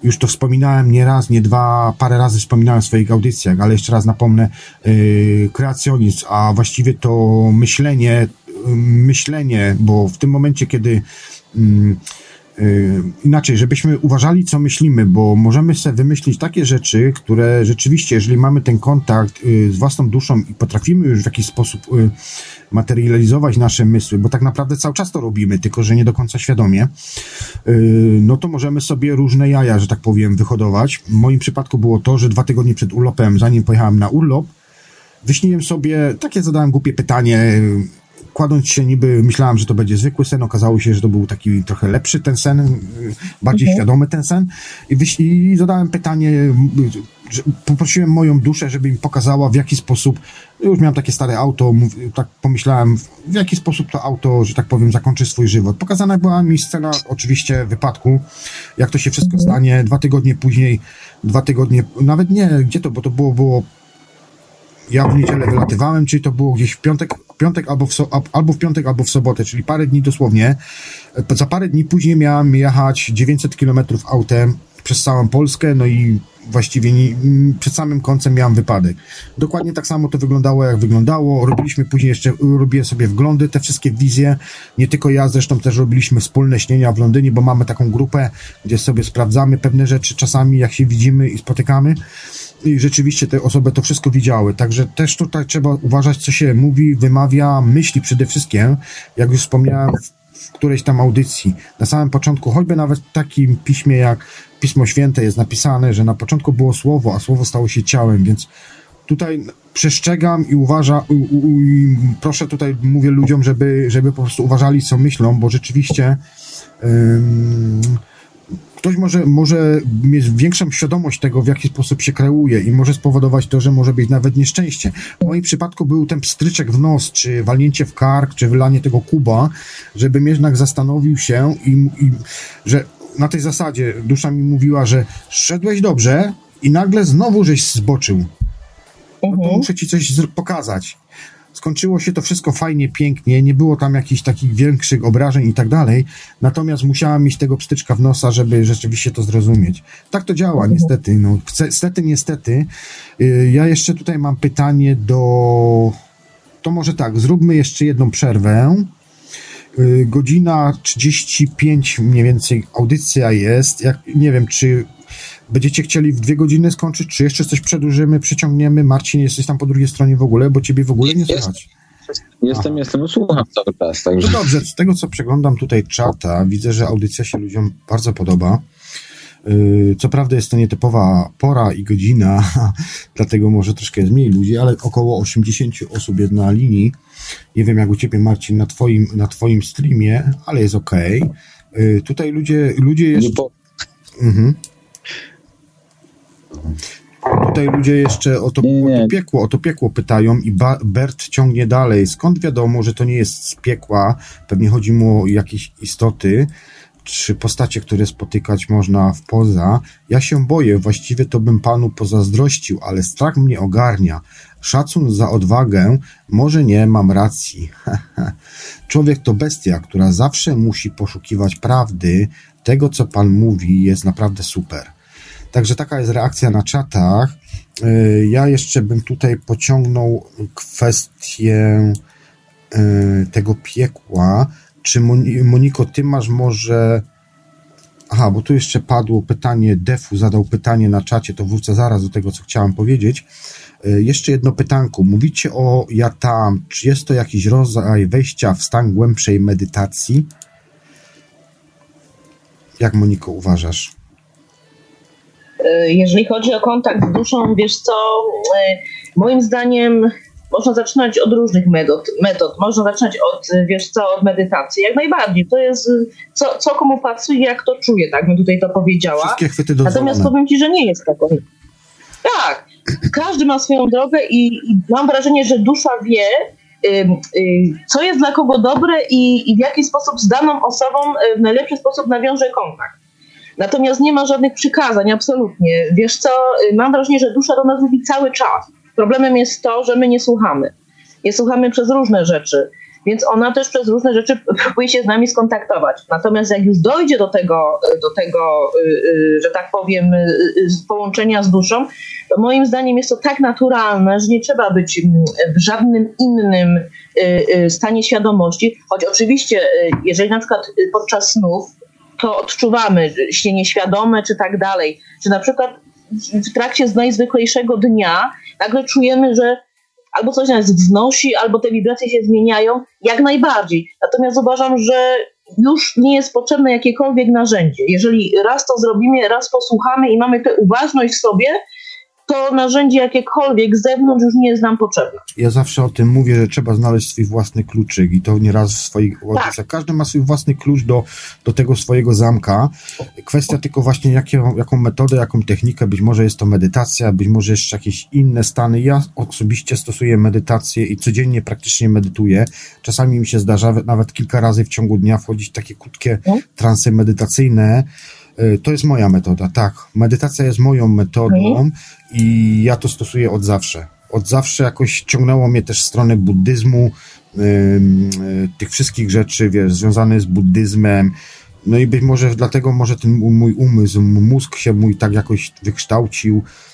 już to wspominałem nie raz, nie dwa, parę razy wspominałem w swoich audycjach, ale jeszcze raz napomnę, yy, kreacjonizm, a właściwie to myślenie myślenie, bo w tym momencie, kiedy mm, y, inaczej, żebyśmy uważali, co myślimy, bo możemy sobie wymyślić takie rzeczy, które rzeczywiście, jeżeli mamy ten kontakt y, z własną duszą i potrafimy już w jakiś sposób y, materializować nasze mysły, bo tak naprawdę cały czas to robimy, tylko że nie do końca świadomie, no to możemy sobie różne jaja, że tak powiem, wyhodować. W moim przypadku było to, że dwa tygodnie przed urlopem, zanim pojechałem na urlop, wyśniłem sobie, takie zadałem głupie pytanie, kładąc się niby myślałem, że to będzie zwykły sen, okazało się, że to był taki trochę lepszy ten sen, bardziej mhm. świadomy ten sen i, wyś- i zadałem pytanie, poprosiłem moją duszę, żeby mi pokazała w jaki sposób, już miałem takie stare auto, tak pomyślałem, w jaki sposób to auto, że tak powiem, zakończy swój żywot. Pokazana była mi scena oczywiście wypadku, jak to się wszystko mhm. stanie, dwa tygodnie później, dwa tygodnie, nawet nie, gdzie to, bo to było, było ja w niedzielę wylatywałem, czyli to było gdzieś w piątek, piątek albo, w so, albo w piątek, albo w sobotę, czyli parę dni dosłownie. Za parę dni później miałem jechać 900 kilometrów autem przez całą Polskę, no i właściwie nie, przed samym końcem miałem wypadek. Dokładnie tak samo to wyglądało, jak wyglądało. Robiliśmy później jeszcze, robiłem sobie wglądy, te wszystkie wizje. Nie tylko ja, zresztą też robiliśmy wspólne śnienia w Londynie, bo mamy taką grupę, gdzie sobie sprawdzamy pewne rzeczy czasami, jak się widzimy i spotykamy. I rzeczywiście te osoby to wszystko widziały. Także też tutaj trzeba uważać, co się mówi, wymawia, myśli przede wszystkim. Jak już wspomniałem w którejś tam audycji, na samym początku, choćby nawet w takim piśmie jak Pismo Święte jest napisane, że na początku było słowo, a słowo stało się ciałem, więc tutaj przestrzegam i uważam, i proszę tutaj, mówię ludziom, żeby, żeby po prostu uważali, co myślą, bo rzeczywiście ktoś może, może mieć większą świadomość tego, w jaki sposób się kreuje i może spowodować to, że może być nawet nieszczęście. W moim przypadku był ten pstryczek w nos, czy walnięcie w kark, czy wylanie tego kuba, żebym jednak zastanowił się i, i że na tej zasadzie dusza mi mówiła, że szedłeś dobrze i nagle znowu żeś zboczył. No to mhm. muszę ci coś pokazać. Skończyło się to wszystko fajnie, pięknie, nie było tam jakichś takich większych obrażeń i tak dalej, natomiast musiałam mieć tego pstyczka w nosa, żeby rzeczywiście to zrozumieć. Tak to działa, mhm. niestety. No, niestety, niestety. Y, ja jeszcze tutaj mam pytanie do... To może tak, zróbmy jeszcze jedną przerwę. Y, godzina 35 mniej więcej audycja jest. Jak, nie wiem, czy będziecie chcieli w dwie godziny skończyć, czy jeszcze coś przedłużymy, przeciągniemy? Marcin, jesteś tam po drugiej stronie w ogóle, bo ciebie w ogóle nie słychać. Jestem, Aha. jestem, słucham cały czas. Także. No dobrze, z tego co przeglądam tutaj czata, widzę, że audycja się ludziom bardzo podoba. Y, co prawda jest to nietypowa pora i godzina, *laughs* dlatego może troszkę jest mniej ludzi, ale około 80 osób jest na linii. Nie wiem jak u Ciebie Marcin na Twoim, na twoim streamie, ale jest ok. Tutaj ludzie, ludzie jeszcze... Po... Mhm. Tutaj ludzie jeszcze o to, o to, piekło, o to piekło pytają i ba Bert ciągnie dalej. Skąd wiadomo, że to nie jest z piekła? Pewnie chodzi mu o jakieś istoty czy postacie, które spotykać można w poza. Ja się boję, właściwie to bym panu pozazdrościł, ale strach mnie ogarnia. Szacun za odwagę, może nie mam racji. *laughs* Człowiek to bestia, która zawsze musi poszukiwać prawdy. Tego, co pan mówi, jest naprawdę super. Także taka jest reakcja na czatach. Y, ja jeszcze bym tutaj pociągnął kwestię y, tego piekła. Czy Moniko, ty masz może. Aha, bo tu jeszcze padło pytanie, Defu zadał pytanie na czacie, to wrócę zaraz do tego, co chciałem powiedzieć. Y, jeszcze jedno pytanko. Mówicie o ja tam. Czy jest to jakiś rodzaj wejścia w stan głębszej medytacji? Jak Moniko uważasz? E, jeżeli chodzi o kontakt z duszą, wiesz co, e, moim zdaniem można zaczynać od różnych metod. metod. Można zaczynać od, wiesz co, od medytacji. Jak najbardziej. To jest, co, co komu pasuje, jak to czuje, tak bym tutaj to powiedziała. Wszystkie chwyty dozwolone. Natomiast powiem ci, że nie jest taką. Tak. Każdy ma swoją drogę i, i mam wrażenie, że dusza wie, y, y, co jest dla kogo dobre i, i w jaki sposób z daną osobą y, w najlepszy sposób nawiąże kontakt. Natomiast nie ma żadnych przykazań, absolutnie. Wiesz co, y, mam wrażenie, że dusza do nas mówi cały czas. Problemem jest to, że my nie słuchamy. Nie słuchamy przez różne rzeczy, więc ona też przez różne rzeczy próbuje się z nami skontaktować. Natomiast jak już dojdzie do tego, y, do tego y, że tak powiem, połączenia z duszą, to moim zdaniem jest to tak naturalne, że nie trzeba być mm, w żadnym innym stanie świadomości, choć oczywiście, jeżeli na przykład podczas snów to odczuwamy, śnienie świadome czy tak dalej. Czy na przykład w trakcie z najzwyklejszego dnia nagle czujemy, że albo coś nas wznosi, albo te wibracje się zmieniają, jak najbardziej. Natomiast uważam, że już nie jest potrzebne jakiekolwiek narzędzie. Jeżeli raz to zrobimy, raz posłuchamy i mamy tę uważność w sobie, to narzędzie jakiekolwiek z zewnątrz już nie jest nam potrzebne. Ja zawsze o tym mówię, że trzeba znaleźć swój własny kluczyk i to nieraz w swoich. Tak. Każdy ma swój własny klucz do, do tego swojego zamka. Kwestia tylko właśnie jaką, jaką metodę, jaką technikę, być może jest to medytacja, być może jeszcze jakieś inne stany. Ja osobiście stosuję medytację i codziennie praktycznie medytuję. Czasami mi się zdarza nawet kilka razy w ciągu dnia wchodzić w takie krótkie no. transy medytacyjne, E, to jest moja metoda, tak. Medytacja jest moją metodą mhm. I ja to stosuję od zawsze. Od zawsze jakoś ciągnęło mnie też w stronę buddyzmu, e, tych wszystkich rzeczy, wiesz, związanych z buddyzmem. No i być może dlatego może ten mój umysł, mózg się mój tak jakoś wykształcił, Y,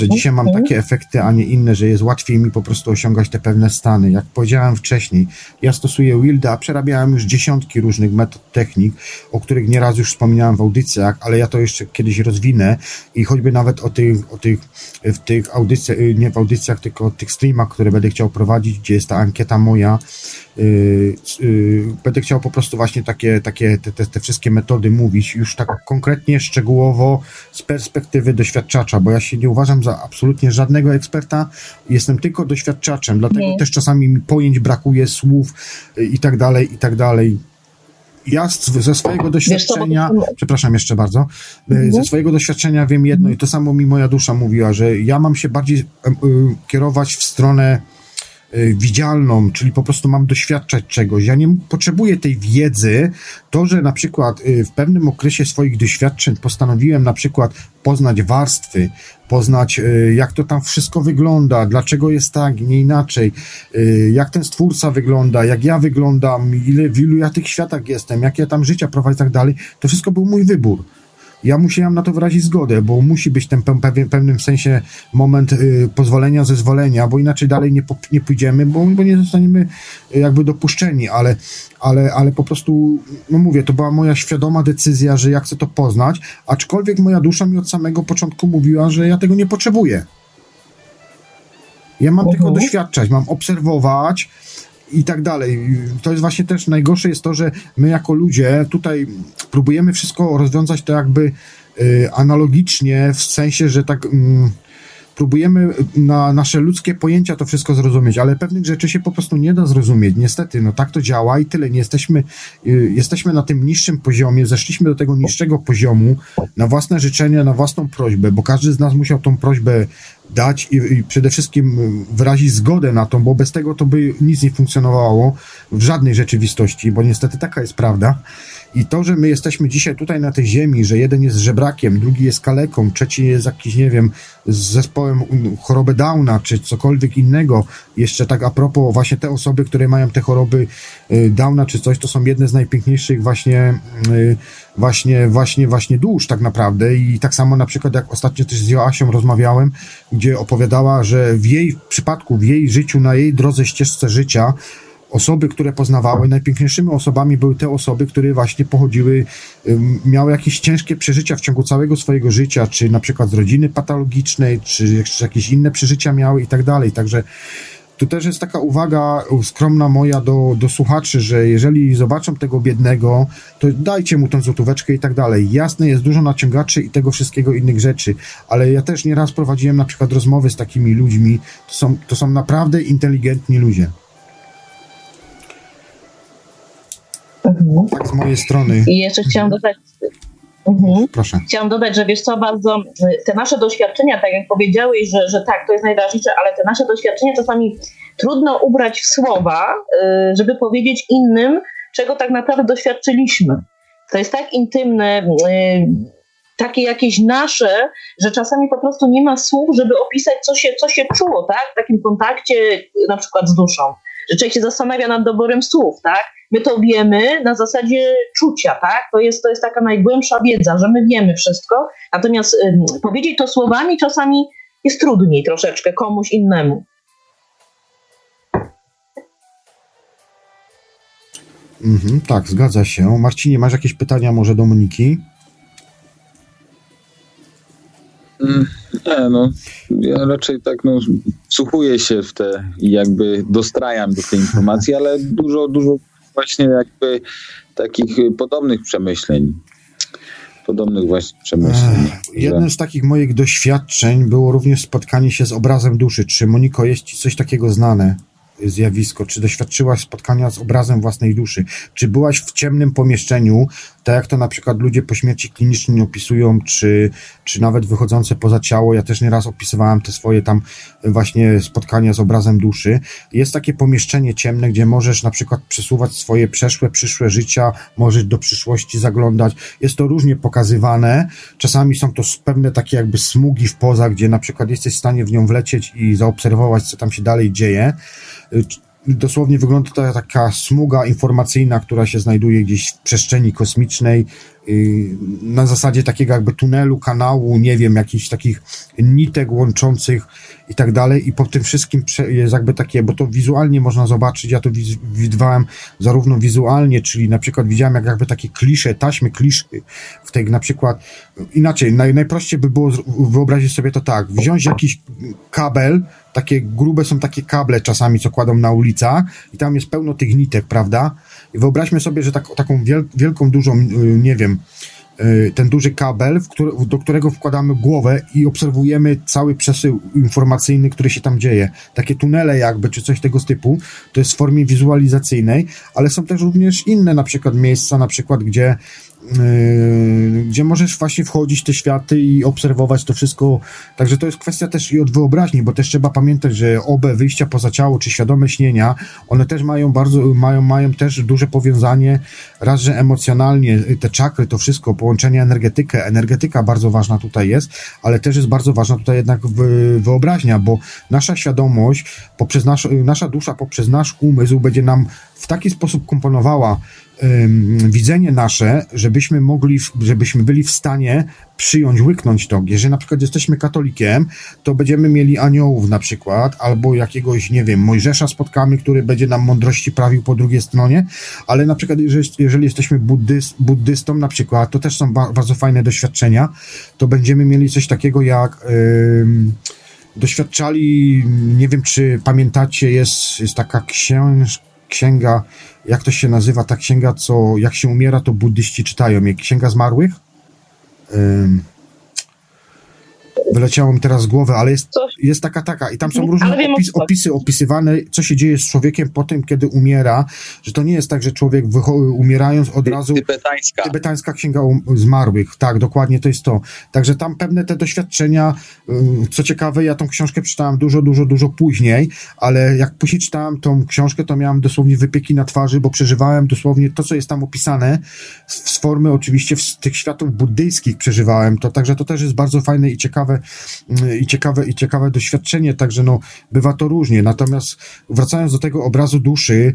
że dzisiaj mam takie efekty, a nie inne, że jest łatwiej mi po prostu osiągać te pewne stany. Jak powiedziałem wcześniej, ja stosuję Wilda, a przerabiałem już dziesiątki różnych metod, technik, o których nieraz już wspominałem w audycjach, ale ja to jeszcze kiedyś rozwinę i choćby nawet o tych, o tych, w tych audycjach, y, nie w audycjach, tylko o tych streamach, które będę chciał prowadzić, gdzie jest ta ankieta moja, yy, yy, będę chciał po prostu właśnie takie, takie te, te, wszystkie metody mówić już tak konkretnie, szczegółowo z perspektywy doświadczacza, bo ja się nie uważam za absolutnie żadnego eksperta, jestem tylko doświadczaczem, dlatego nie. też czasami mi pojęć brakuje, słów yy, i tak dalej, i tak dalej ja ze swojego doświadczenia, co, przepraszam jeszcze bardzo, yy, mhm. ze swojego doświadczenia wiem jedno i to samo mi moja dusza mówiła, że ja mam się bardziej kierować w stronę Y, widzialną, czyli po prostu mam doświadczać czegoś. Ja nie potrzebuję tej wiedzy. To, że na przykład y, w pewnym okresie swoich doświadczeń postanowiłem na przykład poznać warstwy, poznać y, jak to tam wszystko wygląda, dlaczego jest tak, nie inaczej, jak ten stwórca wygląda, jak ja wyglądam, ile, w ilu ja tych światach jestem, jak ja tam życia prowadzę i tak dalej, to wszystko był mój wybór ja musiałem na to wyrazić zgodę, bo musi być ten w pewnym sensie moment y, pozwolenia, zezwolenia, bo inaczej dalej nie, nie pójdziemy, bo, bo nie zostaniemy y, jakby dopuszczeni, ale, ale, ale po prostu, no mówię, to była moja świadoma decyzja, że ja chcę to poznać, aczkolwiek moja dusza mi od samego początku mówiła, że ja tego nie potrzebuję. Ja mam tylko mhm. doświadczać, mam obserwować, i tak dalej. To jest właśnie też najgorsze jest to, że my jako ludzie tutaj próbujemy wszystko rozwiązać to jakby y, analogicznie, w sensie, że tak... Y, próbujemy na nasze ludzkie pojęcia to wszystko zrozumieć, ale pewnych rzeczy się po prostu nie da zrozumieć. Niestety, no tak to działa i tyle. Nie jesteśmy, y, jesteśmy na tym niższym poziomie, zeszliśmy do tego niższego poziomu na własne życzenia, na własną prośbę, bo każdy z nas musiał tą prośbę dać i, i, przede wszystkim wyrazić zgodę na to, bo bez tego to by nic nie funkcjonowało w żadnej rzeczywistości, bo niestety taka jest prawda. I to, że my jesteśmy dzisiaj tutaj na tej ziemi, że jeden jest żebrakiem, drugi jest kaleką, trzeci jest jakiś, nie wiem, z zespołem choroby Downa, czy cokolwiek innego, jeszcze tak a propos, właśnie te osoby, które mają te choroby y, Downa, czy coś, to są jedne z najpiękniejszych właśnie, y, właśnie, właśnie, właśnie dusz tak naprawdę. I tak samo na przykład jak ostatnio też z Joasią rozmawiałem, gdzie opowiadała, że w jej przypadku, w jej życiu, na jej drodze, ścieżce życia, osoby, które poznawały, najpiękniejszymi osobami były te osoby, które właśnie pochodziły, miały jakieś ciężkie przeżycia w ciągu całego swojego życia, czy na przykład z rodziny patologicznej, czy jakieś inne przeżycia miały i tak dalej. Także tu też jest taka uwaga skromna moja do, do słuchaczy, że jeżeli zobaczą tego biednego, to dajcie mu tę złotóweczkę i tak dalej. Jasne, jest dużo naciągaczy i tego wszystkiego innych rzeczy, ale ja też nieraz prowadziłem na przykład rozmowy z takimi ludźmi, to są, to są naprawdę inteligentni ludzie. Mhm. Tak z mojej strony. I jeszcze chciałam dodać. Mhm. Proszę. Chciałam dodać, że wiesz co, bardzo te nasze doświadczenia, tak jak powiedziałeś, że, że tak, to jest najważniejsze, ale te nasze doświadczenia czasami trudno ubrać w słowa, y, żeby powiedzieć innym, czego tak naprawdę doświadczyliśmy. To jest tak intymne, y, takie jakieś nasze, że czasami po prostu nie ma słów, żeby opisać, co się, co się czuło, tak? W takim kontakcie na przykład z duszą. Że człowiek się zastanawia nad doborem słów, tak? My to wiemy na zasadzie czucia, tak? To jest, to jest taka najgłębsza wiedza, że my wiemy wszystko, natomiast y, powiedzieć to słowami czasami jest trudniej troszeczkę komuś innemu. Mhm, tak, zgadza się. Marcinie, masz jakieś pytania może do Moniki? Mm, nie, no, ja raczej tak, no, wsłuchuję się w te i jakby dostrajam do tej informacji, ale dużo, dużo właśnie jakby takich podobnych przemyśleń. Podobnych właśnie przemyśleń. Jednym z takich moich doświadczeń było również spotkanie się z obrazem duszy. Czy Moniko jest ci coś takiego znane? Zjawisko? Czy doświadczyłaś spotkania z obrazem własnej duszy? Czy byłaś w ciemnym pomieszczeniu, tak jak to na przykład ludzie po śmierci klinicznie opisują, czy, czy nawet wychodzące poza ciało? Ja też nieraz opisywałem te swoje tam właśnie spotkania z obrazem duszy. Jest takie pomieszczenie ciemne, gdzie możesz na przykład przesuwać swoje przeszłe, przyszłe życia, możesz do przyszłości zaglądać. Jest to różnie pokazywane. Czasami są to pewne takie jakby smugi w poza, gdzie na przykład jesteś w stanie w nią wlecieć i zaobserwować, co tam się dalej dzieje dosłownie wygląda to taka smuga informacyjna, która się znajduje gdzieś w przestrzeni kosmicznej, y, na zasadzie takiego jakby tunelu, kanału, nie wiem, jakichś takich nitek łączących i tak dalej. I po tym wszystkim jest jakby takie, bo to wizualnie można zobaczyć, ja to widywałem zarówno wizualnie, czyli na przykład widziałem jak jakby takie klisze, taśmy kliszy w tej na przykład, inaczej, naj, najprościej by było wyobrazić sobie to tak, wziąć jakiś kabel, takie grube są takie kable czasami, co kładą na ulicach i tam jest pełno tych nitek, prawda? I wyobraźmy sobie, że tak, taką wiel, wielką, dużą, y, nie wiem, y, ten duży kabel, który, do którego wkładamy głowę i obserwujemy cały przesył informacyjny, który się tam dzieje. Takie tunele jakby, czy coś tego typu, to jest w formie wizualizacyjnej, ale są też również inne na przykład miejsca, na przykład gdzie gdzie możesz właśnie wchodzić w te światy i obserwować to wszystko. Także to jest kwestia też i od wyobraźni, bo też trzeba pamiętać, że obe wyjścia poza ciało, czy świadome śnienia, one też mają bardzo, mają, mają też duże powiązanie, raz, że emocjonalnie, te czakry, to wszystko, połączenie energetykę, energetyka bardzo ważna tutaj jest, ale też jest bardzo ważna tutaj jednak wyobraźnia, bo nasza świadomość, poprzez nasz, nasza dusza, poprzez nasz umysł będzie nam w taki sposób komponowała widzenie nasze, żebyśmy mogli, żebyśmy byli w stanie przyjąć, łyknąć to. Jeżeli na przykład jesteśmy katolikiem, to będziemy mieli aniołów na przykład, albo jakiegoś, nie wiem, Mojżesza spotkamy, który będzie nam mądrości prawił po drugiej stronie, ale na przykład jeżeli, jeżeli jesteśmy buddyst, buddystą na przykład, to też są ba bardzo fajne doświadczenia, to będziemy mieli coś takiego jak... Yy, doświadczali, nie wiem czy pamiętacie, jest, jest taka książ, księga jak to się nazywa ta księga, co jak się umiera, to buddyści czytają. Jak księga zmarłych? Wyleciało mi teraz z głowy, ale jest, jest taka, taka. I tam są różne opis, opisy opisywane, co się dzieje z człowiekiem po tym, kiedy umiera, że to nie jest tak, że człowiek umierając od razu... Tybetańska. Tybetańska Księga Zmarłych, tak, dokładnie to jest to. Także tam pewne te doświadczenia, co ciekawe, ja tą książkę czytałem dużo, dużo, dużo później, ale jak później czytałem tą książkę, to miałem dosłownie wypieki na twarzy, bo przeżywałem dosłownie to, co jest tam opisane, z formy oczywiście z tych światów buddyjskich przeżywałem to, także to też jest bardzo fajne i ciekawe i ciekawe, i ciekawe doświadczenie, także no, bywa to różnie. Natomiast wracając do tego obrazu duszy,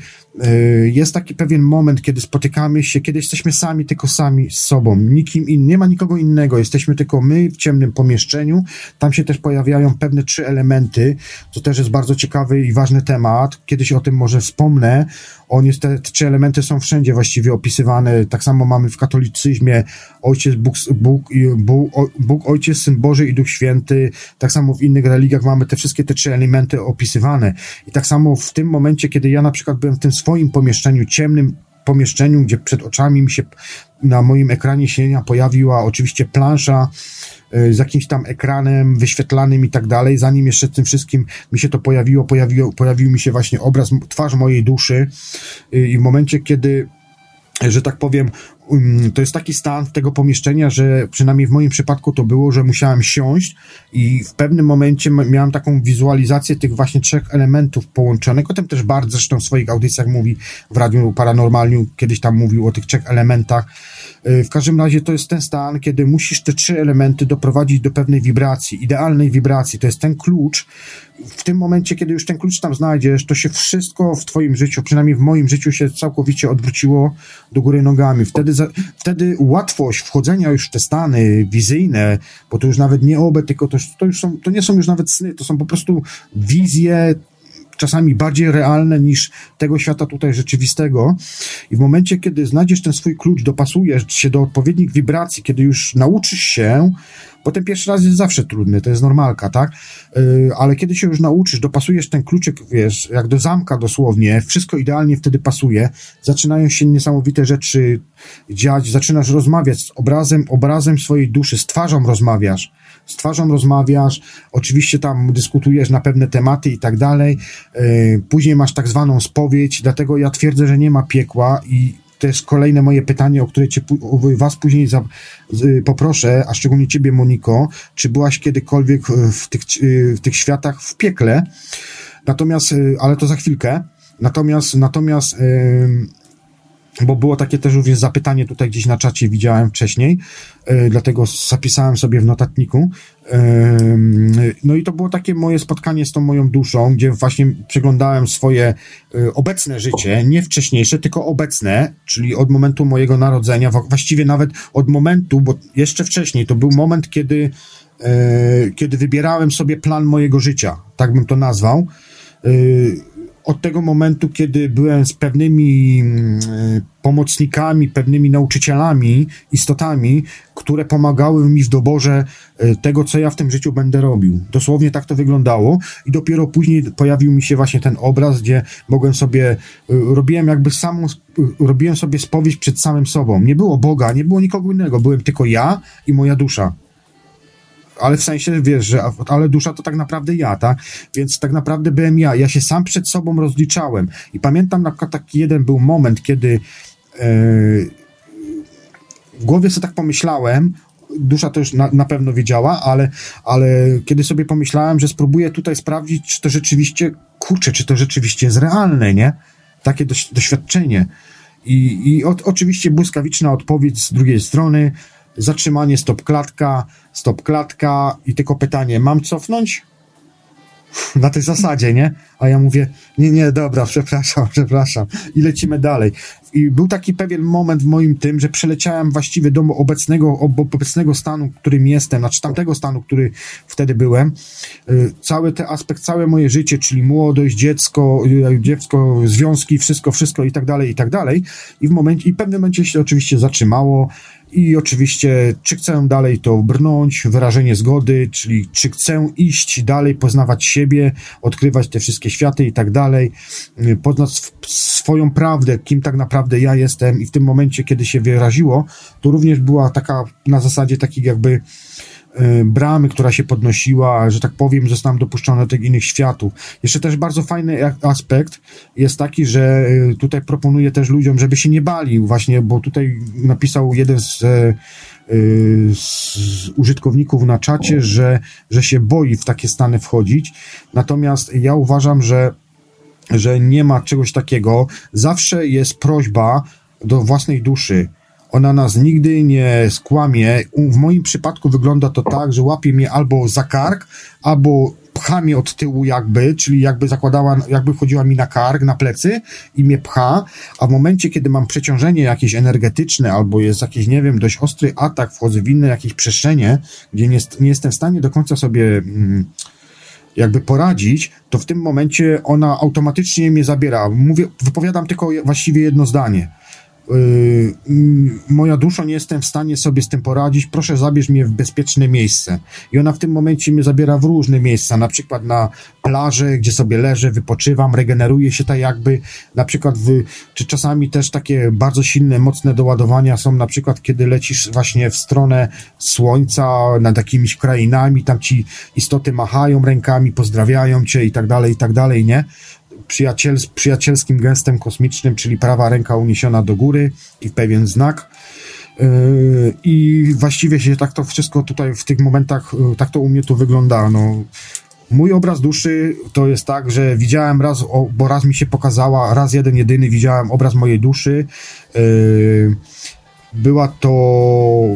jest taki pewien moment, kiedy spotykamy się, kiedy jesteśmy sami, tylko sami z sobą, nikim innym, nie ma nikogo innego, jesteśmy tylko my w ciemnym pomieszczeniu, tam się też pojawiają pewne trzy elementy, co też jest bardzo ciekawy i ważny temat, kiedyś o tym może wspomnę, on jest, te trzy elementy są wszędzie właściwie opisywane, tak samo mamy w katolicyzmie Ojciec, Bóg, Bóg, Bóg, Bóg Ojciec, Syn Boży i Duch Święty, tak samo w innych religiach mamy te wszystkie te trzy elementy opisywane. I tak samo w tym momencie, kiedy ja na przykład byłem w tym swoim pomieszczeniu, ciemnym pomieszczeniu, gdzie przed oczami mi się na moim ekranie się pojawiła oczywiście plansza y, z jakimś tam ekranem wyświetlanym i tak dalej. Zanim jeszcze tym wszystkim mi się to pojawiło, pojawiło pojawił mi się właśnie obraz, twarz mojej duszy y, i w momencie, kiedy że tak powiem, um, to jest taki stan tego pomieszczenia, że przynajmniej w moim przypadku to było, że musiałem siąść i w pewnym momencie miałem taką wizualizację tych właśnie trzech elementów połączonych. O tym też bardzo zresztą w swoich audycjach mówi w Radiu Paranormalniu, kiedyś tam mówił o tych trzech elementach. Y, w każdym razie to jest ten stan, kiedy musisz te trzy elementy doprowadzić do pewnej wibracji, idealnej wibracji. To jest ten klucz, w tym momencie, kiedy już ten klucz tam znajdziesz, to się wszystko w twoim życiu, przynajmniej w moim życiu się całkowicie odwróciło do góry nogami. Wtedy, wtedy łatwość wchodzenia już w te stany wizyjne, bo to już nawet nie obe, tylko to, to już są, to nie są już nawet sny, to są po prostu wizje czasami bardziej realne niż tego świata tutaj rzeczywistego. I w momencie, kiedy znajdziesz ten swój klucz, dopasujesz się do odpowiednich wibracji, kiedy już nauczysz się bo ten pierwszy raz jest zawsze trudny, to jest normalka, tak? Yy, ale kiedy się już nauczysz, dopasujesz ten kluczyk, wiesz, jak do zamka dosłownie, wszystko idealnie wtedy pasuje, zaczynają się niesamowite rzeczy dziać, zaczynasz rozmawiać z obrazem, obrazem swojej duszy, z twarzą rozmawiasz, z twarzą rozmawiasz, oczywiście tam dyskutujesz na pewne tematy i tak dalej, yy, później masz tak zwaną spowiedź, dlatego ja twierdzę, że nie ma piekła i jest kolejne moje pytanie, o które cię, was później za, poproszę, a szczególnie ciebie, Moniko, czy byłaś kiedykolwiek w tych, w tych światach w piekle? Natomiast, ale to za chwilkę. Natomiast, natomiast bo było takie też również zapytanie tutaj gdzieś na czacie, widziałem wcześniej, yy, dlatego zapisałem sobie w notatniku. No i to było takie moje spotkanie z tą moją duszą, gdzie właśnie przeglądałem swoje yy, obecne życie, nie wcześniejsze, tylko obecne, czyli od momentu mojego narodzenia, właściwie nawet od momentu, bo jeszcze wcześniej to był moment, kiedy, kiedy wybierałem sobie plan mojego życia, tak bym to nazwał od tego momentu, kiedy byłem z pewnymi mm, pomocnikami, pewnymi nauczycielami, istotami, które pomagały mi w doborze e, tego, co ja w tym życiu będę robił. Dosłownie tak to wyglądało i dopiero później pojawił mi się właśnie ten obraz, gdzie mogłem sobie, e, robiłem jakby samą, robiłem sobie spowiedź przed samym sobą. Nie było Boga, nie było nikogo innego, byłem tylko ja i moja dusza ale w sensie, wiesz, że ale dusza to tak naprawdę ja, tak? Więc tak naprawdę byłem ja. Ja się sam przed sobą rozliczałem. I pamiętam na przykład taki jeden był moment, kiedy yy, w głowie sobie tak pomyślałem, dusza to już na, na, pewno wiedziała, ale, ale kiedy sobie pomyślałem, że spróbuję tutaj sprawdzić, czy to rzeczywiście, kurczę, czy to rzeczywiście jest realne, nie? Takie doświadczenie. I, i o, oczywiście błyskawiczna odpowiedź z drugiej strony, zatrzymanie, stop klatka, stop klatka i tylko pytanie, mam cofnąć? Na tej zasadzie, nie? A ja mówię, nie, nie, dobra, *laughs* przepraszam, przepraszam. I lecimy dalej. I był taki pewien moment w moim tym, że przeleciałem właściwie do obecnego, obecnego stanu, którym jestem, znaczy tamtego stanu, który wtedy byłem. Y, cały ten aspekt, całe moje życie, czyli młodość, dziecko, y, dziecko, związki, wszystko, wszystko i tak dalej, i tak dalej. I w momencie, i w pewnym momencie się oczywiście zatrzymało i oczywiście, czy chcę dalej to brnąć, wyrażenie zgody, czyli czy chcę iść dalej, poznawać siebie, odkrywać te wszystkie światy i tak dalej, poznać swoją prawdę, kim tak naprawdę ja jestem i w tym momencie, kiedy się wyraziło, to również była taka na zasadzie takich jakby Y, bramy, która się podnosiła, że tak powiem, zostałem dopuszczony do tych innych światów. Jeszcze też bardzo fajny aspekt jest taki, że y, tutaj proponuję też ludziom, żeby się nie bali właśnie, bo tutaj napisał jeden z, y, z użytkowników na czacie, że, że się boi w takie stany wchodzić. Natomiast ja uważam, że, że nie ma czegoś takiego. Zawsze jest prośba do własnej duszy ona nas nigdy nie skłamie. W moim przypadku wygląda to tak, że łapie mnie albo za kark, albo pcha mnie od tyłu jakby, czyli jakby zakładała, jakby chodziła mi na kark, na plecy i mnie pcha, a w momencie, kiedy mam przeciążenie jakieś energetyczne albo jest jakiś, nie wiem, dość ostry atak, wchodzę w inne jakieś przestrzenie, gdzie nie, nie jestem w stanie do końca sobie mm, jakby poradzić, to w tym momencie ona automatycznie mnie zabiera. Mówię, wypowiadam tylko właściwie jedno zdanie moja dusza, nie jestem w stanie sobie z tym poradzić, proszę zabierz mnie w bezpieczne miejsce. I ona w tym momencie mnie zabiera w różne miejsca, na przykład na plażę, gdzie sobie leżę, wypoczywam, regeneruję się tak jakby, na przykład w, czy czasami też takie bardzo silne, mocne doładowania są na przykład, kiedy lecisz właśnie w stronę słońca, nad jakimiś krainami, tam ci istoty machają rękami, pozdrawiają cię i tak dalej, i tak dalej, nie? Przyjaciel, przyjacielskim gestem kosmicznym, czyli prawa ręka uniesiona do góry i pewien znak. Yy, I właściwie się tak to wszystko tutaj w tych momentach, yy, tak to u mnie tu wygląda. No, mój obraz duszy to jest tak, że widziałem raz, bo raz mi się pokazała, raz jeden, jedyny widziałem obraz mojej duszy. Yy, była to,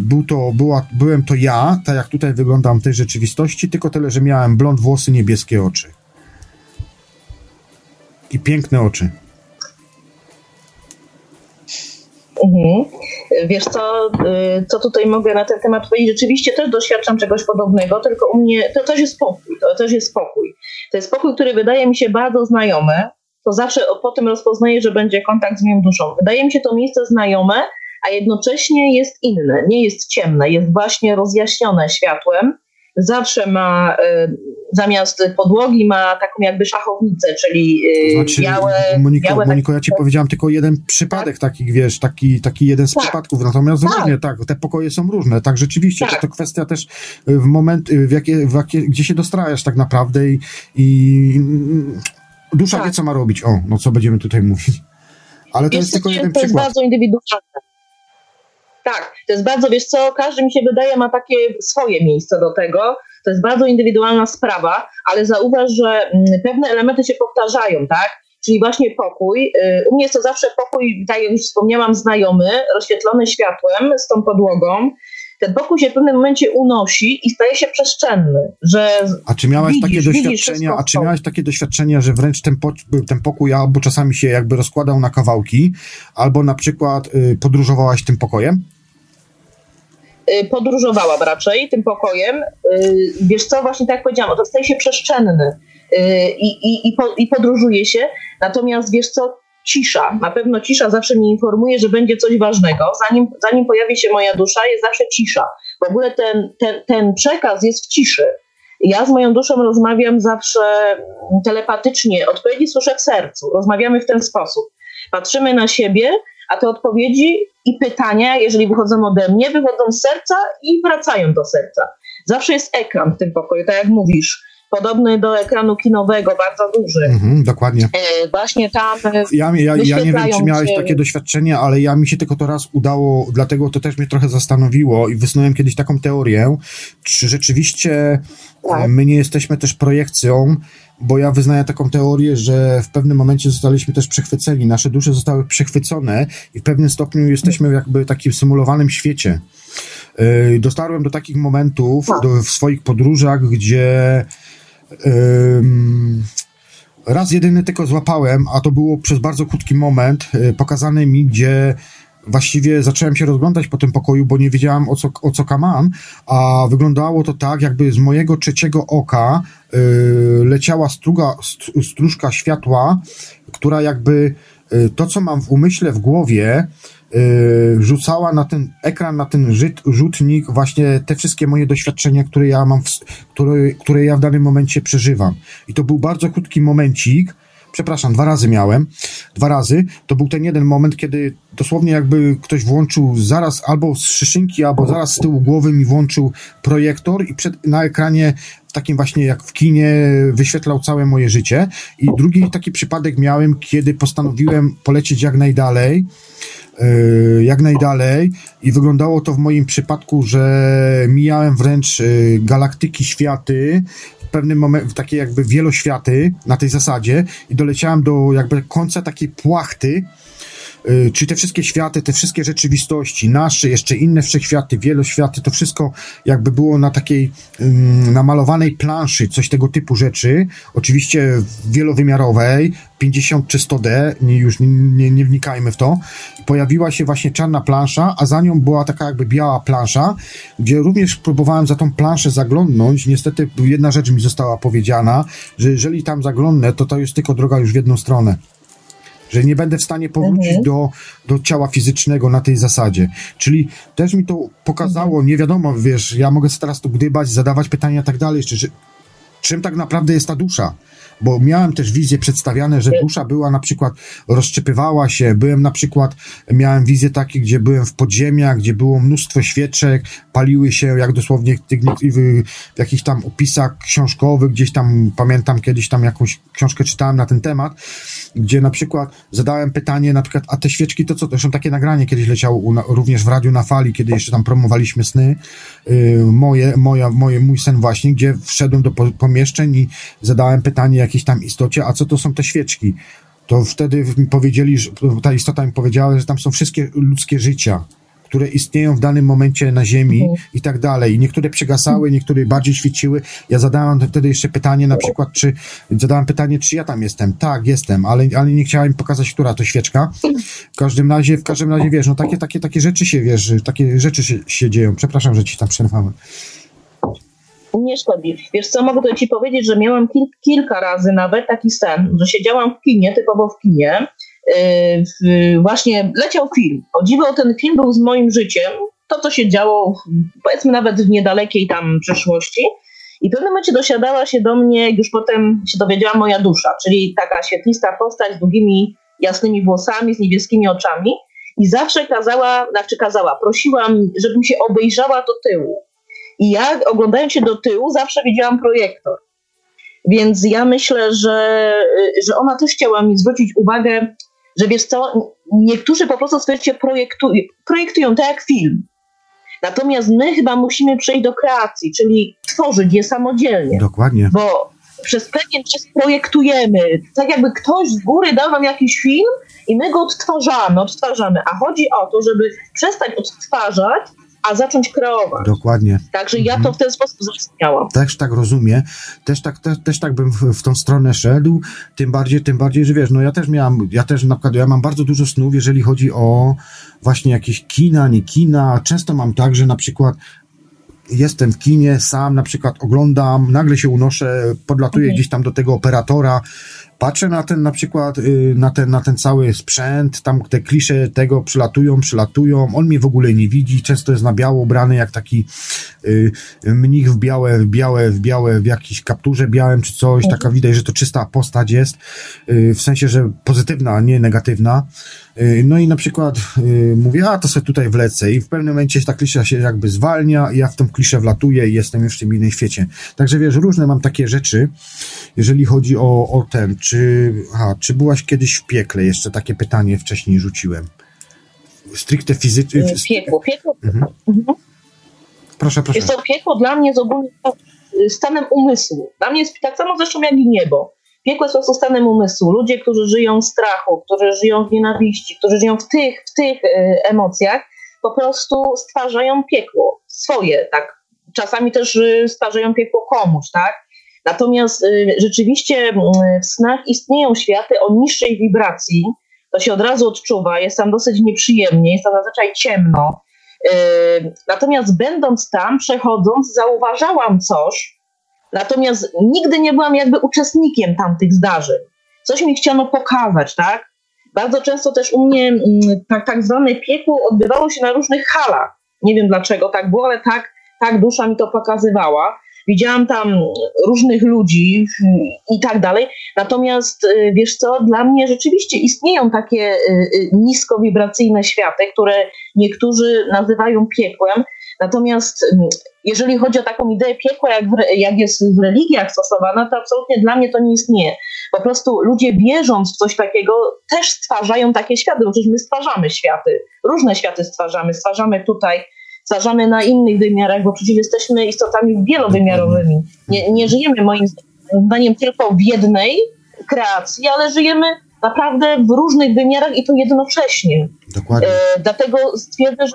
był to, była, byłem to ja, tak jak tutaj wyglądam w tej rzeczywistości, tylko tyle, że miałem blond włosy, niebieskie oczy i piękne oczy. Mhm. Wiesz co, y, co tutaj mogę na ten temat powiedzieć? Rzeczywiście też doświadczam czegoś podobnego, tylko u mnie to też jest spokój. To też jest spokój. To jest spokój, który wydaje mi się bardzo znajomy. To zawsze po tym rozpoznaję, że będzie kontakt z moją duszą. Wydaje mi się to miejsce znajome, a jednocześnie jest inne. Nie jest ciemne, jest właśnie rozjaśnione światłem zawsze ma y, zamiast podłogi ma taką jakby szachownicę, czyli y, znaczy, białe... Moniko, białe Moniko ja ci powiedziałam tylko jeden przypadek tak? takich, wiesz, taki, taki jeden z tak. przypadków, natomiast tak. różnie, tak, te pokoje są różne, tak, rzeczywiście, tak. to kwestia też y, w moment, w jakie, w jakie, gdzie się dostrajasz tak naprawdę i, i dusza tak. wie, co ma robić, o, no co będziemy tutaj mówić. Ale to jest, jest tylko jeden to przykład. To jest bardzo indywidualne. Tak, to jest bardzo, wiesz co, każdy mi się wydaje ma takie swoje miejsce do tego. To jest bardzo indywidualna sprawa, ale zauważ, że mm, pewne elementy się powtarzają, tak? czyli właśnie pokój. Y, u mnie jest to zawsze pokój, tak jak już wspomniałam, znajomy, rozświetlony światłem z tą podłogą. Ten pokój się w pewnym momencie unosi i staje się przestrzenny, że A czy miałaś widzisz, takie doświadczenia, a czy miałaś takie doświadczenia, że wręcz ten, po, ten pokój albo czasami się jakby rozkładał na kawałki, albo na przykład y, podróżowałaś tym pokojem? Y, podróżowałam raczej tym pokojem. Y, wiesz co, właśnie tak jak powiedziałam, to staje się przestrzenny y, i, i, i, po, i podróżuje się. Natomiast wiesz co, cisza, na pewno cisza zawsze mi informuje, że będzie coś ważnego. Zanim, zanim pojawi się moja dusza, jest zawsze cisza. W ogóle ten, ten, ten przekaz jest w ciszy. Ja z moją duszą rozmawiam zawsze telepatycznie, odpowiedzi słyszę w sercu. Rozmawiamy w ten sposób. Patrzymy na siebie, a te odpowiedzi i pytania, jeżeli wychodzą ode mnie, wychodzą z serca i wracają do serca. Zawsze jest ekran w tym pokoju, tak jak mówisz podobny do ekranu kinowego, bardzo duży. Mhm, dokładnie. E, właśnie tam. E, ja, ja, ja nie wiem, czy miałeś takie doświadczenie, ale ja mi się tylko to raz udało, dlatego to też mnie trochę zastanowiło i wysnułem kiedyś taką teorię, czy rzeczywiście tak. my nie jesteśmy też projekcją, bo ja wyznaję taką teorię, że w pewnym momencie zostaliśmy też przechwyceni, nasze dusze zostały przechwycone i w pewnym stopniu jesteśmy jakby w takim symulowanym świecie. E, dotarłem do takich momentów tak. do, w swoich podróżach, gdzie raz jedyny tylko złapałem, a to było przez bardzo krótki moment, e, pokazany mi, gdzie właściwie zacząłem się rozglądać po tym pokoju, bo nie wiedziałem o co, o co kaman, a wyglądało to tak, jakby z mojego trzeciego oka yy, leciała struga, stróżka światła, która jakby yy, to, co mam w umyśle, w głowie, Y, rzucała na ten ekran, na ten rzut, rzutnik właśnie te wszystkie moje doświadczenia, które ja mam, w, które, które ja w danym momencie przeżywam. I to był bardzo krótki momencik, przepraszam, dwa razy miałem, dwa razy, to był ten jeden moment, kiedy dosłownie jakby ktoś włączył zaraz albo z szyszynki, albo zaraz z tyłu głowy mi włączył projektor i przed, na ekranie takim właśnie jak w kinie wyświetlał całe moje życie. I drugi taki przypadek miałem, kiedy postanowiłem polecieć jak najdalej, E, jak najdalej. I wyglądało to w moim przypadku, że mijałem wręcz e, galaktyki, światy, pewnym momencie, takie jakby wieloświaty na tej zasadzie i doleciałem do jakby końca takiej płachty, Y, czy te wszystkie światy, te wszystkie rzeczywistości, nasze, jeszcze inne wszechświaty, wieloświaty, to wszystko jakby było na takiej namalowanej planszy, coś tego typu rzeczy, oczywiście wielowymiarowej, 50 czy 100D, nie, już nie, nie, wnikajmy w to, pojawiła się właśnie czarna plansza, a za nią była taka jakby biała plansza, gdzie również próbowałem za tą planszę zaglądnąć, niestety jedna rzecz mi została powiedziana, że jeżeli tam zaglądnę, to to jest tylko droga już w jedną stronę że nie będę w stanie powrócić mhm. do, do ciała fizycznego na tej zasadzie. Czyli też mi to pokazało, mhm. nie wiadomo, wiesz, ja mogę teraz tu gdybać, zadawać pytania i tak dalej, czy, czym tak naprawdę jest ta dusza bo miałem też wizje przedstawiane, że dusza była na przykład, rozszczepywała się, byłem na przykład, miałem wizje takie, gdzie byłem w podziemiach, gdzie było mnóstwo świeczek, paliły się jak dosłownie w, jakichś tam opisach książkowych, gdzieś tam, pamiętam kiedyś tam jakąś książkę czytałem na ten temat, gdzie na przykład zadałem pytanie, na przykład, a te świeczki to co? Są takie nagranie kiedyś leciało również w radiu na fali, kiedy jeszcze tam promowaliśmy sny, yy, moje, moja, moje, mój sen właśnie, gdzie wszedłem do pomieszczeń i zadałem pytanie jakiejś tam istocie, a co to są te świeczki? To wtedy mi powiedzieli, że ta istota mi powiedziała, że tam są wszystkie ludzkie życia, które istnieją w danym momencie na Ziemi mhm. i tak dalej. Niektóre przegasały, niektóre bardziej świeciły. Ja zadałem wtedy jeszcze pytanie, na przykład, czy zadałem pytanie, czy ja tam jestem. Tak, jestem, ale, ale nie chciałem pokazać, która to świeczka. W każdym razie, w każdym razie, wiesz, no takie, takie, takie rzeczy się, wiesz, takie rzeczy się, się dzieją. Przepraszam, że ci tam przerwałem nie szkodzi. Wiesz co, mogę ci powiedzieć, że miałam kil, kilka razy nawet taki sen, że siedziałam w kinie, typowo w kinie, yy, właśnie leciał film. O dziwo ten film był z moim życiem, to co się działo powiedzmy nawet w niedalekiej tam przeszłości i w pewnym momencie dosiadała się do mnie, już potem się dowiedziała moja dusza, czyli taka świetlista postać z długimi, jasnymi włosami, z niebieskimi oczami i zawsze kazała, znaczy kazała, prosiłam, żebym się obejrzała do tyłu i ja oglądając się do tyłu zawsze widziałam projektor. Więc ja myślę, że, że ona też chciała mi zwrócić uwagę, że wiesz co, niektórzy po prostu swoje projektują, projektują tak jak film. Natomiast my chyba musimy przejść do kreacji, czyli tworzyć je samodzielnie. Dokładnie. Bo przez pewien czas projektujemy. Tak jakby ktoś z góry dał nam jakiś film i my go odtwarzamy, odtwarzamy. A chodzi o to, żeby przestać odtwarzać, a zacząć kreować. Dokładnie. Także ja to mhm. w ten sposób zrozumiałam. Też tak rozumiem, też tak, te, też tak bym w, w, tą stronę szedł, tym bardziej, tym bardziej, że wiesz, no ja też miałam, ja też na przykład, ja mam bardzo dużo snów, jeżeli chodzi o właśnie jakieś kina, nie kina, często mam tak, że na przykład jestem w kinie, sam na przykład oglądam, nagle się unoszę, podlatuję okay. gdzieś tam do tego operatora, patrzę na ten na przykład, y, na ten, na ten cały sprzęt, tam te klisze tego przylatują, przylatują, on mnie w ogóle nie widzi, często jest na biało ubrany jak taki y, mnich w białe, w białe, w białe, w jakiejś kapturze białym czy coś, mhm. taka widać, że to czysta postać jest, y, w sensie, że pozytywna, a nie negatywna. No i na przykład mówię, a to sobie tutaj wlecę i w pewnym momencie ta klisza się jakby zwalnia i ja w tą kliszę wlatuję i jestem już w tym innym świecie. Także wiesz, różne mam takie rzeczy, jeżeli chodzi o, o ten, czy, aha, czy byłaś kiedyś w piekle? Jeszcze takie pytanie wcześniej rzuciłem. Stricte fizycznie. E, piekło. Piekło. Mhm. Mhm. Proszę, proszę. Jest to piekło dla mnie jest ogólnie stanem umysłu. Dla mnie jest tak samo zresztą jak i niebo. Piekło prostu stanem umysłu. Ludzie, którzy żyją w strachu, którzy żyją w nienawiści, którzy żyją w tych, w tych e, emocjach, po prostu stwarzają piekło swoje, tak. Czasami też e, stwarzają piekło komuś, tak Natomiast y, rzeczywiście w snach istnieją światy o niższej wibracji. To się od razu odczuwa, jest tam dosyć nieprzyjemnie, jest tam zazwyczaj ciemno. Natomiast będąc tam, przechodząc, zauważałam coś, natomiast nigdy nie byłam jakby uczestnikiem tamtych zdarzeń. Coś mi chciano pokazać, tak? Bardzo często też u mnie mm, tak, tak zwane piekło odbywało się na różnych halach. Nie wiem dlaczego tak było, ale tak, tak dusza mi to pokazywała widziałam tam różnych ludzi i tak dalej. Natomiast y, wiesz co, dla mnie rzeczywiście istnieją takie y, y, niskowibracyjne światy, które niektórzy nazywają piekłem. Natomiast jeżeli chodzi o taką ideę piekła, jak, w, jak jest w religiach stosowana, to absolutnie dla mnie to nie istnieje. Po prostu ludzie wierząc w coś takiego też stwarzają takie światy, bo przecież my stwarzamy światy, różne światy stwarzamy. Stwarzamy tutaj stwarzamy na innych wymiarach, bo przecież jesteśmy istotami wielowymiarowymi. Nie, nie żyjemy moim zdaniem tylko w jednej kreacji, ale żyjemy naprawdę w różnych wymiarach i to jednocześnie. Dokładnie. E, dlatego stwierdzę, że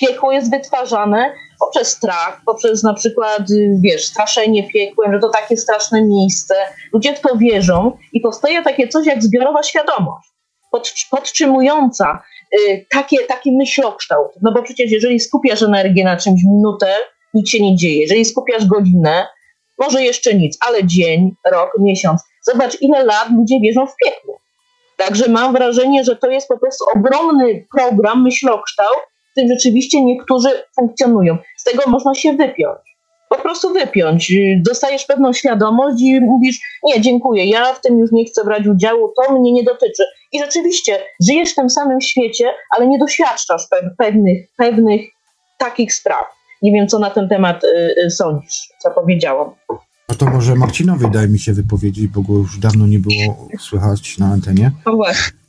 piekło jest wytwarzane poprzez strach, poprzez na przykład, wiesz, straszenie piekłem, że to takie straszne miejsce. Ludzie w to wierzą i powstaje takie coś jak zbiorowa świadomość, pod, podtrzymująca Y, takie, taki myślokształt. No bo przecież jeżeli skupiasz energię na czymś minutę, nic się nie dzieje. Jeżeli skupiasz godzinę, może jeszcze nic, ale dzień, rok, miesiąc. Zobacz, ile lat ludzie wierzą w piekło. Także mam wrażenie, że to jest po prostu ogromny program, myślokształt, w którym rzeczywiście niektórzy funkcjonują. Z tego można się wypiąć po prostu wypiąć. Dostajesz pewną świadomość i mówisz, nie, dziękuję, ja w tym już nie chcę brać udziału, to mnie nie dotyczy. I rzeczywiście żyjesz w tym samym świecie, ale nie doświadczasz pewnych, pewnych takich spraw. Nie wiem, co na ten temat y, y, sądzisz, co powiedziałam. No to może Marcinowi daj mi się wypowiedzieć, bo go już dawno nie było słychać na antenie. No właśnie.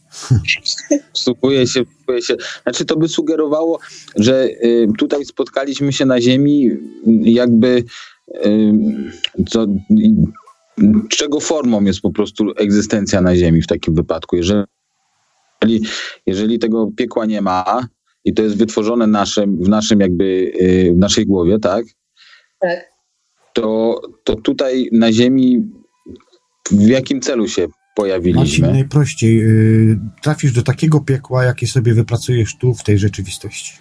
Wsłuchuję się, wsłuchuję się. Znaczy to by sugerowało, że y, tutaj spotkaliśmy się na Ziemi jakby y, co, czego formą jest po prostu egzystencja na Ziemi w takim wypadku. Jeżeli, jeżeli tego piekła nie ma i to jest wytworzone naszym, w naszym jakby, y, w naszej głowie, tak? Tak. To, to tutaj na Ziemi w jakim celu się pojawiliśmy. Marcin, najprościej. Yy, trafisz do takiego piekła, jakie sobie wypracujesz tu, w tej rzeczywistości.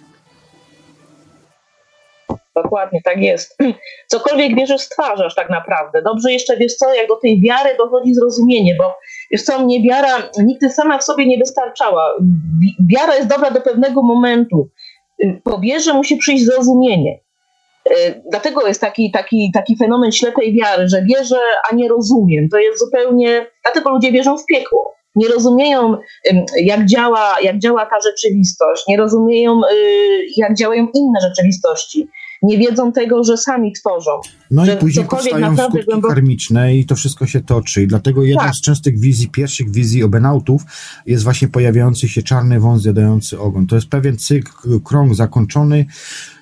Dokładnie, tak jest. *clears throat* Cokolwiek wierzysz, stwarzasz tak naprawdę. Dobrze jeszcze, wiesz co, jak do tej wiary dochodzi zrozumienie, bo wiesz co, mnie wiara nigdy sama w sobie nie wystarczała. Wiara jest dobra do pewnego momentu. Y, po wierze musi przyjść zrozumienie. E, dlatego jest taki, taki, taki fenomen ślepej wiary, że wierzę, a nie rozumiem. To jest zupełnie. Dlatego ludzie wierzą w piekło. Nie rozumieją, jak działa, jak działa ta rzeczywistość, nie rozumieją, y, jak działają inne rzeczywistości nie wiedzą tego, że sami tworzą. No i później powstają skutki głęboko... karmiczne i to wszystko się toczy. I dlatego jedna tak. z częstych wizji, pierwszych wizji obenautów jest właśnie pojawiający się czarny wąs zjadający ogon. To jest pewien cykl, krąg zakończony.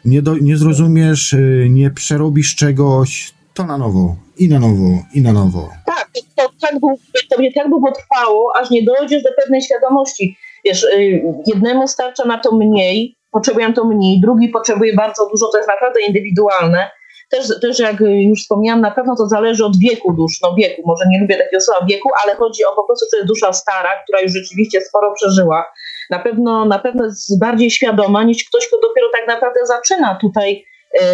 Nie, do, nie zrozumiesz, y, nie przerobisz czegoś, to na nowo, i na nowo, i na nowo. Tak, to, tak, długo, to będzie tak długo trwało, aż nie dojdziesz do pewnej świadomości. Wiesz, y, jednemu starcza na to mniej, potrzebują to mniej, drugi potrzebuje bardzo dużo, to jest naprawdę indywidualne. Też, też jak już wspomniałam, na pewno to zależy od wieku dusz, no wieku, może nie lubię takiego słowa wieku, ale chodzi o po prostu, to jest dusza stara, która już rzeczywiście sporo przeżyła. Na pewno, na pewno jest bardziej świadoma niż ktoś, kto dopiero tak naprawdę zaczyna tutaj y,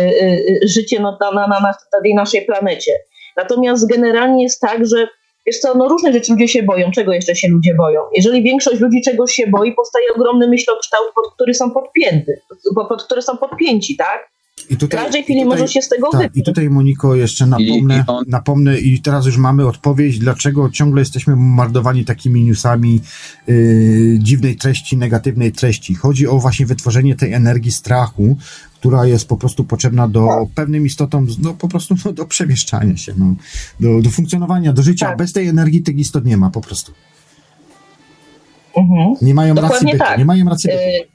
y, życie na, na, na, na tej naszej planecie. Natomiast generalnie jest tak, że Wiesz co, no różne rzeczy ludzie się boją. Czego jeszcze się ludzie boją? Jeżeli większość ludzi czegoś się boi, powstaje ogromny myślokształt, pod który są podpięty, pod, pod które są podpięci, tak? I tutaj, w każdej chwili tutaj, może się z tego tak, I tutaj, Moniko, jeszcze napomnę I, i on... napomnę i teraz już mamy odpowiedź, dlaczego ciągle jesteśmy bombardowani takimi newsami yy, dziwnej treści, negatywnej treści. Chodzi o właśnie wytworzenie tej energii strachu, która jest po prostu potrzebna do tak. pewnym istotom, no po prostu no, do przemieszczania się, no, do, do funkcjonowania, do życia. Tak. Bez tej energii tych istot nie ma po prostu. Mhm. Nie mają Dokładnie racji bytu. Tak. Nie mają racji bytu. Yy,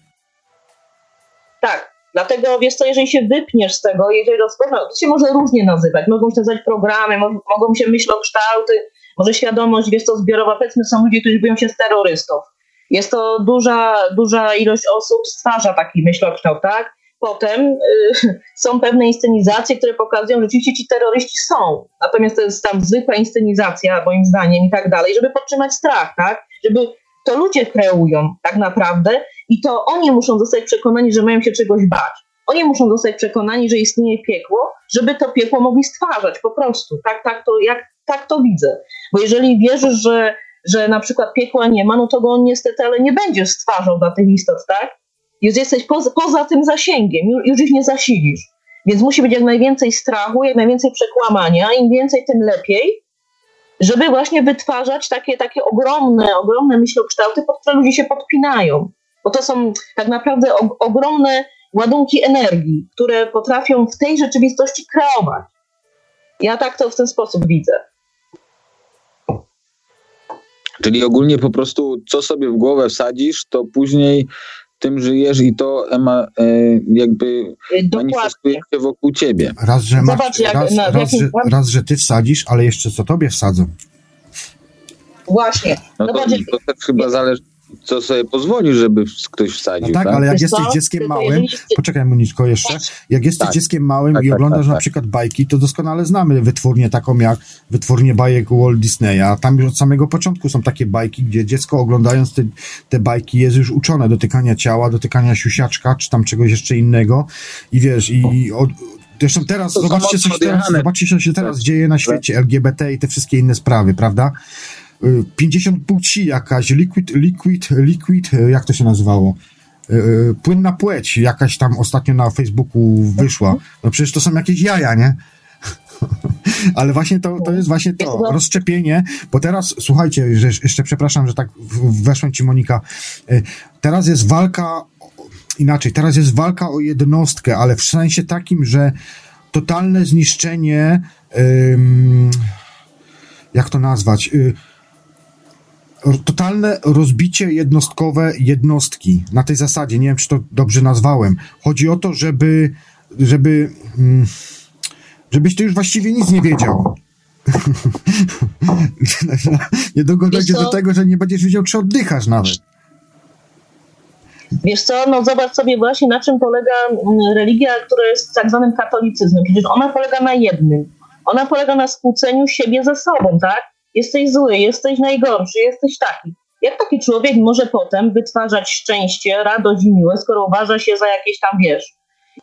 tak, Dlatego wiesz co, jeżeli się wypniesz z tego, jeżeli rozpoznasz, to się może różnie nazywać. Mogą się nazywać programy, mogą, mogą się myślokształty, może świadomość, wiesz co, zbiorowa. Powiedzmy, są ludzie, którzy boją się z terrorystów. Jest to duża, duża ilość osób stwarza taki myślokształt, tak? Potem y, *laughs* są pewne inscenizacje, które pokazują, że rzeczywiście ci terroryści są. Natomiast to jest tam zwykła inscenizacja, moim zdaniem, i tak dalej, żeby podtrzymać strach, tak? Żeby to ludzie kreują tak naprawdę i to oni muszą zostać przekonani, że mają się czegoś bać. Oni muszą zostać przekonani, że istnieje piekło, żeby to piekło mogli stwarzać po prostu. Tak, tak, to, jak, tak to widzę. Bo jeżeli wierzysz, że, że na przykład piekła nie ma, no to go on niestety, ale nie będziesz stwarzał dla tych istot, tak? Już jesteś poza, poza tym zasięgiem, już, już ich nie zasilisz. Więc musi być jak najwięcej strachu, jak najwięcej przekłamania, im więcej, tym lepiej, żeby właśnie wytwarzać takie, takie ogromne, ogromne myślokształty, pod które ludzie się podpinają. Bo to są tak naprawdę ogromne ładunki energii, które potrafią w tej rzeczywistości kreować. Ja tak to w ten sposób widzę. Czyli ogólnie po prostu co sobie w głowę wsadzisz, to później tym żyjesz i to ema, e, jakby Dokładnie. manifestuje się wokół ciebie. Raz, że, Zobacz, jak, raz, na, raz, że, raz, że ty wsadzisz, ale jeszcze co tobie wsadzą. Właśnie. No to, Zobacz, to też chyba zależy co sobie pozwoli, żeby ktoś wsadził. No tak, tak? ale jak Wiesz jesteś co? dzieckiem małym, poczekaj Moniczko jeszcze, jak jesteś tak. dzieckiem małym tak, i tak, oglądasz tak, na przykład bajki, to doskonale znamy wytwórnię taką jak wytwórnię bajek Walt Disneya. Tam już od samego początku są takie bajki, gdzie dziecko oglądając te, te bajki jest już uczone dotykania ciała, dotykania siusiaczka, czy tam czegoś jeszcze innego i wiesz, i od, Zresztą teraz, zobaczcie co, się teraz, zobaczcie, co się teraz dzieje na świecie, LGBT i te wszystkie inne sprawy, prawda? 50 płci jakaś, liquid, liquid, liquid, jak to się nazywało? E, płynna płeć jakaś tam ostatnio na Facebooku wyszła. No przecież to są jakieś jaja, nie? *laughs* Ale właśnie to, to jest właśnie to, rozszczepienie, bo teraz, słuchajcie, że jeszcze przepraszam, że tak weszłem ci Monika, teraz jest walka, inaczej, teraz jest walka o jednostkę, ale w sensie takim, że totalne zniszczenie, jak to nazwać, totalne rozbicie jednostkowe jednostki. Na tej zasadzie, nie wiem, czy to dobrze nazwałem. Chodzi o to, żeby, żeby, mm, żebyś ty już właściwie nic nie wiedział. *laughs* Niedługo dojdzie do tego, że nie będziesz wiedział, czy oddychasz nawet. Wiesz co, no zobacz sobie właśnie na czym polega mm, religia, która jest tak zwanym katolicyzmem. Przecież ona polega na jednym. Ona polega na skłóceniu siebie ze sobą, tak? Jesteś zły, jesteś najgorszy, jesteś taki. Jak taki człowiek może potem wytwarzać szczęście, radość i miłość, skoro uważa się za jakieś tam, wiesz.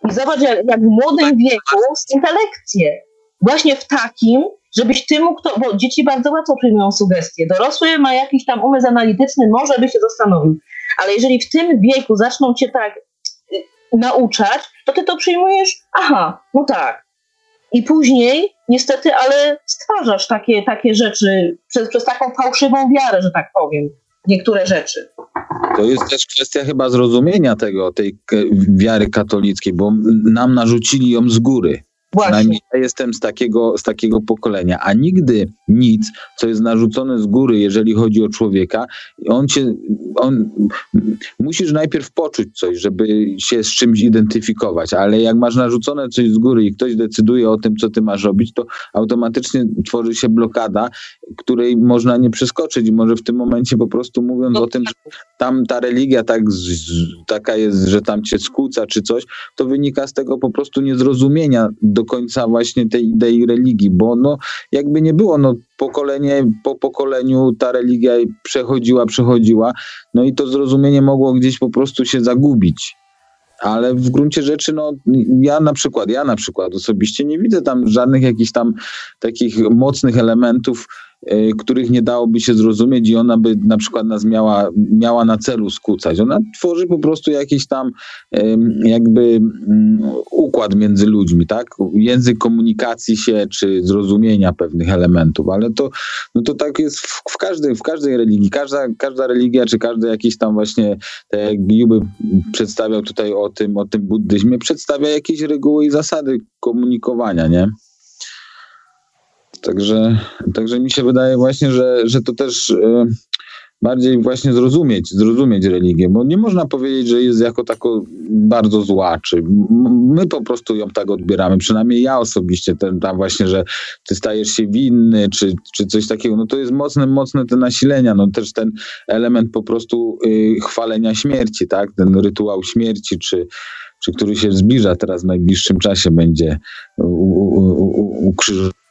I zobacz, jak, jak w młodym wieku intelekcję. Właśnie w takim, żebyś ty mógł to, bo dzieci bardzo łatwo przyjmują sugestie. Dorosły ma jakiś tam umysł analityczny, może by się zastanowił. Ale jeżeli w tym wieku zaczną cię tak y, nauczać, to ty to przyjmujesz, aha, no tak, i później, niestety, ale stwarzasz takie, takie rzeczy przez, przez taką fałszywą wiarę, że tak powiem, niektóre rzeczy. To jest też kwestia chyba zrozumienia tego, tej wiary katolickiej, bo nam narzucili ją z góry. Właśnie. Przynajmniej ja jestem z takiego, z takiego pokolenia, a nigdy nic, co jest narzucone z góry, jeżeli chodzi o człowieka, on cię, on, musisz najpierw poczuć coś, żeby się z czymś identyfikować, ale jak masz narzucone coś z góry i ktoś decyduje o tym, co ty masz robić, to automatycznie tworzy się blokada, której można nie przeskoczyć i może w tym momencie po prostu mówiąc no, o tym, że tam ta religia tak, taka jest, że tam cię skłóca czy coś, to wynika z tego po prostu niezrozumienia do końca właśnie tej idei religii, bo no jakby nie było, no pokolenie po pokoleniu ta religia przechodziła, przechodziła, no i to zrozumienie mogło gdzieś po prostu się zagubić. Ale w gruncie rzeczy, no, ja na przykład, ja na przykład osobiście nie widzę tam żadnych jakichś tam takich mocnych elementów, których nie dałoby się zrozumieć i ona by na przykład nas miała, miała na celu skłócać. Ona tworzy po prostu jakiś tam jakby mm, układ między ludźmi, tak? Język komunikacji się, czy zrozumienia pewnych elementów, ale to, no to tak jest w, w, każdej, w każdej religii. Każda, każda religia, czy każdy jakiś tam właśnie, tak jak Juby przedstawiał tutaj o tym, o tym buddyzmie, przedstawia jakieś reguły i zasady komunikowania, nie? Także, także mi się wydaje właśnie, że, że to też e, bardziej właśnie zrozumieć, zrozumieć religię, bo nie można powiedzieć, że jest jako tako bardzo zła, czy my po prostu ją tak odbieramy, przynajmniej ja osobiście, ten tam właśnie, że ty stajesz się winny, czy, czy coś takiego, no to jest mocne, mocne te nasilenia, no też ten element po prostu y, chwalenia śmierci, tak, ten rytuał śmierci, czy czy który się zbliża teraz w najbliższym czasie będzie ukrzyżowany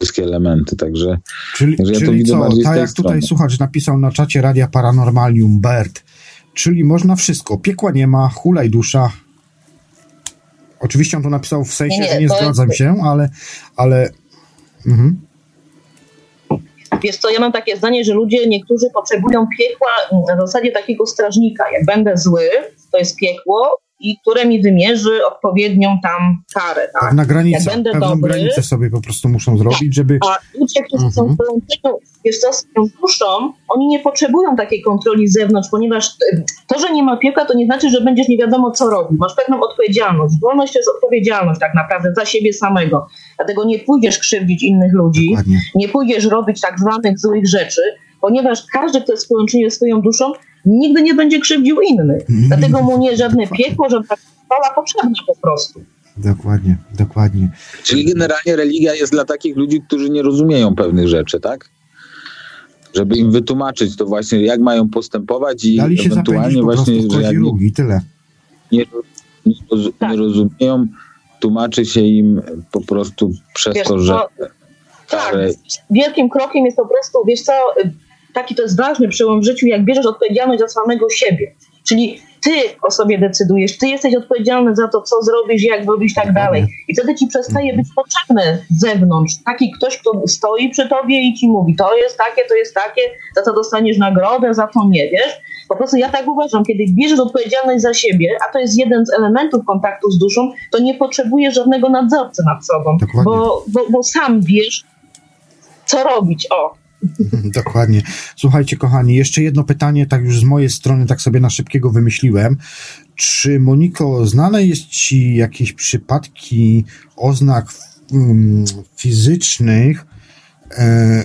wszystkie elementy, także, czyli, także ja czyli co, tak jak tutaj słuchacz napisał na czacie Radia Paranormalium Bert, czyli można wszystko, piekła nie ma, hulaj dusza, oczywiście on to napisał w sensie, nie, nie, że nie zgadzam jest... się, ale, ale mhm. Wiesz co, ja mam takie zdanie, że ludzie, niektórzy potrzebują piekła na zasadzie takiego strażnika. Jak będę zły, to jest piekło, i które mi wymierzy odpowiednią tam karę. Tak? Na granicę, będę pewną dobry, granicę sobie po prostu muszą zrobić, żeby... A ludzie, którzy mhm. są swoją, wiesz co, swoją duszą, oni nie potrzebują takiej kontroli z zewnątrz, ponieważ to, że nie ma piekła, to nie znaczy, że będziesz nie wiadomo co robić. Masz pewną odpowiedzialność. Wolność to jest odpowiedzialność tak naprawdę za siebie samego. Dlatego nie pójdziesz krzywdzić innych ludzi, Dokładnie. nie pójdziesz robić tak zwanych złych rzeczy, ponieważ każdy, kto jest w połączeniu ze swoją duszą, nigdy nie będzie krzywdził innych. Dlatego mu nie żadne piekło, żadna chwała potrzebna po prostu. Dokładnie, dokładnie. Czyli generalnie religia jest dla takich ludzi, którzy nie rozumieją pewnych rzeczy, tak? Żeby im wytłumaczyć to właśnie, jak mają postępować i Dali się ewentualnie właśnie, że jak nie, tyle. Nie, nie, roz, tak. nie, rozumieją, tłumaczy się im po prostu przez wiesz, to, że... To, tak, wielkim krokiem jest po prostu, wiesz co, taki to jest ważny przełom w życiu, jak bierzesz odpowiedzialność za samego siebie. Czyli ty o sobie decydujesz, ty jesteś odpowiedzialny za to, co zrobisz, jak zrobisz tak dalej. I wtedy ci przestaje być potrzebny z zewnątrz taki ktoś, kto stoi przy tobie i ci mówi, to jest takie, to jest takie, za to dostaniesz nagrodę, za to nie, wiesz? Po prostu ja tak uważam, kiedy bierzesz odpowiedzialność za siebie, a to jest jeden z elementów kontaktu z duszą, to nie potrzebujesz żadnego nadzorcy nad sobą, bo, bo, bo sam wiesz, co robić. O, *laughs* Dokładnie. Słuchajcie, kochani, jeszcze jedno pytanie, tak już z mojej strony, tak sobie na szybkiego wymyśliłem. Czy, Moniko, znane jest Ci jakieś przypadki oznak um, fizycznych,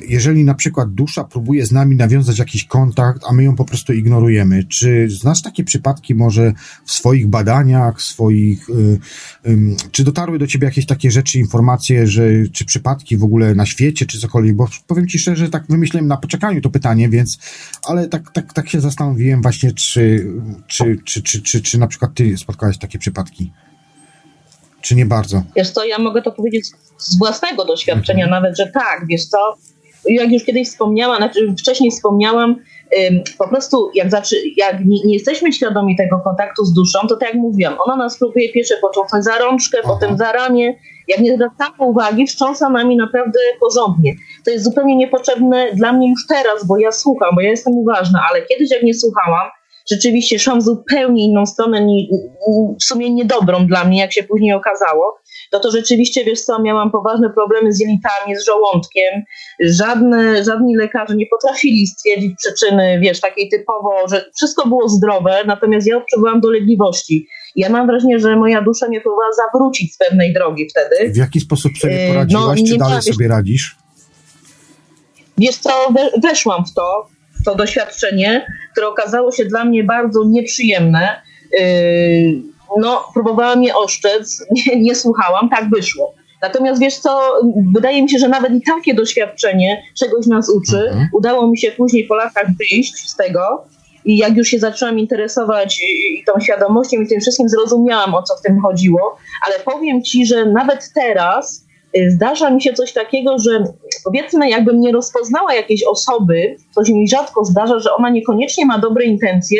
jeżeli na przykład dusza próbuje z nami nawiązać jakiś kontakt, a my ją po prostu ignorujemy, czy znasz takie przypadki może w swoich badaniach, swoich, e, czy dotarły do ciebie jakieś takie rzeczy, informacje, że, czy przypadki w ogóle na świecie, czy cokolwiek, bo powiem ci szczerze, tak wymyśliłem na poczekaniu to pytanie, więc, ale tak, tak, tak się zastanowiłem właśnie, czy, czy, czy, czy, czy, czy na przykład ty spotkałeś takie przypadki. Czy nie bardzo? Wiesz co, ja mogę to powiedzieć z własnego doświadczenia mhm. nawet, że tak, wiesz co, jak już kiedyś wspomniałam, znaczy wcześniej wspomniałam, po prostu jak, zaczy, jak nie, nie, jesteśmy świadomi tego kontaktu z duszą, to tak jak mówiłam, ona nas próbuje pierwsze początnąć za rączkę, Aha. potem za ramię. Jak nie zwracamy uwagi, wstrząsa nami naprawdę porządnie. To jest zupełnie niepotrzebne dla mnie już teraz, bo ja słucham, bo ja jestem uważna, ale kiedyś jak nie słuchałam, rzeczywiście szłam zupełnie inną stronę, w sumie niedobrą dla mnie, jak się później okazało, to to rzeczywiście, wiesz co, miałam poważne problemy z jelitami, z żołądkiem. Żadne, żadni lekarze nie potrafili stwierdzić przyczyny, wiesz, takiej typowo, że wszystko było zdrowe, natomiast ja odczuwałam dolegliwości. Ja mam wrażenie, że moja dusza mnie próbowała zawrócić z pewnej drogi wtedy. W jaki sposób sobie yy, poradziłaś, no, czy dalej sobie radzisz? Wiesz co, weszłam w to, to doświadczenie, które okazało się dla mnie bardzo nieprzyjemne. Yy, no, próbowałam je oszczec, *laughs* nie, nie słuchałam, tak wyszło. Natomiast wiesz co, wydaje mi się, że nawet i takie doświadczenie czegoś nas uczy. Mhm. Udało mi się później po latach wyjść z tego i jak już się zaczęłam interesować i, tą świadomością i tym wszystkim zrozumiałam, o co w tym chodziło, ale powiem Ci, że nawet teraz zdarza mi się coś takiego, że powiedzmy, jakbym nie rozpoznała jakiejś osoby, coś mi rzadko zdarza, że ona niekoniecznie ma dobre intencje,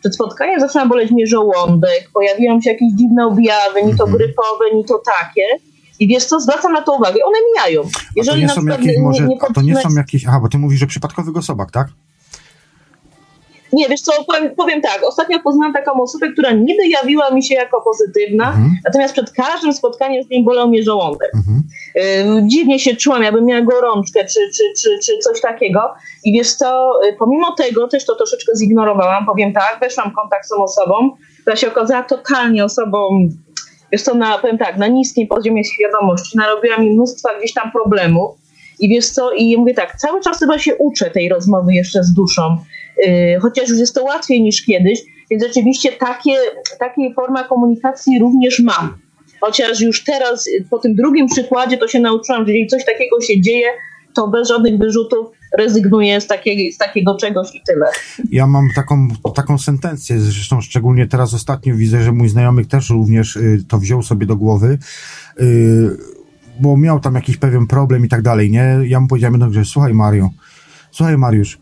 przed spotkaniem zaczyna boleć mnie żołądek, pojawiają się jakieś dziwne objawy, ni to mhm. grypowe, ni to takie. I wiesz co, zwracam na to uwagę, one mijają. Jeżeli a to nie są jakieś, może, nie, nie to nie są jakieś, aha, bo ty mówisz, że przypadkowych osobach, tak? Nie, wiesz co, powiem, powiem, tak, ostatnio poznałam taką osobę, która niby jawiła mi się jako pozytywna, mhm. natomiast przed każdym spotkaniem z nim bolał mnie żołądek. Mhm. Y, dziwnie się czułam, jakbym miała gorączkę czy, czy, czy, czy coś takiego i wiesz co, y, pomimo tego też to troszeczkę zignorowałam, powiem tak, weszłam w kontakt z tą osobą, która się okazała totalnie osobą, wiesz co, na, powiem tak, na niskim poziomie świadomości, narobiła mi mnóstwa gdzieś tam problemów i wiesz co, i mówię tak, cały czas chyba się uczę tej rozmowy jeszcze z duszą, chociaż już jest to łatwiej niż kiedyś, więc rzeczywiście takie, takiej forma komunikacji również mam. Chociaż już teraz y, po tym drugim przykładzie to się nauczyłam, że jeżeli coś takiego się dzieje, to bez żadnych wyrzutów rezygnuję z, takiej, z takiego czegoś i tyle. Ja mam taką, taką sentencję, zresztą szczególnie teraz ostatnio widzę, że mój znajomy też również y, to wziął sobie do głowy, bo miał tam jakiś pewien problem i tak dalej, nie? Ja mu powiedziałem że słuchaj Mario, słuchaj Mariusz,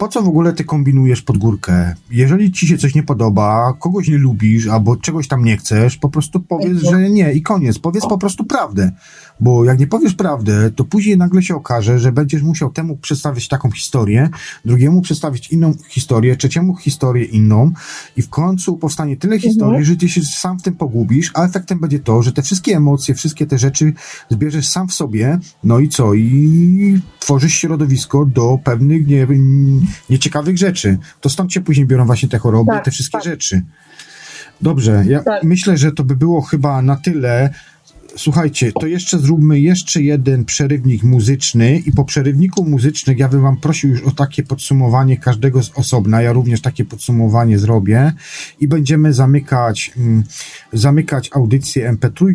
po co w ogóle ty kombinujesz pod górkę? Jeżeli ci się coś nie podoba, kogoś nie lubisz, albo czegoś tam nie chcesz, po prostu powiedz, że nie i koniec. Powiedz po prostu prawdę. Bo jak nie powiesz prawdę, to później nagle się okaże, że będziesz musiał temu przedstawić taką historię, drugiemu przedstawić inną historię, trzeciemu historię inną i w końcu powstanie tyle mhm. historii, że ty się sam w tym pogubisz, a efektem będzie to, że te wszystkie emocje, wszystkie te rzeczy zbierzesz sam w sobie, no i co? I tworzysz środowisko do pewnych, nie nieciekawych rzeczy. To stąd się później biorą właśnie te choroby, tak, te wszystkie tak. rzeczy. Dobrze, ja tak. myślę, że to by było chyba na tyle. Słuchajcie, to jeszcze zróbmy jeszcze jeden przerywnik muzyczny i po przerywniku muzycznym ja bym wam prosił już o takie podsumowanie każdego z osobna. Ja również takie podsumowanie zrobię i będziemy zamykać, mm, zamykać audycję MP3,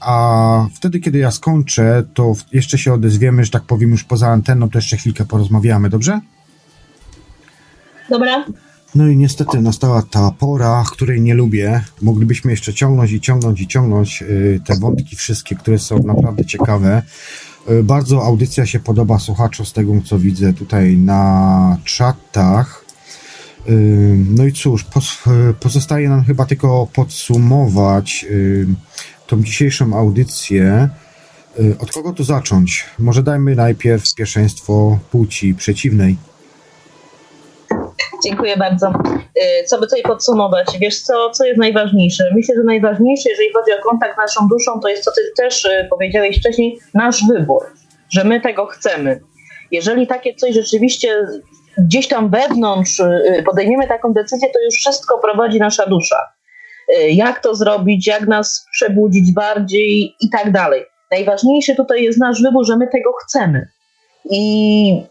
a wtedy, kiedy ja skończę, to jeszcze się odezwiemy, że tak powiem już poza anteną, to jeszcze chwilkę porozmawiamy, dobrze? Dobra. No i niestety nastała ta pora, której nie lubię. Moglibyśmy jeszcze ciągnąć i ciągnąć i ciągnąć y, te wątki wszystkie, które są naprawdę ciekawe. Y, bardzo audycja się podoba słuchaczom z tego, co widzę tutaj na czatach. Y, no i cóż, pozostaje nam chyba tylko podsumować tą dzisiejszą audycję. Od kogo tu zacząć? Może dajmy najpierw pierwszeństwo płci przeciwnej. Dziękuję bardzo. Y, co by tutaj podsumować? Wiesz co, co jest najważniejsze? Myślę, że najważniejsze, jeżeli chodzi o kontakt z naszą duszą, to jest, co ty też y, powiedziałeś wcześniej, nasz wybór, że my tego chcemy. Jeżeli takie coś rzeczywiście gdzieś tam wewnątrz y, podejmiemy taką decyzję, to już wszystko prowadzi nasza dusza. Jak to zrobić, jak nas przebudzić bardziej i tak dalej. Najważniejszy tutaj jest nasz wybór, że my tego chcemy. I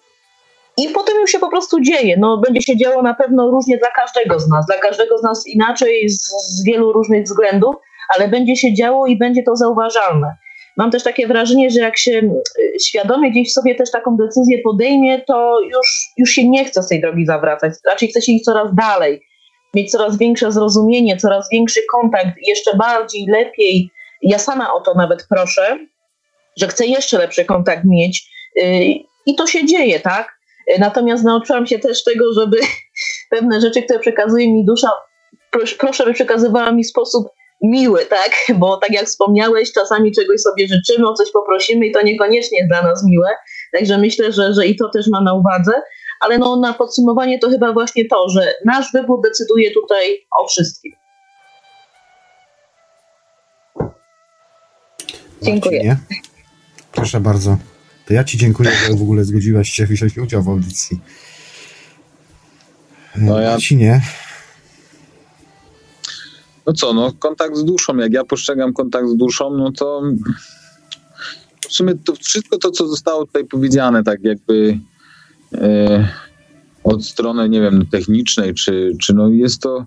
i potem już się po prostu dzieje. No, będzie się działo na pewno różnie dla każdego z nas, dla każdego z nas inaczej z, z wielu różnych względów, ale będzie się działo i będzie to zauważalne. Mam też takie wrażenie, że jak się y, świadomie gdzieś sobie też taką decyzję podejmie, to już, już się nie chce z tej drogi zawracać. Raczej chce się iść coraz dalej, mieć coraz większe zrozumienie, coraz większy kontakt, jeszcze bardziej, lepiej. Ja sama o to nawet proszę, że chcę jeszcze lepszy kontakt mieć. Y, I to się dzieje, tak? Natomiast nauczyłam się też tego, żeby *laughs* pewne rzeczy, które przekazuje mi dusza, proszę, by przekazywała mi w sposób miły, tak? *laughs* Bo tak jak wspomniałeś, czasami czegoś sobie życzymy, o coś poprosimy i to niekoniecznie jest dla nas miłe. Także myślę, że, że i to też ma na uwadze. ale no, na podsumowanie to chyba właśnie to, że nasz wybór decyduje tutaj o wszystkim. Dziękuję. Marcinie, proszę bardzo. To ja Ci dziękuję, że w ogóle zgodziłaś się wziąć udział w audycji. No ja... Marcinie. No co, no kontakt z duszą, jak ja postrzegam kontakt z duszą, no to w sumie to wszystko to, co zostało tutaj powiedziane, tak jakby e, od strony, nie wiem, technicznej, czy, czy no jest to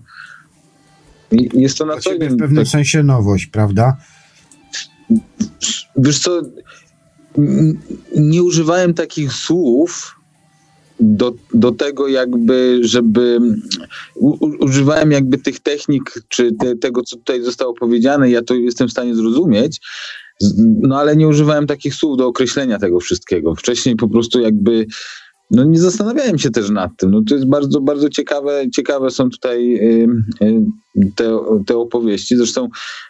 jest to na co dzień. w pewnym tak, sensie nowość, prawda? Wiesz co, nie używałem takich słów do, do tego jakby, żeby u, używałem jakby tych technik, czy te, tego, co tutaj zostało powiedziane, ja to jestem w stanie zrozumieć, no ale nie używałem takich słów do określenia tego wszystkiego. Wcześniej po prostu jakby no nie zastanawiałem się też nad tym. No to jest bardzo, bardzo ciekawe, ciekawe są tutaj y, y, te, te opowieści. Zresztą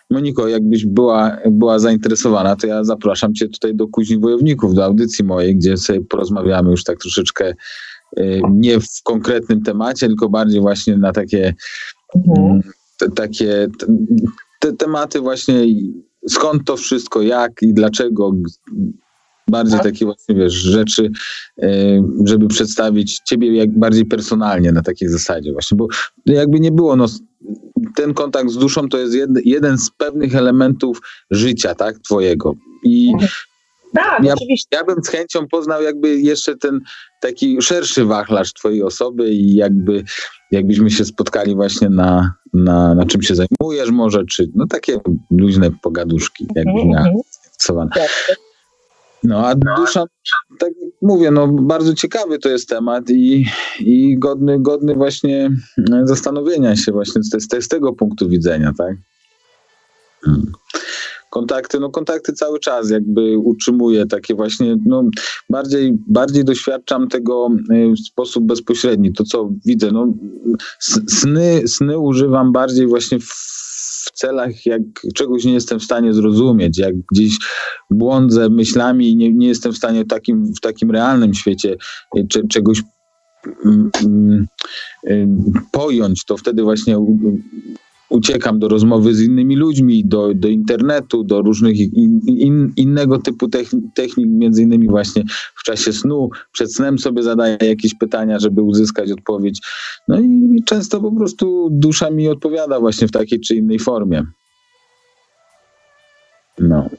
Moniko, jakbyś była, była zainteresowana, to ja zapraszam cię tutaj do Kuźni Wojowników, do audycji mojej, gdzie sobie porozmawiamy już tak troszeczkę y, nie w konkretnym temacie, tylko bardziej właśnie na takie mhm. Mm, te, takie te tematy właśnie skąd to wszystko, jak i dlaczego, bardziej tak. takie właśnie, wiesz, rzeczy, e, żeby przedstawić ciebie jak bardziej personalnie na takiej zasadzie właśnie, bo jakby nie było, no ten kontakt z duszą to jest jed, jeden z pewnych elementów życia, tak, twojego i tak, ja, oczywiście. ja bym z chęcią poznał jakby jeszcze ten taki szerszy wachlarz twojej osoby i jakby jakbyśmy się spotkali właśnie na, na, na czym się zajmujesz może, czy no takie luźne pogaduszki, jakby mm -hmm. Tak. No a dusza, tak mówię, no bardzo ciekawy to jest temat i, i godny, godny właśnie zastanowienia się właśnie z, z, z tego punktu widzenia, tak? Hmm. Kontakty, no kontakty cały czas jakby utrzymuję takie właśnie, no bardziej, bardziej doświadczam tego y, w sposób bezpośredni, to co widzę, no sny, sny używam bardziej właśnie w w celach, jak czegoś nie jestem w stanie zrozumieć, jak gdzieś błądzę myślami i nie, nie jestem w stanie w takim, w takim realnym świecie e, czegoś mm, mm, e, pojąć, to wtedy właśnie uciekam do rozmowy z innymi ludźmi, do, do internetu, do różnych in, in, innego typu technik, między innymi właśnie w czasie snu. Przed snem sobie zadaję jakieś pytania, żeby uzyskać odpowiedź. No i często po prostu dusza mi odpowiada właśnie w takiej czy innej formie. No.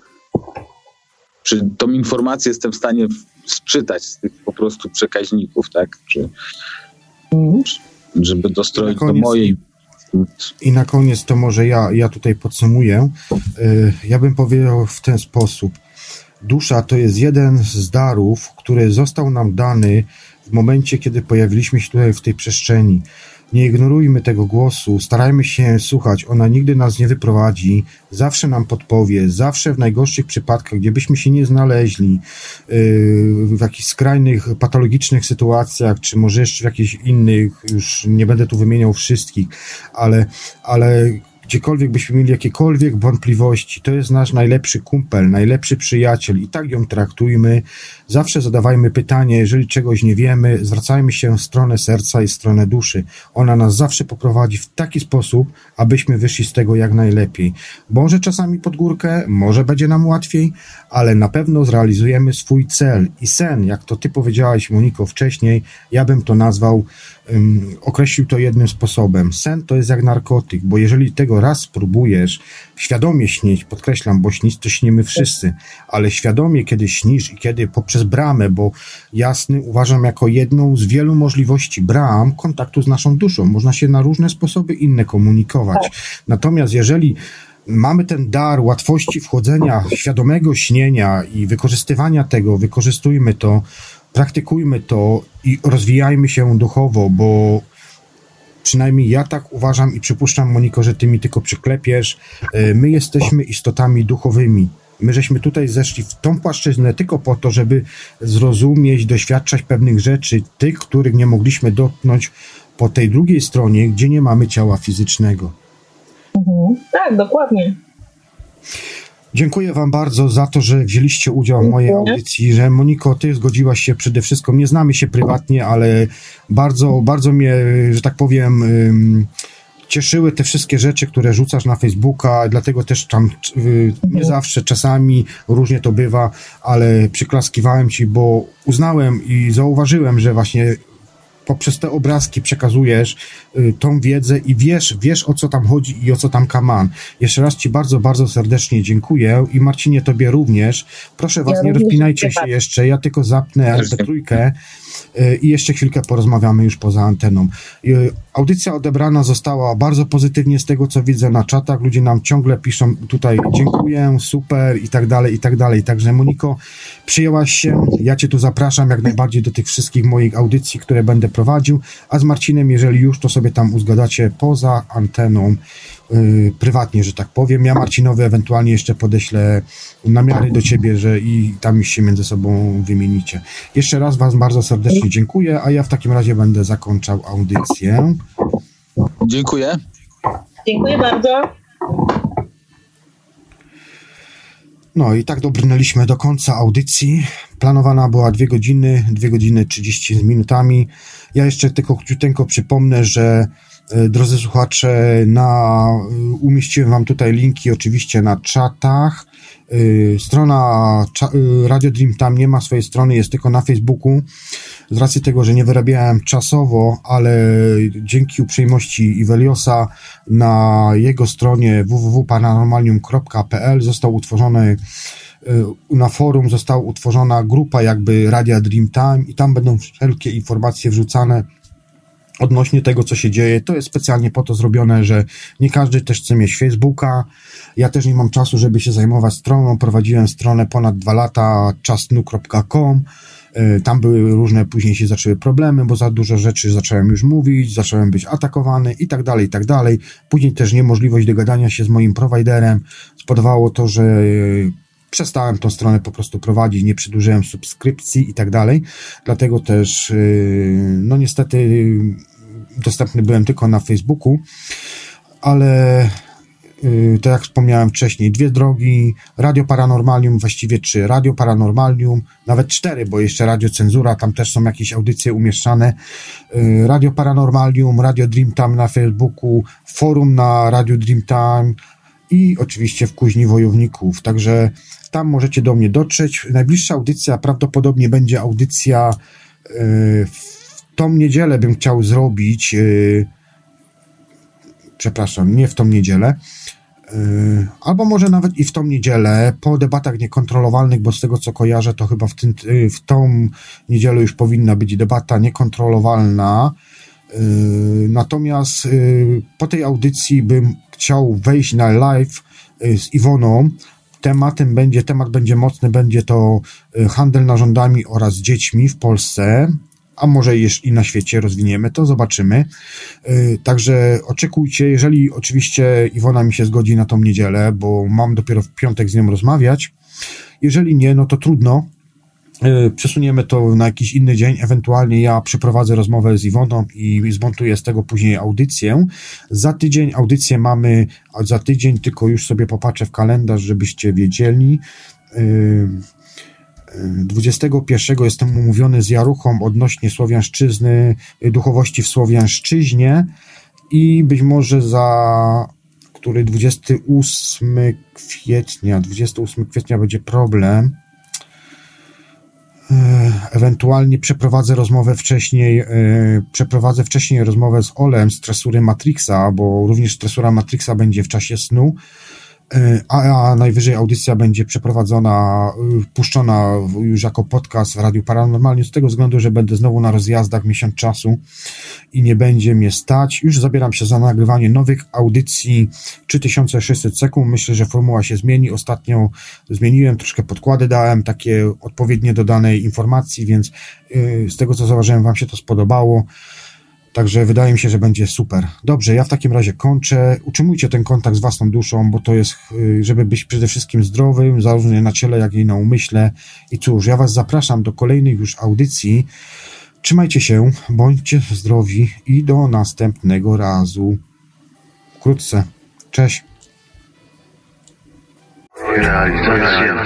Czy tą informację jestem w stanie sczytać z tych po prostu przekaźników, tak? Czy, żeby dostroić do mojej i na koniec to może ja, ja tutaj podsumuję. Y, ja bym powiedział w ten sposób. Dusza to jest jeden z darów, który został nam dany w momencie, kiedy pojawiliśmy się tutaj w tej przestrzeni. Nie ignorujmy tego głosu, starajmy się słuchać. Ona nigdy nas nie wyprowadzi, zawsze nam podpowie, zawsze w najgorszych przypadkach, gdziebyśmy się nie znaleźli, yy, w jakichś skrajnych, patologicznych sytuacjach, czy może jeszcze w jakichś innych, już nie będę tu wymieniał wszystkich, ale, ale gdziekolwiek byśmy mieli jakiekolwiek wątpliwości, to jest nasz najlepszy kumpel, najlepszy przyjaciel i tak ją traktujmy. Zawsze zadawajmy pytanie, jeżeli czegoś nie wiemy, zwracajmy się w stronę serca i w stronę duszy. Ona nas zawsze poprowadzi w taki sposób, abyśmy wyszli z tego jak najlepiej. Może czasami pod górkę, może będzie nam łatwiej, ale na pewno zrealizujemy swój cel i sen, jak to ty powiedziałaś, Moniko, wcześniej, ja bym to nazwał określił to jednym sposobem. Sen to jest jak narkotyk, bo jeżeli tego raz spróbujesz świadomie śnić, podkreślam, bo śnić to śnimy wszyscy, ale świadomie kiedy śnisz i kiedy poprzez bramę, bo jasny uważam jako jedną z wielu możliwości bram kontaktu z naszą duszą. Można się na różne sposoby inne komunikować. Tak. Natomiast jeżeli mamy ten dar łatwości wchodzenia, świadomego śnienia i wykorzystywania tego, wykorzystujmy to, praktykujmy to i rozwijajmy się duchowo, bo przynajmniej ja tak uważam i przypuszczam, Moniko, że ty mi tylko przyklepiesz. E, my jesteśmy istotami duchowymi. My żeśmy tutaj zeszli w tą płaszczyznę tylko po to, żeby zrozumieć, doświadczać pewnych rzeczy, tych, których nie mogliśmy dotknąć po tej drugiej stronie, gdzie nie mamy ciała fizycznego. Mhm. Tak, dokładnie. Dziękuję Wam bardzo za to, że wzięliście udział w mojej audycji, że Moniko, Ty zgodziłaś się przede wszystkim. Nie znamy się prywatnie, ale bardzo, bardzo mnie, że tak powiem, cieszyły te wszystkie rzeczy, które rzucasz na Facebooka, dlatego też tam y, nie zawsze, czasami różnie to bywa, ale przyklaskiwałem Ci, bo uznałem i zauważyłem, że właśnie poprzez te obrazki przekazujesz tą wiedzę i wiesz, wiesz o co tam chodzi i o co tam kaman. Jeszcze raz Ci bardzo, bardzo serdecznie dziękuję i Marcinie Tobie również. Proszę Was, ja nie rozpinajcie się jeszcze, ja tylko zapnę trójkę y, i jeszcze chwilkę porozmawiamy już poza anteną. Y, audycja odebrana została bardzo pozytywnie z tego, co widzę na czatach. Ludzie nam ciągle piszą tutaj dziękuję, super i tak dalej, i tak dalej. Także Moniko, przyjęłaś się. Ja Cię tu zapraszam jak najbardziej do tych wszystkich moich audycji, które będę prowadził, a z Marcinem, jeżeli już, to sobie tam uzgadacie poza anteną yy, prywatnie, że tak powiem. Ja Marcinowi ewentualnie jeszcze podeślę namiary do ciebie, że i tam już się między sobą wymienicie. Jeszcze raz Was bardzo serdecznie dziękuję, a ja w takim razie będę zakończał audycję. Dziękuję. Dziękuję bardzo. No i tak dobrnęliśmy do końca audycji. Planowana była dwie godziny, dwie godziny 30 z minutami. Ja jeszcze tylko króciuteńko przypomnę, że drodzy słuchacze, na, e, umieściłem wam tutaj linki oczywiście na czatach. E, strona Radio Dream tam nie ma swojej strony, jest tylko na Facebooku. Z racji tego, że nie wyrabiałem czasowo, ale dzięki uprzejmości Iweliosa na jego stronie www.paranormalium.pl został utworzony na forum została utworzona grupa jakby Radia Dreamtime i tam będą wszelkie informacje wrzucane odnośnie tego, co się dzieje. To jest specjalnie po to zrobione, że nie każdy też chce mieć Facebooka. Ja też nie mam czasu, żeby się zajmować stroną. Prowadziłem stronę ponad dwa lata, czasnu.com. Y, tam były różne, później się zaczęły problemy, bo za dużo rzeczy zacząłem już mówić, zacząłem być atakowany i tak dalej, i tak dalej. Później też niemożliwość dogadania się z moim prowajderem spowodowało to, że przestałem tą stronę po prostu prowadzić, nie przedłużyłem subskrypcji i tak dalej. Dlatego też, y, no niestety, dostępny byłem tylko na Facebooku, ale y, tak jak wspomniałem wcześniej, dwie drogi, Radio Paranormalium, właściwie trzy, Radio Paranormalium, nawet cztery, bo jeszcze Radio Cenzura, tam też są jakieś audycje umieszczane, y, Radio Paranormalium, Radio Dreamtime na Facebooku, forum na Radio Dreamtime i oczywiście w Kuźni Wojowników, także tam możecie do mnie dotrzeć. Najbliższa audycja prawdopodobnie będzie audycja yy, w tą niedzielę bym chciał zrobić. Yy, przepraszam, nie w tą niedzielę. Yy, albo może nawet i w tą niedzielę, po debatach niekontrolowalnych, bo z tego co kojarzę, to chyba w, tym, w tą niedzielę już powinna być debata niekontrolowalna. Natomiast po tej audycji bym chciał wejść na live z Iwoną, tematem będzie, temat będzie mocny, będzie to y, handel narządami oraz dziećmi w Polsce, a może i na świecie rozwiniemy to, zobaczymy. Y, także oczekujcie, jeżeli oczywiście Iwona mi się zgodzi na tą niedzielę, bo mam dopiero w piątek z nią rozmawiać. Jeżeli nie, no to trudno, E, przesuniemy to na jakiś inny dzień, ewentualnie ja przeprowadzę rozmowę z Iwoną i zmontuję z tego później audycję. Za tydzień audycję mamy, za tydzień tylko już sobie popatrzę w kalendarz, żebyście wiedzieli. 21 e, e, jestem umówiony z Jaruchą odnośnie Słowiańszczyzny, duchowości w Słowiańszczyźnie i być może za który 28 kwietnia, 28 kwietnia będzie problem, E, ewentualnie przeprowadzę rozmowę wcześniej, e, przeprowadzę wcześniej rozmowę z Olem z tresury Matrixa, bo również tresura Matrixa będzie w czasie snu a, a najwyżej audycja będzie przeprowadzona, y, puszczona już jako podcast w Radiu Paranormalnie, z tego względu, że będę znowu na rozjazdach miesiąc czasu i nie będzie mnie stać. Już zabieram się za nagrywanie nowych audycji 3600 sekund. Myślę, że formuła się zmieni. Ostatnio zmieniłem, troszkę podkłady dałem, takie odpowiednie dodanej informacji, więc yy, z tego co zauważyłem, Wam się to spodobało. Także wydaje mi się, że będzie super. Dobrze, ja w takim razie kończę. Utrzymujcie ten kontakt z własną duszą, bo to jest, y, żeby być przede wszystkim zdrowym, zarówno na ciele, jak i na umyśle. I cóż, ja Was zapraszam do kolejnych już audycji. Trzymajcie się, bądźcie zdrowi i do następnego razu. Wkrótce. Cześć. Realizacja.